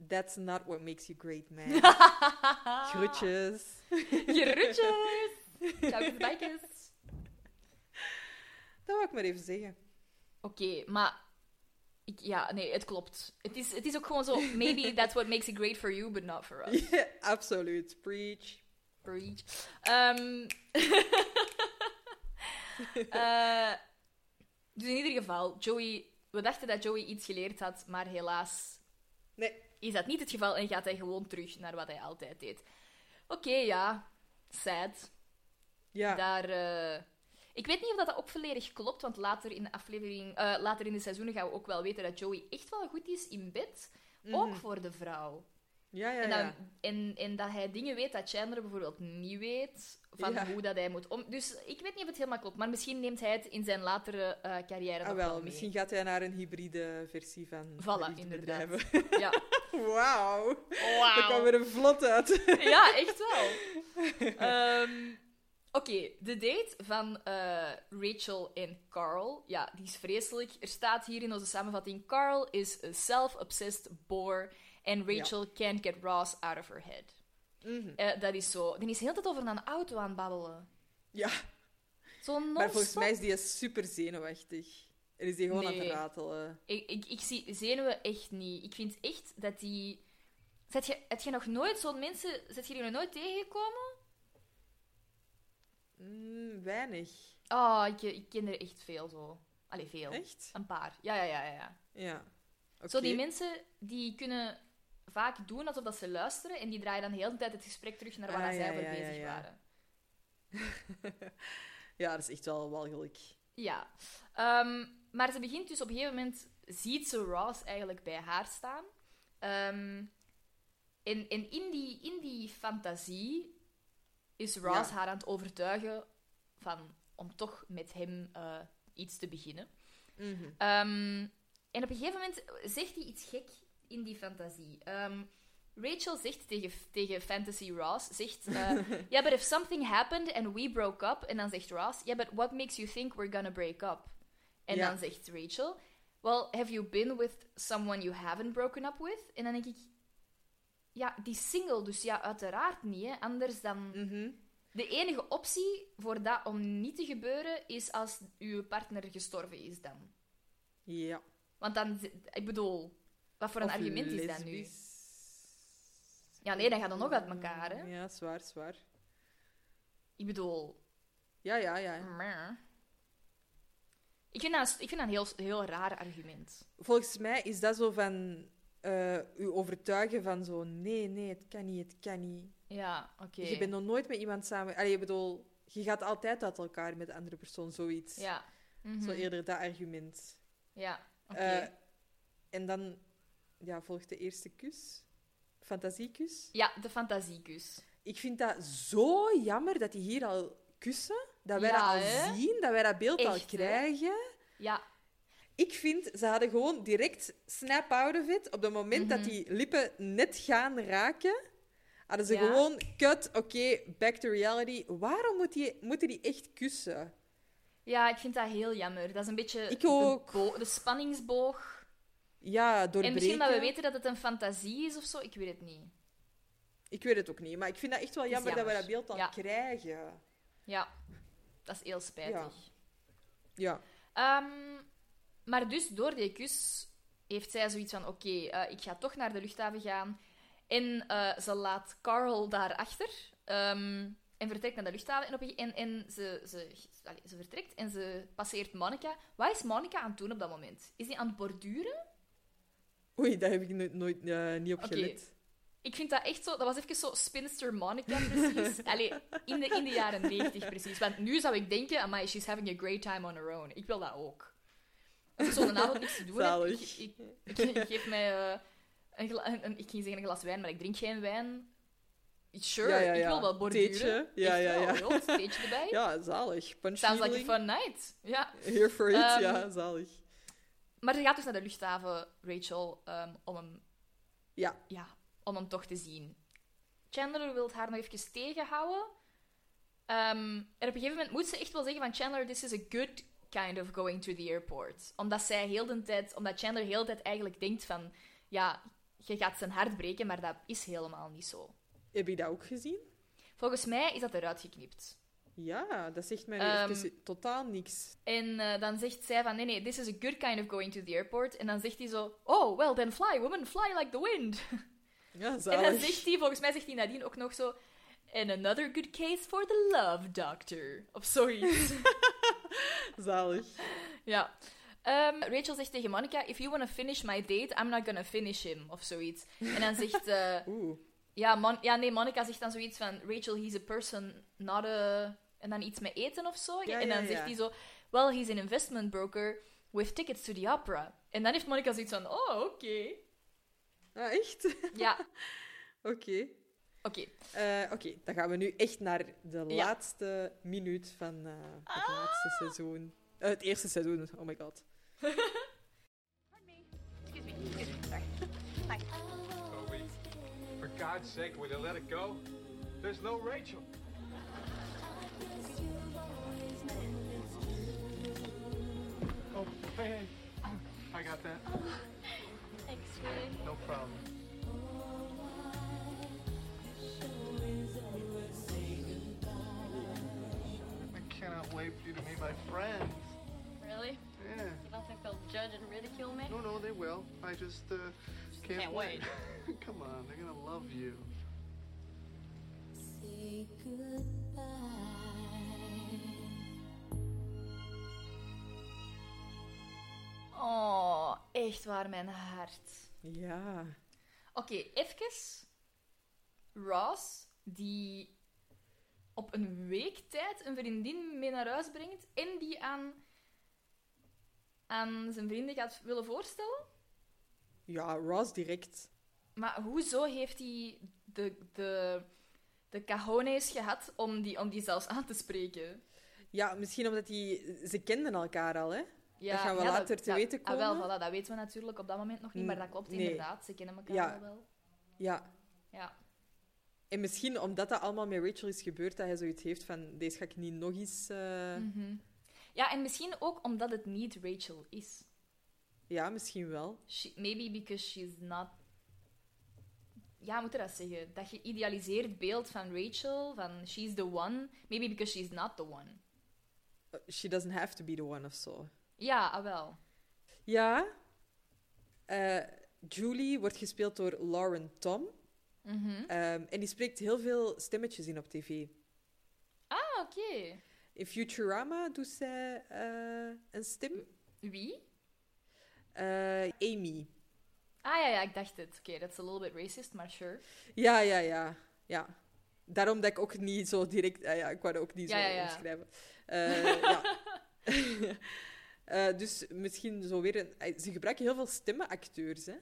A: that's not what makes you great, man. Groetjes.
B: Groetjes! Ciao.
A: Dat wou ik maar even zeggen.
B: Oké, maar... Ik, ja, nee, het klopt. Het is, het is ook gewoon zo... Maybe that's what makes it great for you, but not for us.
A: Ja, absoluut. Preach.
B: Preach. Ehm, eh, dus in ieder geval, Joey... We dachten dat Joey iets geleerd had, maar helaas
A: Nee.
B: is dat niet het geval en gaat hij gewoon terug naar wat hij altijd deed. Oké, ja. Sad.
A: Ja.
B: Daar, eh, Ik weet niet of dat, ook volledig klopt, want later in de aflevering, eh, later in de seizoenen gaan we ook wel weten dat Joey echt wel goed is in bed. Ook voor de vrouw.
A: Ja, ja,
B: En,
A: ja.
B: dan, en, en dat hij dingen weet dat Chandler bijvoorbeeld niet weet, van
A: Ja.
B: hoe dat hij moet om... Dus ik weet niet of het helemaal klopt, maar misschien neemt hij het in zijn latere eh, carrière
A: Ah, wel,
B: wel mee.
A: misschien gaat hij naar een hybride versie van
B: Voilà,
A: de
B: inderdaad.
A: liefdebedrijven.
B: Ja.
A: Wauw.
B: Wauw.
A: Dat kwam weer een vlot uit.
B: Ja, echt wel. Ehm, Oké, de date van eh, Rachel en Carl, ja, die is vreselijk. Er staat hier in onze samenvatting: Carl is a self-obsessed bore and Rachel can't get Ross out of her head.
A: Mhm.
B: Eh, dat is zo. Die is de hele tijd over een auto aan het babbelen.
A: Ja,
B: Zo
A: maar volgens mij is die super zenuwachtig. En is die gewoon aan het ratelen.
B: Ik, ik, ik zie zenuwen echt niet. Ik vind echt dat die... Zet je, heb je nog nooit zo'n mensen... Zet je die nog nooit tegengekomen?
A: Mm, weinig.
B: Oh, ik, ik ken er echt veel zo. Allee, veel.
A: Echt?
B: Een paar. Ja, ja, ja, ja.
A: ja.
B: Zo die mensen die kunnen vaak doen alsof dat ze luisteren en die draaien dan de hele tijd het gesprek terug naar waar
A: Ah,
B: dat zij
A: ja,
B: over bezig
A: ja.
B: waren.
A: Ja, dat is echt wel walgelijk.
B: Ja. Ehm, maar ze begint dus op een gegeven moment... Ziet ze Ross eigenlijk bij haar staan. Ehm, en en in, die, in die fantasie is Ross
A: Ja.
B: haar aan het overtuigen van, om toch met hem eh, iets te beginnen.
A: Mhm.
B: Ehm, en op een gegeven moment zegt hij iets gek in die fantasie. Ehm, Rachel zegt tegen, tegen Fantasy Ross, zegt... yeah, but if something happened and we broke up... En dan zegt Ross, yeah, but what makes you think we're gonna break up? En dan zegt Rachel, well, have you been with someone you haven't broken up with? En dan denk ik... Ja, die single, dus ja, uiteraard niet. Hè. Anders dan...
A: Mhm.
B: De enige optie voor dat om niet te gebeuren is als uw partner gestorven is dan.
A: Ja.
B: Want dan, ik bedoel, wat voor een
A: Of
B: argument is dat nu? Ja, nee, dan gaat het nog uit elkaar, hè?
A: Ja, zwaar, zwaar.
B: Ik bedoel,
A: Ja, ja, ja.
B: ik vind dat, ik vind dat een heel, heel raar argument.
A: Volgens mij is dat zo van eh u overtuigen van zo nee, nee, het kan niet, het kan niet.
B: Ja, oké.
A: Je bent nog nooit met iemand samen. Allee, ik bedoel, je gaat altijd uit elkaar met de andere persoon, zoiets.
B: Ja. Mhm.
A: Zo eerder dat argument.
B: Ja, oké.
A: Eh, en dan ja, volgt de eerste kus. Fantasiekus.
B: Ja, de fantasiekus.
A: Ik vind dat zo jammer dat die hier al kussen. Dat wij
B: Ja,
A: dat al
B: hè?
A: zien, dat wij dat beeld al
B: hè?
A: krijgen.
B: Ja,
A: Ik vind, ze hadden gewoon direct snap out of it. Op het moment dat
B: Mhm.
A: die lippen net gaan raken, hadden ze
B: Ja.
A: gewoon cut, oké, back to reality. Waarom moet die, moeten die echt kussen?
B: ja, ik vind dat heel jammer. Dat is een beetje
A: Ik
B: de
A: ook.
B: bo- de spanningsboog.
A: Ja, doorbreken.
B: En misschien dat we weten dat het een fantasie is of zo, ik weet het niet.
A: Ik weet het ook niet, maar ik vind dat echt wel jammer, dat we dat beeld dan
B: Ja.
A: krijgen.
B: Ja, dat is heel spijtig.
A: Ja.
B: Ehm, maar dus door die kus heeft zij zoiets van: oké, eh, ik ga toch naar de luchthaven gaan. En eh, ze laat Carl daarachter ehm en vertrekt naar de luchthaven. En, op een, en, en ze, ze, ze vertrekt en ze passeert Monica. Wat is Monica aan het doen op dat moment? Is die aan het borduren?
A: Oei, daar heb ik no- nooit eh, niet op
B: Oké.
A: gelet.
B: Ik vind dat echt zo... Dat was even zo spinster Monica, precies. Allee, in de, in de jaren 90, precies. Want nu zou ik denken, amai, she's having a great time on her own. Ik wil dat ook. Ik zo'n avond niks te doen heb, ik, ik, ik, ik geef mij... eh, een, een, een- ik ging zeggen een glas wijn, maar ik drink geen wijn. Sure,
A: Ja, ja,
B: ik wil wel borduren.
A: Theetje. Ja, ja,
B: wel,
A: ja.
B: theetje erbij.
A: Ja, zalig. Punch
B: Sounds like a fun night. Ja.
A: Here for it,
B: Ehm,
A: ja, zalig.
B: Maar ze gaat dus naar de luchthaven, Rachel, ehm, om, hem,
A: Ja.
B: ja, om hem toch te zien. Chandler wil haar nog even tegenhouden. Ehm, en op een gegeven moment moet ze echt wel zeggen van Chandler, this is a good kind of going to the airport. Omdat zij heel de tijd, omdat Chandler heel de tijd eigenlijk denkt van, ja, je gaat zijn hart breken, maar dat is helemaal niet zo.
A: Heb je dat ook gezien?
B: Volgens mij is dat eruit geknipt.
A: Ja, dat zegt mij even totaal niks.
B: En eh, dan zegt zij van, nee, nee, this is a good kind of going to the airport. En dan zegt hij zo, oh, well, then fly, woman, fly like the wind.
A: Ja,
B: En dan zegt hij, volgens mij zegt hij nadien ook nog zo... And another good case for the love doctor. Of zoiets.
A: Zalig.
B: ja. Ehm, Rachel zegt tegen Monica, if you want to finish my date, I'm not gonna finish him. Of zoiets. En dan zegt... eh,
A: Oeh.
B: ja, Mon ja, nee, Monica zegt dan zoiets van... Rachel, he's a person, not a... En dan iets met eten of zo.
A: Ja,
B: en dan
A: ja,
B: zegt
A: ja.
B: hij zo... Well, he's an investment broker with tickets to the opera. En dan heeft Monica zoiets van... Oh, oké.
A: Ah, echt?
B: Ja,
A: Oké.
B: Oké.
A: Eh, Oké, dan gaan we nu echt naar de
B: Ja.
A: laatste minuut van eh, het laatste seizoen. Eh, het eerste seizoen, oh my god.
D: Excuse me. Excuse me. Sorry. Hi.
C: Toby, for God's sake, will you let it go? There's no Rachel. Oh, hey, hey. I got that.
H: Thanks, sweetie.
C: No problem. Cannot for you to meet my friends.
H: Really?
C: Yeah.
H: You don't think they'll judge and ridicule me?
C: No, no, they will. I just uh, can't,
H: can't
C: wait. Come on, they're gonna love you.
I: Say goodbye.
B: Oh, echt waar, mijn hart.
A: Ja.
B: Oké, even. Ross, die op een week tijd een vriendin mee naar huis brengt en die aan, aan zijn vrienden gaat willen voorstellen.
A: Ja, Ross direct.
B: Maar hoezo heeft hij de, de, de cajones gehad om die, om die zelfs aan te spreken?
A: Ja, misschien omdat die... Ze kenden elkaar al, hè?
B: Ja,
A: Dat gaan we
B: ja,
A: later te weten
B: ah, wel,
A: komen.
B: voilà, dat weten we natuurlijk op dat moment nog niet, maar dat klopt
A: Nee.
B: inderdaad. Ze kennen elkaar
A: Ja.
B: al wel.
A: Ja.
B: Ja.
A: En misschien omdat dat allemaal met Rachel is gebeurd, dat hij zoiets heeft van... Deze ga ik niet nog eens... eh,
B: Mhm. Ja, en misschien ook omdat het niet Rachel is.
A: Ja, misschien wel.
B: She, maybe because she's not. Ja, moet je dat zeggen? Dat geïdealiseerd beeld van Rachel, van she's the one, maybe because she's not the one.
A: Uh, She doesn't have to be the one of zo.
B: Ja, ah, wel.
A: Ja. Eh, Julie wordt gespeeld door Lauren Tom.
B: Mhm.
A: Ehm, en die spreekt heel veel stemmetjes in op tv.
B: Ah, oké.
A: In Futurama doet zij eh, een stem.
B: Wie?
A: Eh, Amy.
B: Ah ja, ja, ik dacht het. Oké, dat is a little bit racist, maar sure.
A: Ja, ja, ja. ja. Daarom dat ik ook niet zo direct... ah ja, ik wou ook niet
B: Ja,
A: zo
B: ja, ja.
A: omschrijven. Eh, ja. Dus misschien zo weer... Een, ze gebruiken heel veel stemmenacteurs, hè.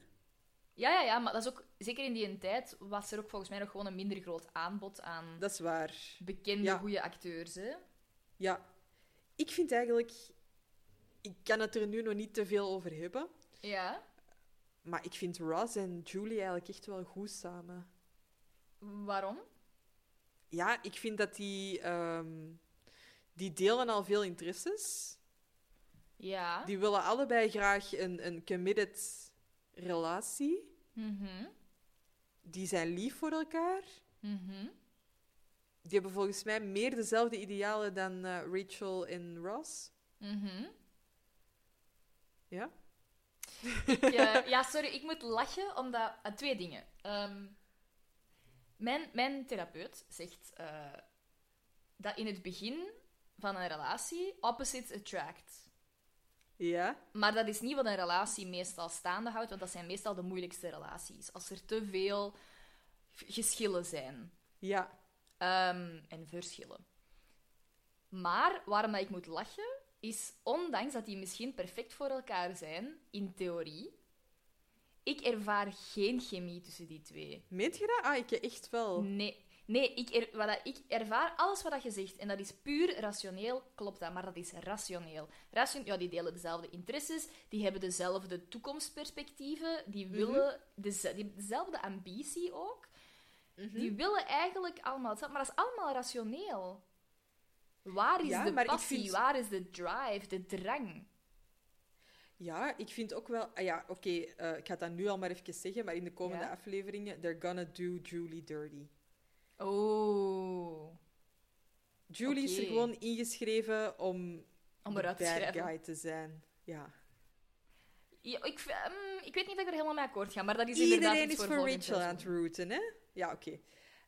B: Ja, ja, ja, maar dat is ook, zeker in die tijd was er ook volgens mij nog gewoon een minder groot aanbod aan
A: Dat is waar.
B: bekende,
A: Ja.
B: goede acteurs. Hè?
A: Ja. Ik vind eigenlijk... Ik kan het er nu nog niet te veel over hebben.
B: Ja.
A: Maar ik vind Ross en Julie eigenlijk echt wel goed samen.
B: Waarom?
A: Ja, ik vind dat die... ehm, die delen al veel interesses.
B: Ja.
A: Die willen allebei graag een, een committed relatie.
B: Mhm.
A: Die zijn lief voor elkaar.
B: Mhm.
A: Die hebben volgens mij meer dezelfde idealen dan eh, Rachel en Ross.
B: Mhm.
A: Ja?
B: Ik, eh, ja, sorry, ik moet lachen omdat... eh, twee dingen. Ehm, mijn, mijn therapeut zegt dat in het begin van een relatie opposites attract.
A: Ja?
B: Maar dat is niet wat een relatie meestal staande houdt, want dat zijn meestal de moeilijkste relaties. Als er te veel geschillen zijn.
A: Ja.
B: Ehm, en verschillen. Maar waarom dat ik moet lachen, is ondanks dat die misschien perfect voor elkaar zijn, in theorie, ik ervaar geen chemie tussen die twee.
A: Meent je dat? Ah, ik echt wel.
B: Nee, nee ik, er, wat dat, ik ervaar alles wat dat je zegt. En dat is puur rationeel, klopt dat, maar dat is rationeel. Ration, ja, die delen dezelfde interesses, die hebben dezelfde toekomstperspectieven, die willen deze- die hebben dezelfde ambitie ook. Die willen eigenlijk allemaal hetzelfde, maar dat is allemaal rationeel. Waar is
A: Ja,
B: de passie?
A: vind-
B: Waar is de drive, de drang?
A: Ja, ik vind ook wel... Ah ja, oké, eh, ik ga dat nu al maar even zeggen, maar in de komende
B: Ja?
A: afleveringen, they're gonna do Julie dirty.
B: Oh.
A: Julie is er gewoon ingeschreven om,
B: Om eruit te schrijven.
A: guy te zijn. Ja.
B: Ja, ik, ehm, ik weet niet dat ik er helemaal mee akkoord ga, maar dat is inderdaad
A: Iedereen
B: iets
A: is
B: voor
A: Rachel aan het rooten, hè? Ja, oké.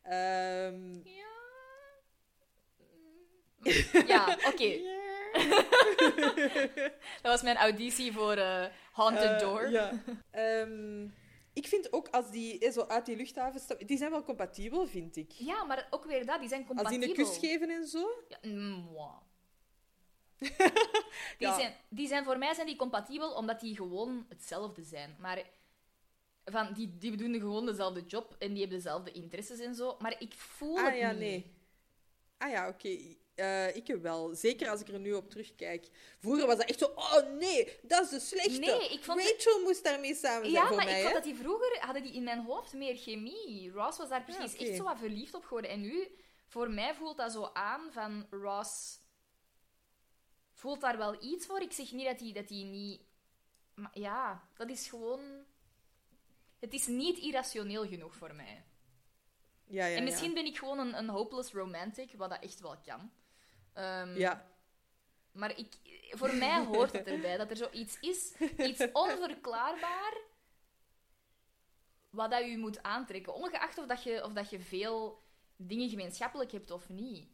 A: Ehm,
B: Ja. Ja, oké. dat was mijn auditie voor eh, Haunted
A: eh,
B: Door.
A: ja. Ehm, ik vind ook als die eh, zo uit die luchthaven stappen, die zijn wel compatibel, vind ik.
B: Ja, maar ook weer dat, die zijn
A: Als
B: compatibel.
A: die een kus geven en zo.
B: Ja, mm, die,
A: Ja.
B: zijn, die zijn, voor mij zijn die compatibel omdat die gewoon hetzelfde zijn. Maar van, die, die doen gewoon dezelfde job en die hebben dezelfde interesses en zo. Maar ik voel
A: Ah
B: het
A: ja,
B: niet.
A: nee. Ah ja, oké. Eh, ik wel. Zeker als ik er nu op terugkijk. Vroeger was dat echt zo, oh nee, dat is de slechte.
B: Nee, ik vond-
A: Rachel moest daarmee samen zijn
B: Ja,
A: voor
B: maar
A: mij.
B: ik vond dat die vroeger hadden die in mijn hoofd meer chemie. Ross was daar precies echt zo wat verliefd op geworden. En nu, voor mij voelt dat zo aan van Ross voelt daar wel iets voor. Ik zeg niet dat hij dat die niet. Maar ja, dat is gewoon. Het is niet irrationeel genoeg voor mij.
A: Ja, ja,
B: en misschien
A: ja.
B: ben ik gewoon een, een hopeless romantic, wat dat echt wel kan. Ehm,
A: Ja.
B: Maar ik, voor mij hoort het erbij dat er zoiets is, iets onverklaarbaar, wat dat u moet aantrekken. Ongeacht of dat je, of dat je veel dingen gemeenschappelijk hebt of niet.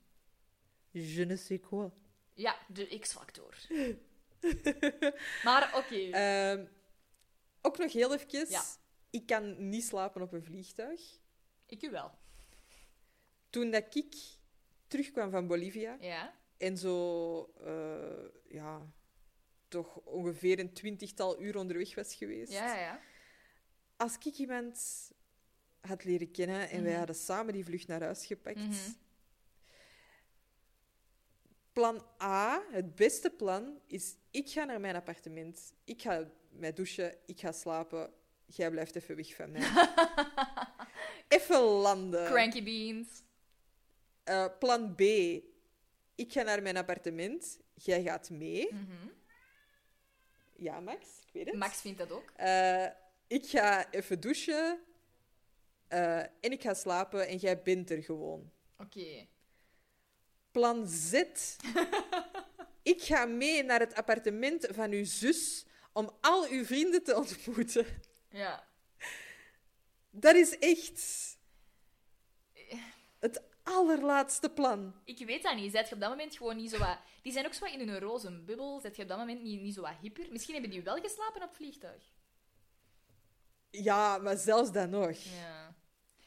A: Je ne sais quoi.
B: Ja, de X-factor. maar oké.
A: Ehm, ook nog heel even.
B: Ja.
A: Ik kan niet slapen op een vliegtuig.
B: ik u wel.
A: Toen dat ik terugkwam van Bolivia
B: Ja.
A: en zo, eh, ja, toch ongeveer een twintigtal uur onderweg was geweest.
B: Ja, ja.
A: Als ik iemand had leren kennen en wij
B: Mhm.
A: hadden samen die vlucht naar huis gepakt.
B: Mhm.
A: Plan A, het beste plan, is ik ga naar mijn appartement. Ik ga mij douchen, ik ga slapen. Jij blijft even weg van mij. even landen.
B: Cranky beans.
A: Eh, plan B, ik ga naar mijn appartement. Jij gaat mee.
B: Mhm.
A: Ja, Max, ik weet het.
B: Max vindt dat ook.
A: Eh, ik ga even douchen. eh, en ik ga slapen en jij bent er gewoon.
B: Oké.
A: Plan Z. ik ga mee naar het appartement van uw zus om al uw vrienden te ontmoeten.
B: Ja.
A: Dat is echt allerlaatste plan.
B: Ik weet dat niet. Zet je op dat moment gewoon niet zo wat... Die zijn ook zo wat in hun roze bubbel. Zet je op dat moment niet, niet zo wat hipper? Misschien hebben die wel geslapen op het vliegtuig.
A: Ja, maar zelfs dan nog.
B: Ja.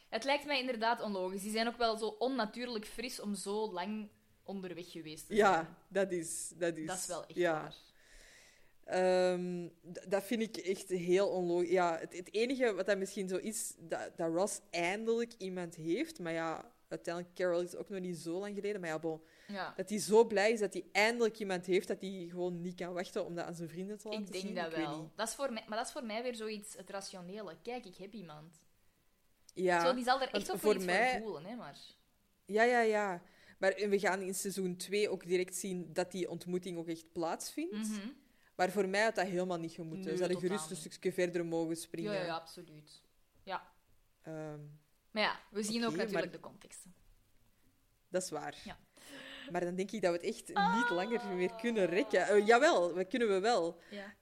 B: Het lijkt mij inderdaad onlogisch. Die zijn ook wel zo onnatuurlijk fris om zo lang onderweg geweest te zijn.
A: Ja, dat is... Dat is,
B: Dat is wel echt
A: ja.
B: waar.
A: Ehm, dat vind ik echt heel onlogisch. Ja, het, het enige wat dat misschien zo is, dat, dat Ross eindelijk iemand heeft. Maar ja, uiteindelijk, Carol is ook nog niet zo lang geleden. Maar ja, bon,
B: Ja.
A: dat hij zo blij is dat hij eindelijk iemand heeft dat hij gewoon niet kan wachten om dat aan zijn vrienden te laten
B: Ik denk
A: zien.
B: dat wel. Dat is voor mij, maar dat is voor mij weer zoiets, het rationele. Kijk, ik heb iemand.
A: Ja,
B: Zo, die zal er echt wel
A: voor mij-
B: voor voelen, hè, maar...
A: ja, ja, ja. Maar we gaan in seizoen 2 ook direct zien dat die ontmoeting ook echt plaatsvindt.
B: Mhm.
A: Maar voor mij had dat helemaal niet gemoeten.
B: Nee,
A: Ze hadden gerust een stukje verder mogen springen.
B: Ja, ja, ja, absoluut. Ja.
A: Ehm,
B: Maar ja, we zien ook natuurlijk
A: maar-
B: de contexten.
A: Dat is waar.
B: Ja.
A: Maar dan denk ik dat we het echt niet langer meer kunnen rekken. Eh, jawel, dat kunnen we wel.
B: Ja.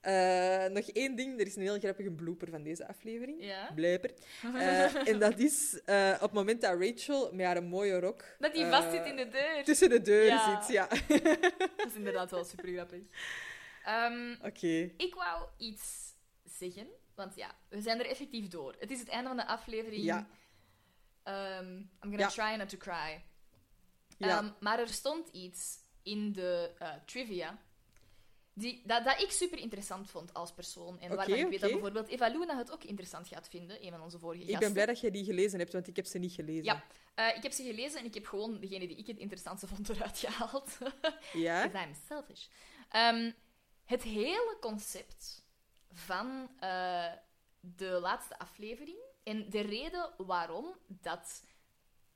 A: Eh, nog één ding. Er is een heel grappige blooper van deze aflevering.
B: Ja.
A: Blooper. Eh, en dat is op het moment dat Rachel met haar mooie rok...
B: Dat die vast zit in de deur.
A: Tussen de deuren
B: Ja.
A: zit, ja.
B: Dat is inderdaad wel super grappig. Ehm,
A: Oké.
B: ik wou iets zeggen, want ja, we zijn er effectief door. Het is het einde van de aflevering.
A: Ja.
B: Ehm, I'm gonna
A: Ja.
B: try not to cry.
A: Ja.
B: Ehm, maar er stond iets in de eh, trivia die, dat, dat ik super interessant vond als persoon. En waarvan ik weet dat bijvoorbeeld Eva Luna het ook interessant gaat vinden, een van onze vorige
A: Ik
B: gasten.
A: ben blij dat jij die gelezen hebt, want ik heb ze niet gelezen.
B: Ja, eh, ik heb ze gelezen en ik heb gewoon degene die ik het interessantste vond eruit gehaald.
A: Ja?
B: Because I'm selfish. Ehm, het hele concept van eh, de laatste aflevering en de reden waarom dat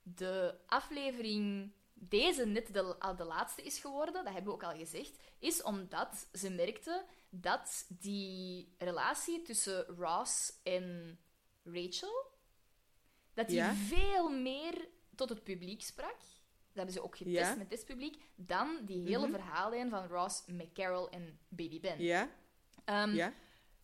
B: de aflevering deze net de, de laatste is geworden, dat hebben we ook al gezegd, is omdat ze merkte dat die relatie tussen Ross en Rachel, dat die
A: Ja.
B: veel meer tot het publiek sprak. Dat hebben ze ook getest
A: Ja.
B: met testpubliek. Dan die hele
A: Mhm.
B: verhaallijn van Ross met Carol en Baby Ben.
A: Ja?
B: Ehm,
A: Ja?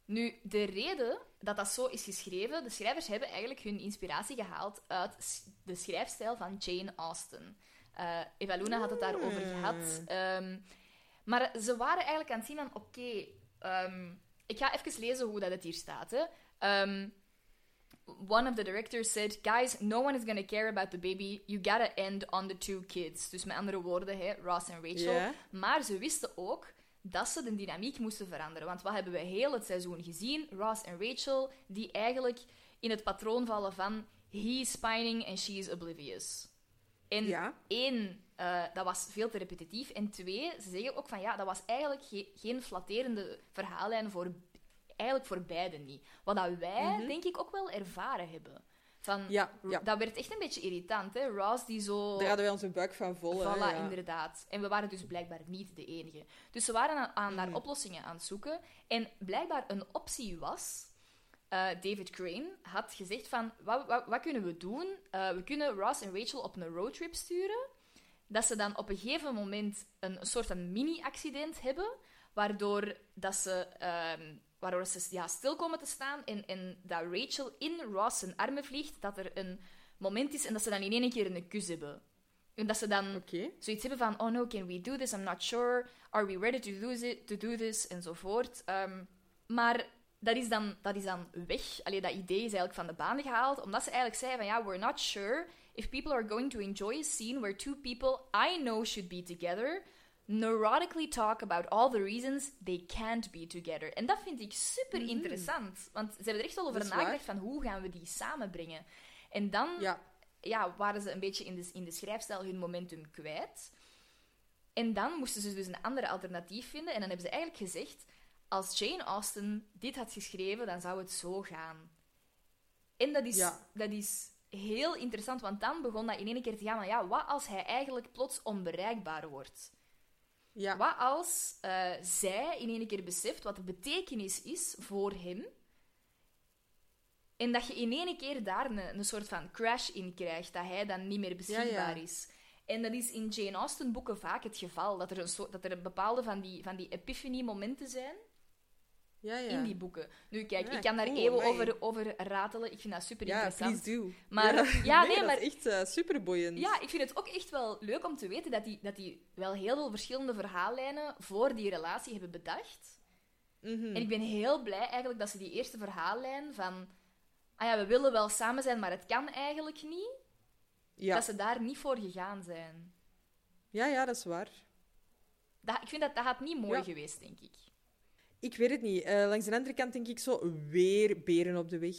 B: Nu, de reden dat dat zo is geschreven, de schrijvers hebben eigenlijk hun inspiratie gehaald uit de schrijfstijl van Jane Austen. Eh Eva Luna had het daarover
A: Hmm.
B: gehad. Ehm, maar ze waren eigenlijk aan het zien van, oké, ehm, ik ga even lezen hoe dat het hier staat. Hè. Ehm, one of the directors said, guys, no one is going to care about the baby. You gotta end on the two kids. Dus met andere woorden, hè, Ross en Rachel. Maar ze wisten ook dat ze de dynamiek moesten veranderen. Want wat hebben we heel het seizoen gezien? Ross en Rachel, die eigenlijk in het patroon vallen van he's pining and she's oblivious. En
A: Ja.
B: één, eh, dat was veel te repetitief. En twee, ze zeggen ook van ja, dat was eigenlijk ge- geen flatterende verhaallijn voor, eigenlijk voor beiden niet. Wat dat wij, denk ik, ook wel ervaren hebben. Van.
A: Ja, ja.
B: Dat werd echt een beetje irritant, hè? Ross die zo...
A: Daar hadden wij onze buik van vol. hè,
B: Voilà,
A: ja.
B: inderdaad. En we waren dus blijkbaar niet de enige. Dus ze waren aan, aan
A: Mm.
B: naar oplossingen aan het zoeken. En blijkbaar een optie was... eh, David Crane had gezegd van... Wat, wat, wat kunnen we doen? Eh, we kunnen Ross en Rachel op een roadtrip sturen. Dat ze dan op een gegeven moment een, een soort van mini-accident hebben. Waardoor dat ze... ehm, waardoor ze ja, stil komen te staan en, en dat Rachel in Ross zijn armen vliegt, dat er een moment is en dat ze dan in één keer een kus hebben. En dat ze dan zoiets hebben van, oh no, can we do this? I'm not sure. Are we ready to do, it, to do this? Enzovoort. Ehm, maar dat is, dan, dat is dan weg. Allee, dat idee is eigenlijk van de baan gehaald, omdat ze eigenlijk zeiden van, ja, we're not sure if people are going to enjoy a scene where two people I know should be together neurotically talk about all the reasons they can't be together. En dat vind ik super interessant, want ze hebben er echt wel over nagedacht van, hoe gaan we die samenbrengen? En dan
A: Ja.
B: ja, waren ze een beetje in de, in de schrijfstijl hun momentum kwijt. En dan moesten ze dus een ander alternatief vinden. En dan hebben ze eigenlijk gezegd: als Jane Austen dit had geschreven, dan zou het zo gaan. En dat is,
A: Ja.
B: dat is heel interessant, want dan begon dat in één keer te gaan van ja, wat als hij eigenlijk plots onbereikbaar wordt?
A: Ja.
B: Wat als eh, zij in één keer beseft wat de betekenis is voor hem? En dat je in één keer daar een, een soort van crash in krijgt, dat hij dan niet meer beschikbaar
A: ja.
B: is. En dat is in Jane Austen boeken vaak het geval, dat er, een soort, dat er bepaalde van die, van die epiphany-momenten zijn
A: Ja, ja.
B: in die boeken. Nu, kijk,
A: Ja,
B: ik kan daar
A: cool,
B: eeuwen over, over ratelen. Ik vind dat super
A: Ja,
B: interessant.
A: do.
B: Maar
A: ja,
B: ja,
A: nee,
B: maar
A: is echt eh superboeiend.
B: ja, ik vind het ook echt wel leuk om te weten dat die, dat die wel heel veel verschillende verhaallijnen voor die relatie hebben bedacht.
A: Mhm.
B: En ik ben heel blij eigenlijk dat ze die eerste verhaallijn van... Ah ja, we willen wel samen zijn, maar het kan eigenlijk niet.
A: ja.
B: Dat ze daar niet voor gegaan zijn.
A: ja, ja, dat is waar.
B: Dat, ik vind dat dat had niet mooi
A: Ja.
B: geweest, denk ik.
A: Ik weet het niet. Eh, langs de andere kant denk ik zo, weer beren op de weg.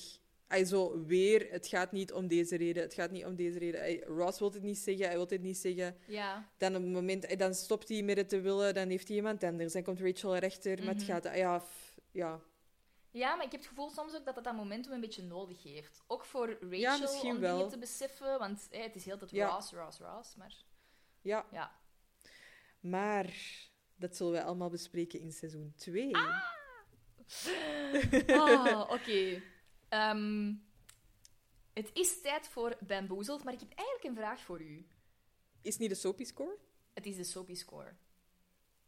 A: Ay, zo, weer, het gaat niet om deze reden, het gaat niet om deze reden. Ay, Ross wil het niet zeggen, hij wil het niet zeggen.
B: Ja.
A: Dan, op het moment, ay, dan stopt hij met het te willen, dan heeft hij iemand anders. Dan komt Rachel erachter, maar het
B: Mhm.
A: gaat... Ja, f- ja.
B: Ja, maar ik heb het gevoel soms ook dat het dat momentum een beetje nodig heeft. Ook voor Rachel
A: Ja, misschien
B: om
A: wel.
B: dingen te beseffen. Want eh, het is heel
A: Ja.
B: Ross, Ross, Ross. Maar
A: ja.
B: ja.
A: Maar dat zullen wij allemaal bespreken in seizoen 2.
B: Oh, oké. Ehm, Het is tijd voor Bamboozled, maar ik heb eigenlijk een vraag voor u.
A: Is het niet de Soapy Score?
B: Het is de Soapy Score.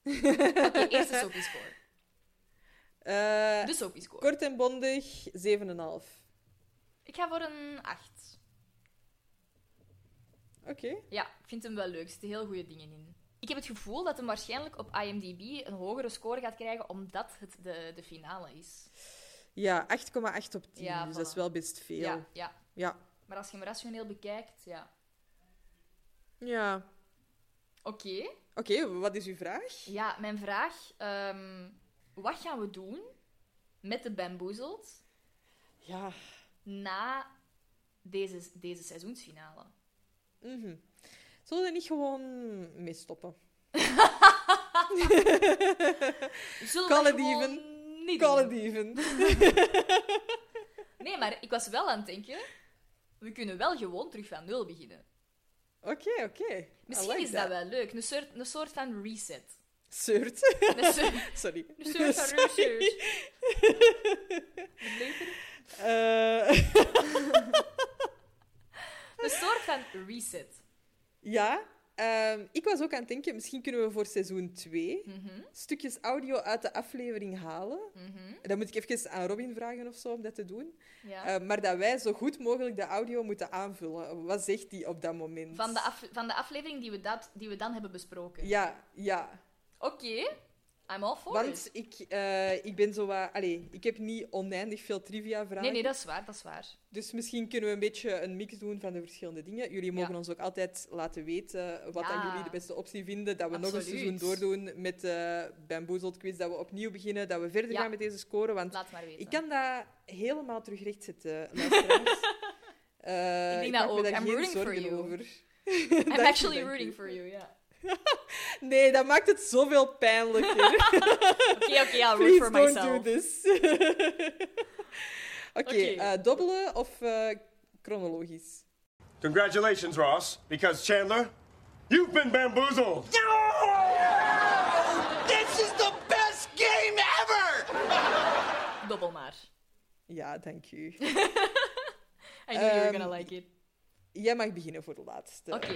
B: Oké, eerst de Soapy Score.
A: Eh,
B: De Soapy Score.
A: kort en bondig, 7,5.
B: Ik ga voor een 8.
A: Oké.
B: Ja, ik vind hem wel leuk. Er zitten heel goede dingen in. Ik heb het gevoel dat hem waarschijnlijk op IMDb een hogere score gaat krijgen, omdat het de, de finale is.
A: Ja, 8,8 op 10.
B: Ja,
A: dus dat is wel best veel.
B: Ja, ja.
A: Ja.
B: Maar als je hem rationeel bekijkt, ja.
A: Ja.
B: Oké.
A: Oké, wat is uw vraag?
B: Ja, mijn vraag. ehm, wat gaan we doen met de Bamboozled
A: Ja.
B: na deze, deze seizoensfinale?
A: Mhm. Zullen we er niet gewoon mee stoppen?
B: Zullen
A: Call it even.
B: niet
A: Call it even.
B: Nee, maar ik was wel aan het denken... We kunnen wel gewoon terug van nul beginnen.
A: Oké, oké.
B: Misschien
A: like
B: is dat wel leuk. Een soort, een soort van reset.
A: Soort. Sorry.
B: een soort van research.
A: Eh,
B: Een soort van reset.
A: Ja, ehm, ik was ook aan het denken, misschien kunnen we voor seizoen 2
B: Mhm,
A: stukjes audio uit de aflevering halen.
B: mhm.
A: Dan moet ik even aan Robin vragen of zo om dat te doen.
B: Ja.
A: Eh, maar dat wij zo goed mogelijk de audio moeten aanvullen. Wat zegt die op dat moment?
B: Van de, af, van de aflevering die we, dat, die we dan hebben besproken.
A: Ja, ja.
B: Oké, I'm all for
A: Want
B: it.
A: ik, eh, ik ben zo wat... Allee, ik heb niet oneindig veel trivia-vragen.
B: Nee, nee, dat is waar, dat is waar.
A: Dus misschien kunnen we een beetje een mix doen van de verschillende dingen. Jullie mogen
B: Ja.
A: ons ook altijd laten weten wat
B: Ja.
A: dan jullie de beste optie vinden. Dat we nog een seizoen doordoen met de Bamboozled quiz. Dat we opnieuw beginnen. Dat we verder
B: Ja.
A: gaan met deze score. Want
B: Laat maar weten.
A: ik kan dat helemaal terug rechtzetten, luisteraars. Eh,
B: Ik denk
A: maak
B: dat ook. I'm rooting for you.
A: over.
B: I'm actually rooting for you, ja.
A: Nee, dat maakt het zoveel pijnlijker.
B: Oké, oké, I'll root
A: Please
B: for
A: don't
B: myself.
A: do this. Oké,
B: Oké.
A: eh, dobbelen of eh, chronologisch?
J: Congratulations, Ross, because Chandler, you've been bamboozled.
K: This is the best game ever!
B: Dobbel maar.
A: Ja, dank u.
B: I knew you were
A: Ehm,
B: gonna like it.
A: Jij mag beginnen voor de laatste.
B: Oké.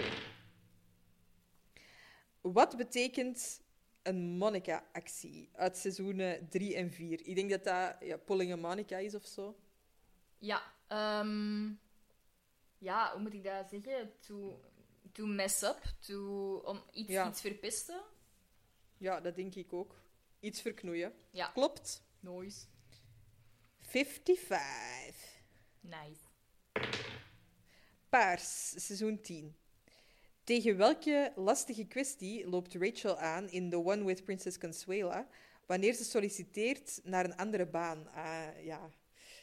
A: Wat betekent een Monica-actie uit seizoenen 3 en 4? Ik denk dat dat ja, Pulling a Monica is of zo.
B: Ja, ehm, ja, hoe moet ik dat zeggen? To, to mess up, to, om iets,
A: Ja.
B: iets verpesten.
A: Ja, dat denk ik ook. Iets verknoeien.
B: Ja.
A: Klopt.
B: Nice.
A: 55.
B: Nice.
A: Paars, seizoen 10. Tegen welke lastige kwestie loopt Rachel aan in The One with Princess Consuela wanneer ze solliciteert naar een andere baan? Ah, ja.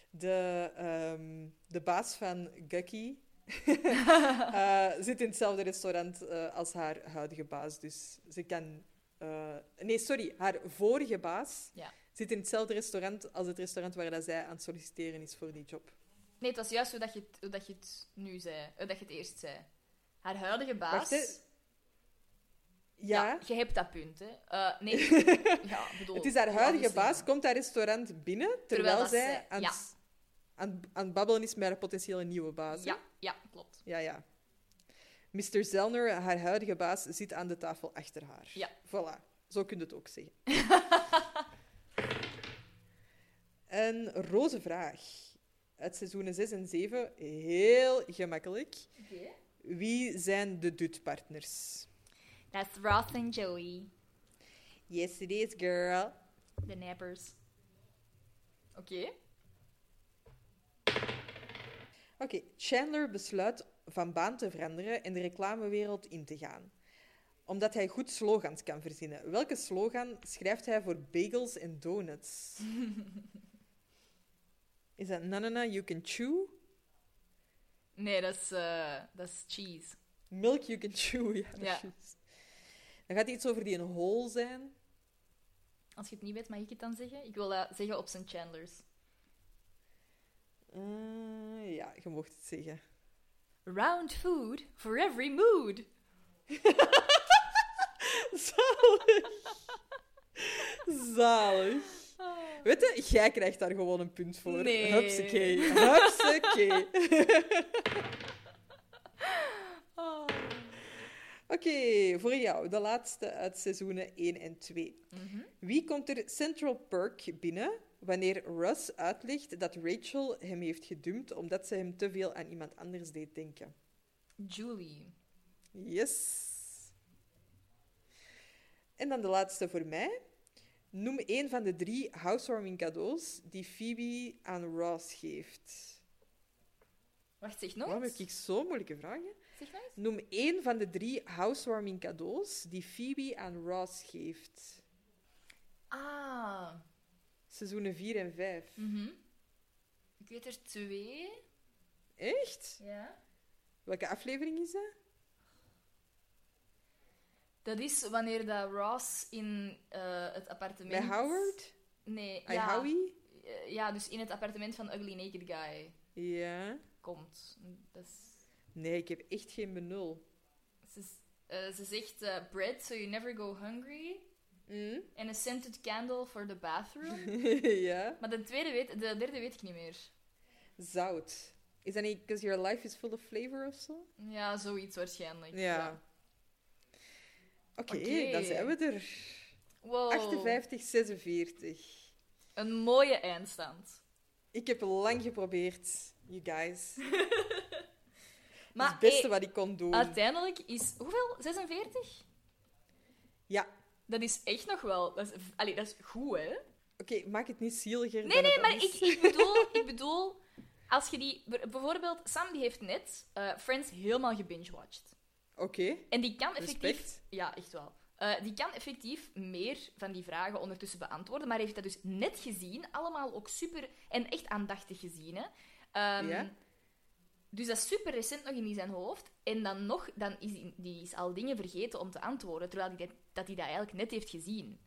A: De, ehm, de baas van Gucky eh, zit in hetzelfde restaurant eh, als haar huidige baas. Dus ze kan. eh, nee, sorry, haar vorige baas
B: Ja.
A: zit in hetzelfde restaurant als het restaurant waar dat zij aan het solliciteren is voor die job.
B: Nee, het was juist hoe, dat je, het, hoe dat je het nu zei. Hoe dat je het eerst zei. Haar huidige baas...
A: Wacht. Ja.
B: je hebt dat punt, hè. Eh, nee. ja, bedoel...
A: Het is haar huidige baas, komt haar restaurant binnen, terwijl, zij
B: zij-
A: aan,
B: ja.
A: aan, aan het babbelen is met haar potentiële nieuwe baas. hè?
B: Ja, ja, klopt.
A: Ja, ja. Mr. Zellner, haar huidige baas, zit aan de tafel achter haar.
B: Ja.
A: Voilà. Zo kun je het ook zeggen. een roze vraag. Uit seizoenen 6 en 7. Heel gemakkelijk.
B: Oké.
A: Wie zijn de dutpartners?
B: That's Ross en Joey.
A: Yes, it is, girl.
B: De nappers. Oké.
A: Oké, Chandler besluit van baan te veranderen en de reclamewereld in te gaan. Omdat hij goed slogans kan verzinnen. Welke slogan schrijft hij voor bagels en donuts? Is dat Nanana, you can chew?
B: Nee, dat is, eh, dat is cheese.
A: Milk, you can chew. Ja,
B: Ja.
A: Dan gaat iets over die een hole zijn.
B: Als je het niet weet, mag ik het dan zeggen? Ik wil dat zeggen op zijn Chandlers.
A: Eh, ja, je mocht het zeggen.
B: Round food for every mood.
A: Zalig. Zalig. Weet je, jij krijgt daar gewoon een punt voor.
B: Nee.
A: Hupsakee. Hupsakee.
B: Oh.
A: Oké, voor jou, de laatste uit seizoenen 1 en 2.
B: Mhm.
A: Wie komt er Central Perk binnen wanneer Russ uitlegt dat Rachel hem heeft gedumpt omdat ze hem te veel aan iemand anders deed denken?
B: Julie.
A: Yes. En dan de laatste voor mij. Noem een van de drie housewarming cadeaus die Phoebe aan Ross geeft.
B: Wacht, zeg nog
A: Waarom heb ik zo moeilijke vragen?
B: Zeg nog.
A: Noem één van de drie housewarming cadeaus die Phoebe aan Ross geeft.
B: Ah.
A: Seizoenen 4 en 5.
B: Mhm. Ik weet er twee.
A: Echt?
B: Ja.
A: Welke aflevering is dat?
B: Dat is wanneer dat Ross in eh, het appartement...
A: Bij Howard?
B: Nee,
A: Bij
B: ja.
A: Howie?
B: Eh, ja, dus in het appartement van Ugly Naked Guy
A: Ja.
B: komt. Dat is...
A: Nee, ik heb echt geen benul.
B: Ze, eh, ze zegt bread so you never go hungry.
A: Mm?
B: En a scented candle for the bathroom.
A: ja.
B: maar de, tweede weet, de derde weet ik niet meer.
A: Zout. Is dat niet because your life is full of flavor of zo?
B: Ja, zoiets waarschijnlijk.
A: Ja. Oké, dan zijn we er.
B: Wow.
A: 58, 46.
B: Een mooie eindstand.
A: Ik heb lang geprobeerd, you guys.
B: Maar
A: het beste
B: hey,
A: wat ik kon doen.
B: Uiteindelijk is... Hoeveel? 46?
A: Ja.
B: Dat is echt nog wel... Dat is, allee, dat is goed, hè?
A: Oké, maak het niet zieliger
B: Nee, nee, maar ik, ik, bedoel, ik bedoel... Als je die... Bijvoorbeeld, Sam die heeft net eh, Friends helemaal gebingewatcht.
A: Oké.
B: En die kan effectief...
A: Respect.
B: Ja, echt wel. Eh, die kan effectief meer van die vragen ondertussen beantwoorden, maar heeft dat dus net gezien. Allemaal ook super... En echt aandachtig gezien, hè. Ehm,
A: Ja.
B: Dus dat is super recent nog in die zijn hoofd. En dan nog, dan is die, die is al dingen vergeten om te antwoorden, terwijl hij dat, dat hij dat eigenlijk net heeft gezien.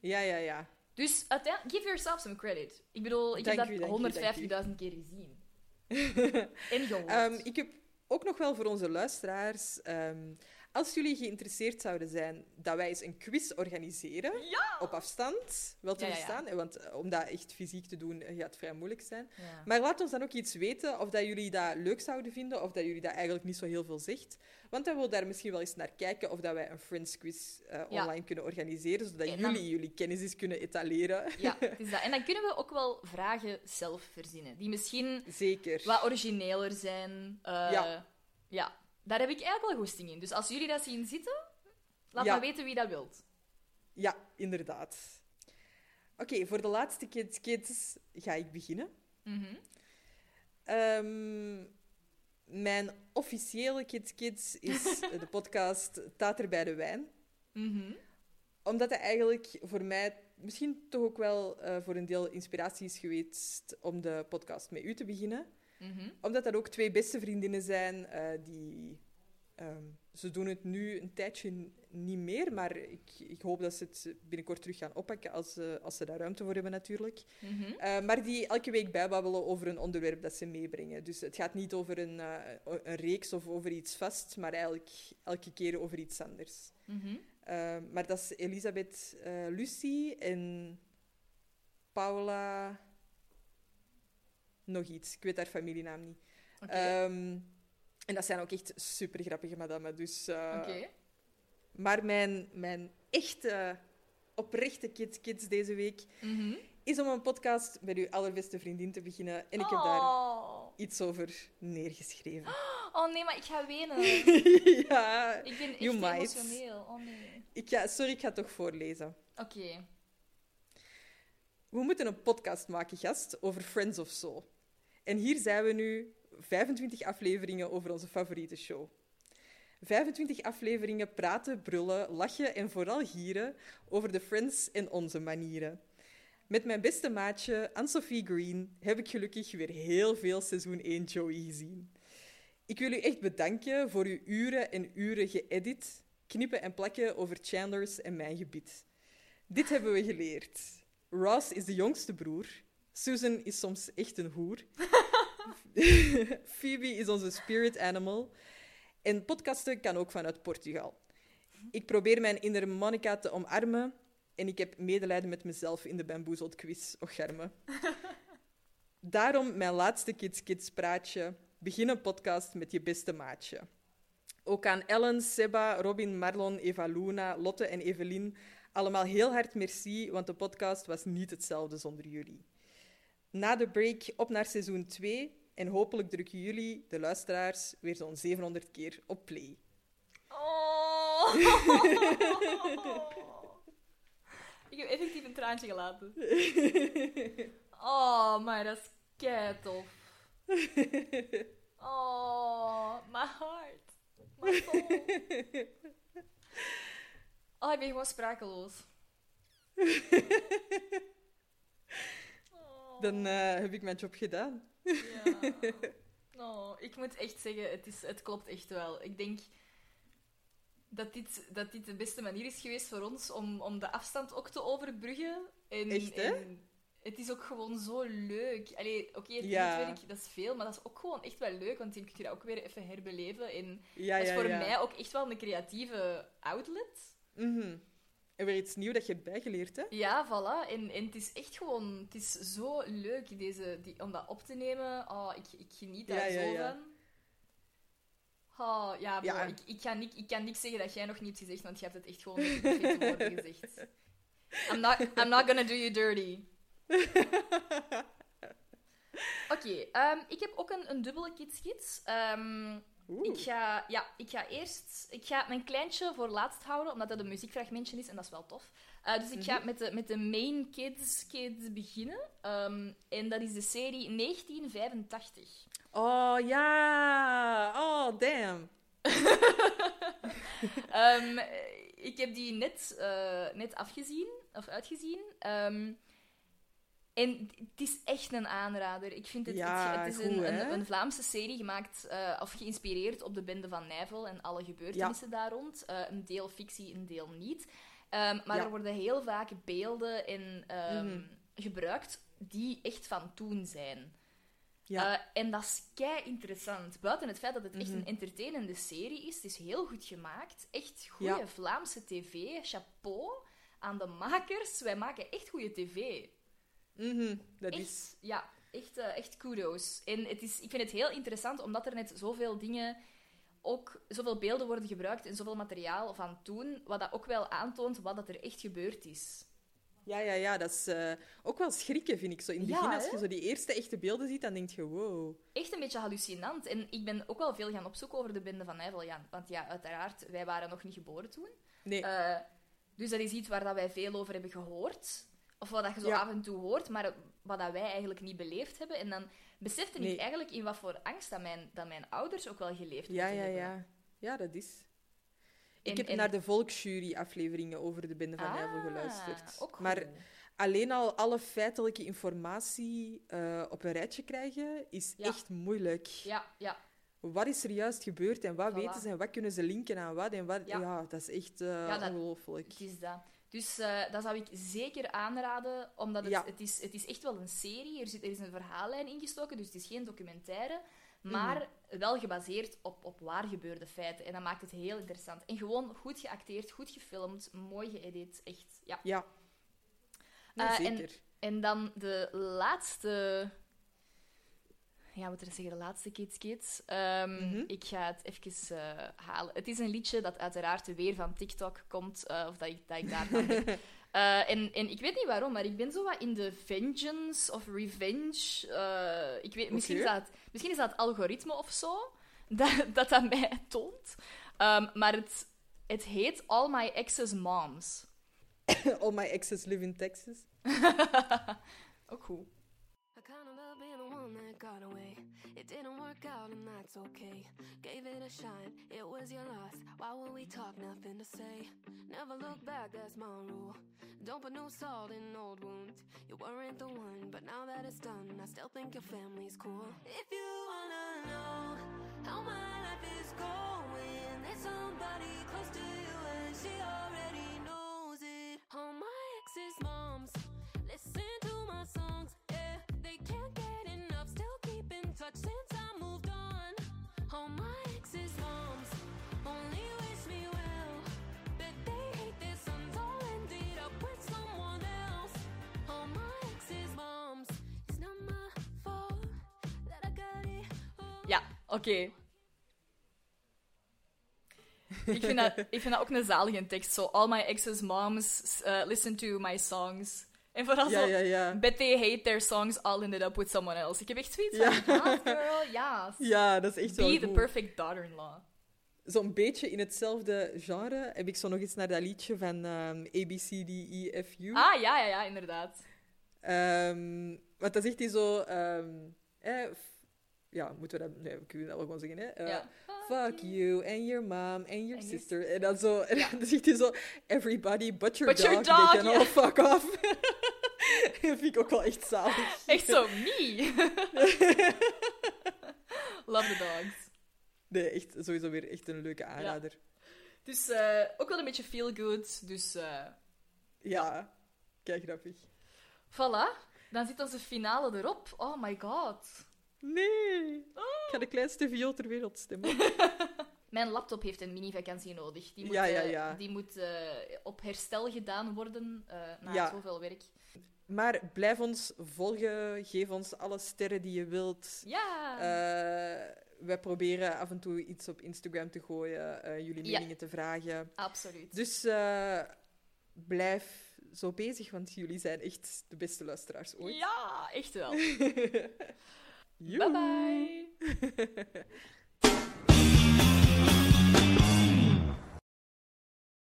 A: Ja, ja, ja.
B: Dus uiteindelijk, give yourself some credit. Ik bedoel, ik
A: Dank
B: heb
A: u,
B: dat
A: dank u, dank u.
B: 150.000 keer gezien. en gehoord.
A: Ehm, ik heb ook nog wel voor onze luisteraars... ehm, als jullie geïnteresseerd zouden zijn dat wij eens een quiz organiseren op afstand, wel te
B: Ja, ja, ja.
A: verstaan, eh, want eh, om dat echt fysiek te doen eh, gaat vrij moeilijk zijn.
B: Ja.
A: Maar laat ons dan ook iets weten of dat jullie dat leuk zouden vinden of dat jullie dat eigenlijk niet zo heel veel zegt. Want dan wil daar misschien wel eens naar kijken of dat wij een Friends quiz
B: Ja.
A: online kunnen organiseren, zodat
B: dan-
A: jullie jullie kennis eens kunnen etaleren.
B: Ja, het is dat. En dan kunnen we ook wel vragen zelf verzinnen, die misschien
A: Zeker.
B: wat origineler zijn.
A: Ja.
B: Daar heb ik eigenlijk wel goesting in. Dus als jullie dat zien zitten, laat
A: Ja.
B: maar weten wie dat wilt.
A: Ja, inderdaad. Oké, voor de laatste Kids Kids ga ik beginnen.
B: Mhm.
A: Ehm, mijn officiële Kids Kids is de podcast Tater bij de Wijn.
B: Mhm.
A: Omdat het eigenlijk voor mij misschien toch ook wel eh, voor een deel inspiratie is geweest om de podcast met u te beginnen.
B: Mhm.
A: Omdat dat ook twee beste vriendinnen zijn eh, die... ehm, ze doen het nu een tijdje niet meer, maar ik, ik hoop dat ze het binnenkort terug gaan oppakken als, ze- als ze daar ruimte voor hebben natuurlijk.
B: Mhm.
A: Eh, maar die elke week bijbabbelen over een onderwerp dat ze meebrengen. Dus het gaat niet over een, eh, een reeks of over iets vast, maar eigenlijk elke keer over iets anders.
B: Mhm.
A: Maar dat is Elisabeth Lucie en Paula... Nog iets. Ik weet haar familienaam niet. Ehm, en dat zijn ook echt super grappige madammen. Dus, eh,
B: Oké.
A: Maar mijn, mijn echte, oprechte kids, kids deze week
B: Mhm.
A: is om een podcast met uw allerbeste vriendin te beginnen. En ik heb daar
B: Oh.
A: iets over neergeschreven.
B: oh nee, maar ik ga wenen.
A: ja,
B: Ik ben echt
A: you might.
B: emotioneel. Oh nee.
A: Ik ga, sorry, ik ga het toch voorlezen.
B: Oké.
A: We moeten een podcast maken, gast, over Friends of So. En hier zijn we nu, 25 afleveringen over onze favoriete show. 25 afleveringen praten, brullen, lachen en vooral gieren over de Friends en onze manieren. Met mijn beste maatje, Anne-Sophie Green, heb ik gelukkig weer heel veel seizoen 1 Joey gezien. Ik wil u echt bedanken voor uw uren en uren geëdit, knippen en plakken over Chandler's en mijn gebied. Dit hebben we geleerd. Ross is de jongste broer. Susan is soms echt een hoer. Phoebe is onze spirit animal. En podcasten kan ook vanuit Portugal. Ik probeer mijn innere Monica te omarmen. En ik heb medelijden met mezelf in de Bamboozled quiz, och germe. Daarom mijn laatste Kids Kids praatje. Begin een podcast met je beste maatje. Ook aan Ellen, Seba, Robin, Marlon, Eva Luna, Lotte en Evelien allemaal heel hard merci, want de podcast was niet hetzelfde zonder jullie. Na de break op naar seizoen 2 en hopelijk drukken jullie, de luisteraars, weer zo'n 700 keer op play.
B: Oh. ik heb effectief een traantje gelaten. Oh, maar dat is kei tof. Oh, my heart. My soul. Oh, ik ben gewoon sprakeloos.
A: Dan eh, heb ik mijn job gedaan.
B: Ja. Oh, ik moet echt zeggen, het, is, het klopt echt wel. Ik denk dat dit, dat dit de beste manier is geweest voor ons om, om de afstand ook te overbruggen. En,
A: Echt, hè?
B: en het is ook gewoon zo leuk. Allee, oké, het
A: Ja.
B: netwerk, dat is veel, maar dat is ook gewoon echt wel leuk, want dan kun je dat ook weer even herbeleven. En
A: Ja,
B: dat is
A: ja,
B: voor mij ook echt wel een creatieve outlet.
A: Mhm. En weer iets nieuws dat je hebt bijgeleerd, hè?
B: Ja, voilà. En, en het is echt gewoon... Het is zo leuk deze, die, om dat op te nemen. Oh, ik, ik geniet daar
A: Ja,
B: zo
A: ja.
B: van. Oh, ja, bro. Ik, ik, kan niet, ik kan niks zeggen dat jij nog niet hebt gezegd, want je hebt het echt gewoon met perfecte woorden gezegd. I'm not, I'm not gonna do you dirty. Oké, ehm, ik heb ook een, een dubbele kids-gids. Ik, ga, ja, ik ga eerst... Ik ga mijn kleintje voor laatst houden, omdat dat een muziekfragmentje is en dat is wel tof. Eh, dus ik ga
A: Mhm.
B: met, de, met de main kids, kids beginnen. Ehm, en dat is de serie 1985.
A: Oh, ja. Oh, damn.
B: Ehm, ik heb die net, eh, net afgezien, of uitgezien. Ehm, en het is echt een aanrader. Ik vind het,
A: Ja,
B: het, is
A: goed,
B: een, een, een Vlaamse serie gemaakt, eh, of geïnspireerd op de bende van Nijvel en alle gebeurtenissen daar rond. Eh, een deel fictie, een deel niet. Ehm, maar
A: Ja.
B: er worden heel vaak beelden en, ehm,
A: Mhm.
B: gebruikt die echt van toen zijn.
A: Ja.
B: Eh, en dat is kei interessant. Buiten het feit dat het echt
A: Mhm.
B: een entertainende serie is. Het is heel goed gemaakt. Echt goede. Vlaamse tv. Chapeau aan de makers. Wij maken echt goede tv.
A: Mhm, dat
B: echt,
A: is...
B: Ja, echt, eh, echt kudos. En het is, ik vind het heel interessant, omdat er net zoveel dingen... Ook zoveel beelden worden gebruikt en zoveel materiaal van toen, wat dat ook wel aantoont wat dat er echt gebeurd is.
A: Ja, ja, ja. Dat is eh, ook wel schrikken, vind ik. Zo in het
B: Ja,
A: begin, als
B: hè?
A: je zo die eerste echte beelden ziet, dan denk je, wow.
B: echt een beetje hallucinant. En ik ben ook wel veel gaan opzoeken over de bende van Nijvel. Ja, want ja, uiteraard, wij waren nog niet geboren toen.
A: Nee.
B: Eh, dus dat is iets waar dat wij veel over hebben gehoord. Of wat dat je zo
A: Ja.
B: af en toe hoort, maar wat dat wij eigenlijk niet beleefd hebben. En dan besefte
A: Nee.
B: ik eigenlijk in wat voor angst dat mijn, dat mijn ouders ook wel geleefd
A: Ja, ja,
B: hebben.
A: ja. Ja, dat is... Ik heb
B: en-
A: naar de Volksjury-afleveringen over de Bende van
B: Ah,
A: Nijvel geluisterd.
B: ook goed.
A: Maar alleen al alle feitelijke informatie eh, op een rijtje krijgen, is
B: Ja.
A: echt moeilijk.
B: Ja, ja.
A: Wat is er juist gebeurd en wat
B: Voilà.
A: weten ze en wat kunnen ze linken aan wat? En wat
B: Ja.
A: ja. dat is echt eh,
B: Ja, dat-
A: ongelooflijk.
B: Het is dat. Dus eh, dat zou ik zeker aanraden, omdat het,
A: Ja.
B: het, is, het is echt wel een serie. Er, zit, er is een verhaallijn ingestoken, dus het is geen documentaire. Maar wel gebaseerd op, op waar gebeurde feiten. En dat maakt het heel interessant. En gewoon goed geacteerd, goed gefilmd, mooi geëdit. Echt, ja.
A: Ja. Nee,
B: Eh, en-
A: zeker.
B: En dan de laatste... Ja, moet er zeggen, de laatste Kids Kids. Ehm,
A: Mhm.
B: Ik ga het even eh, halen. Het is een liedje dat uiteraard weer van TikTok komt, eh, of dat ik, dat ik daarvan heb. Eh, en, en ik weet niet waarom, maar ik ben zo wat in de vengeance of revenge. ik weet, misschien, is dat, misschien is dat het algoritme of zo dat dat, dat mij toont. Ehm, maar het, het heet All My Ex's Moms.
A: All my exes live in Texas.
B: Ook goed.
L: One that got away. It didn't work out, and that's okay. Gave it a shine, it was your loss. Why would we talk? Nothing to say. Never look back, that's my rule. Don't put no salt in old wounds. You weren't the one, but now that it's done, I still think your family's cool. If you wanna know how my life is going, there's somebody close to you, and she already knows it. All my ex's moms listen to my songs. They can't get enough, still keep in touch since I moved on. All my exes' moms only wish me well. That they hate their sons, all ended up with
B: someone
L: else. All my exes' moms, it's not my fault that I got it. Oh. Ja.
B: Okay. ik, vind dat, ik vind dat ook een zalige tekst. So, all my exes' moms uh, listen to my songs. En vooral
A: Ja,
B: zo,
A: ja, ja.
B: bet they hate their songs, I'll end it up with someone else. Ik heb echt zoiets
A: Ja.
B: van, yes, girl, yes.
A: Ja, dat is echt wel
B: Be the
A: goed.
B: perfect daughter-in-law.
A: Zo'n beetje in hetzelfde genre heb ik zo nog eens naar dat liedje van ehm ABCDEFU.
B: Ah, ja, ja, ja, inderdaad.
A: Ehm, want dat zegt hij zo... eh, f- ja, moeten we dat... Nee, we kunnen dat wel gewoon zeggen, hè.
B: Ja.
A: Fuck you, and your mom, and your
B: And your
A: sister. En dan zo... En dan zegt hij zo... Everybody but your
B: But
A: dog,
B: your
A: they
B: dog,
A: can all fuck off. dat vind ik ook wel echt zalig.
B: Echt zo, me. Love the dogs.
A: Nee, echt sowieso weer echt een leuke aanrader.
B: Dus eh, ook wel een beetje feel good. Dus eh
A: Ja, kijk grappig.
B: voilà. Dan zit onze finale erop. Oh my god.
A: Nee. Ik ga de kleinste viool ter wereld stemmen.
B: Mijn laptop heeft een mini-vakantie nodig. Die moet,
A: Ja, ja,
B: eh,
A: ja.
B: die moet eh, op herstel gedaan worden eh, na
A: Ja.
B: zoveel werk.
A: Maar blijf ons volgen. Geef ons alle sterren die je wilt.
B: Ja.
A: Eh, wij proberen af en toe iets op Instagram te gooien, eh, jullie
B: Ja.
A: meningen te vragen.
B: Absoluut.
A: Dus eh, blijf zo bezig, want jullie zijn echt de beste luisteraars ooit.
B: Ja, echt wel.
A: Joe.
B: Bye bye.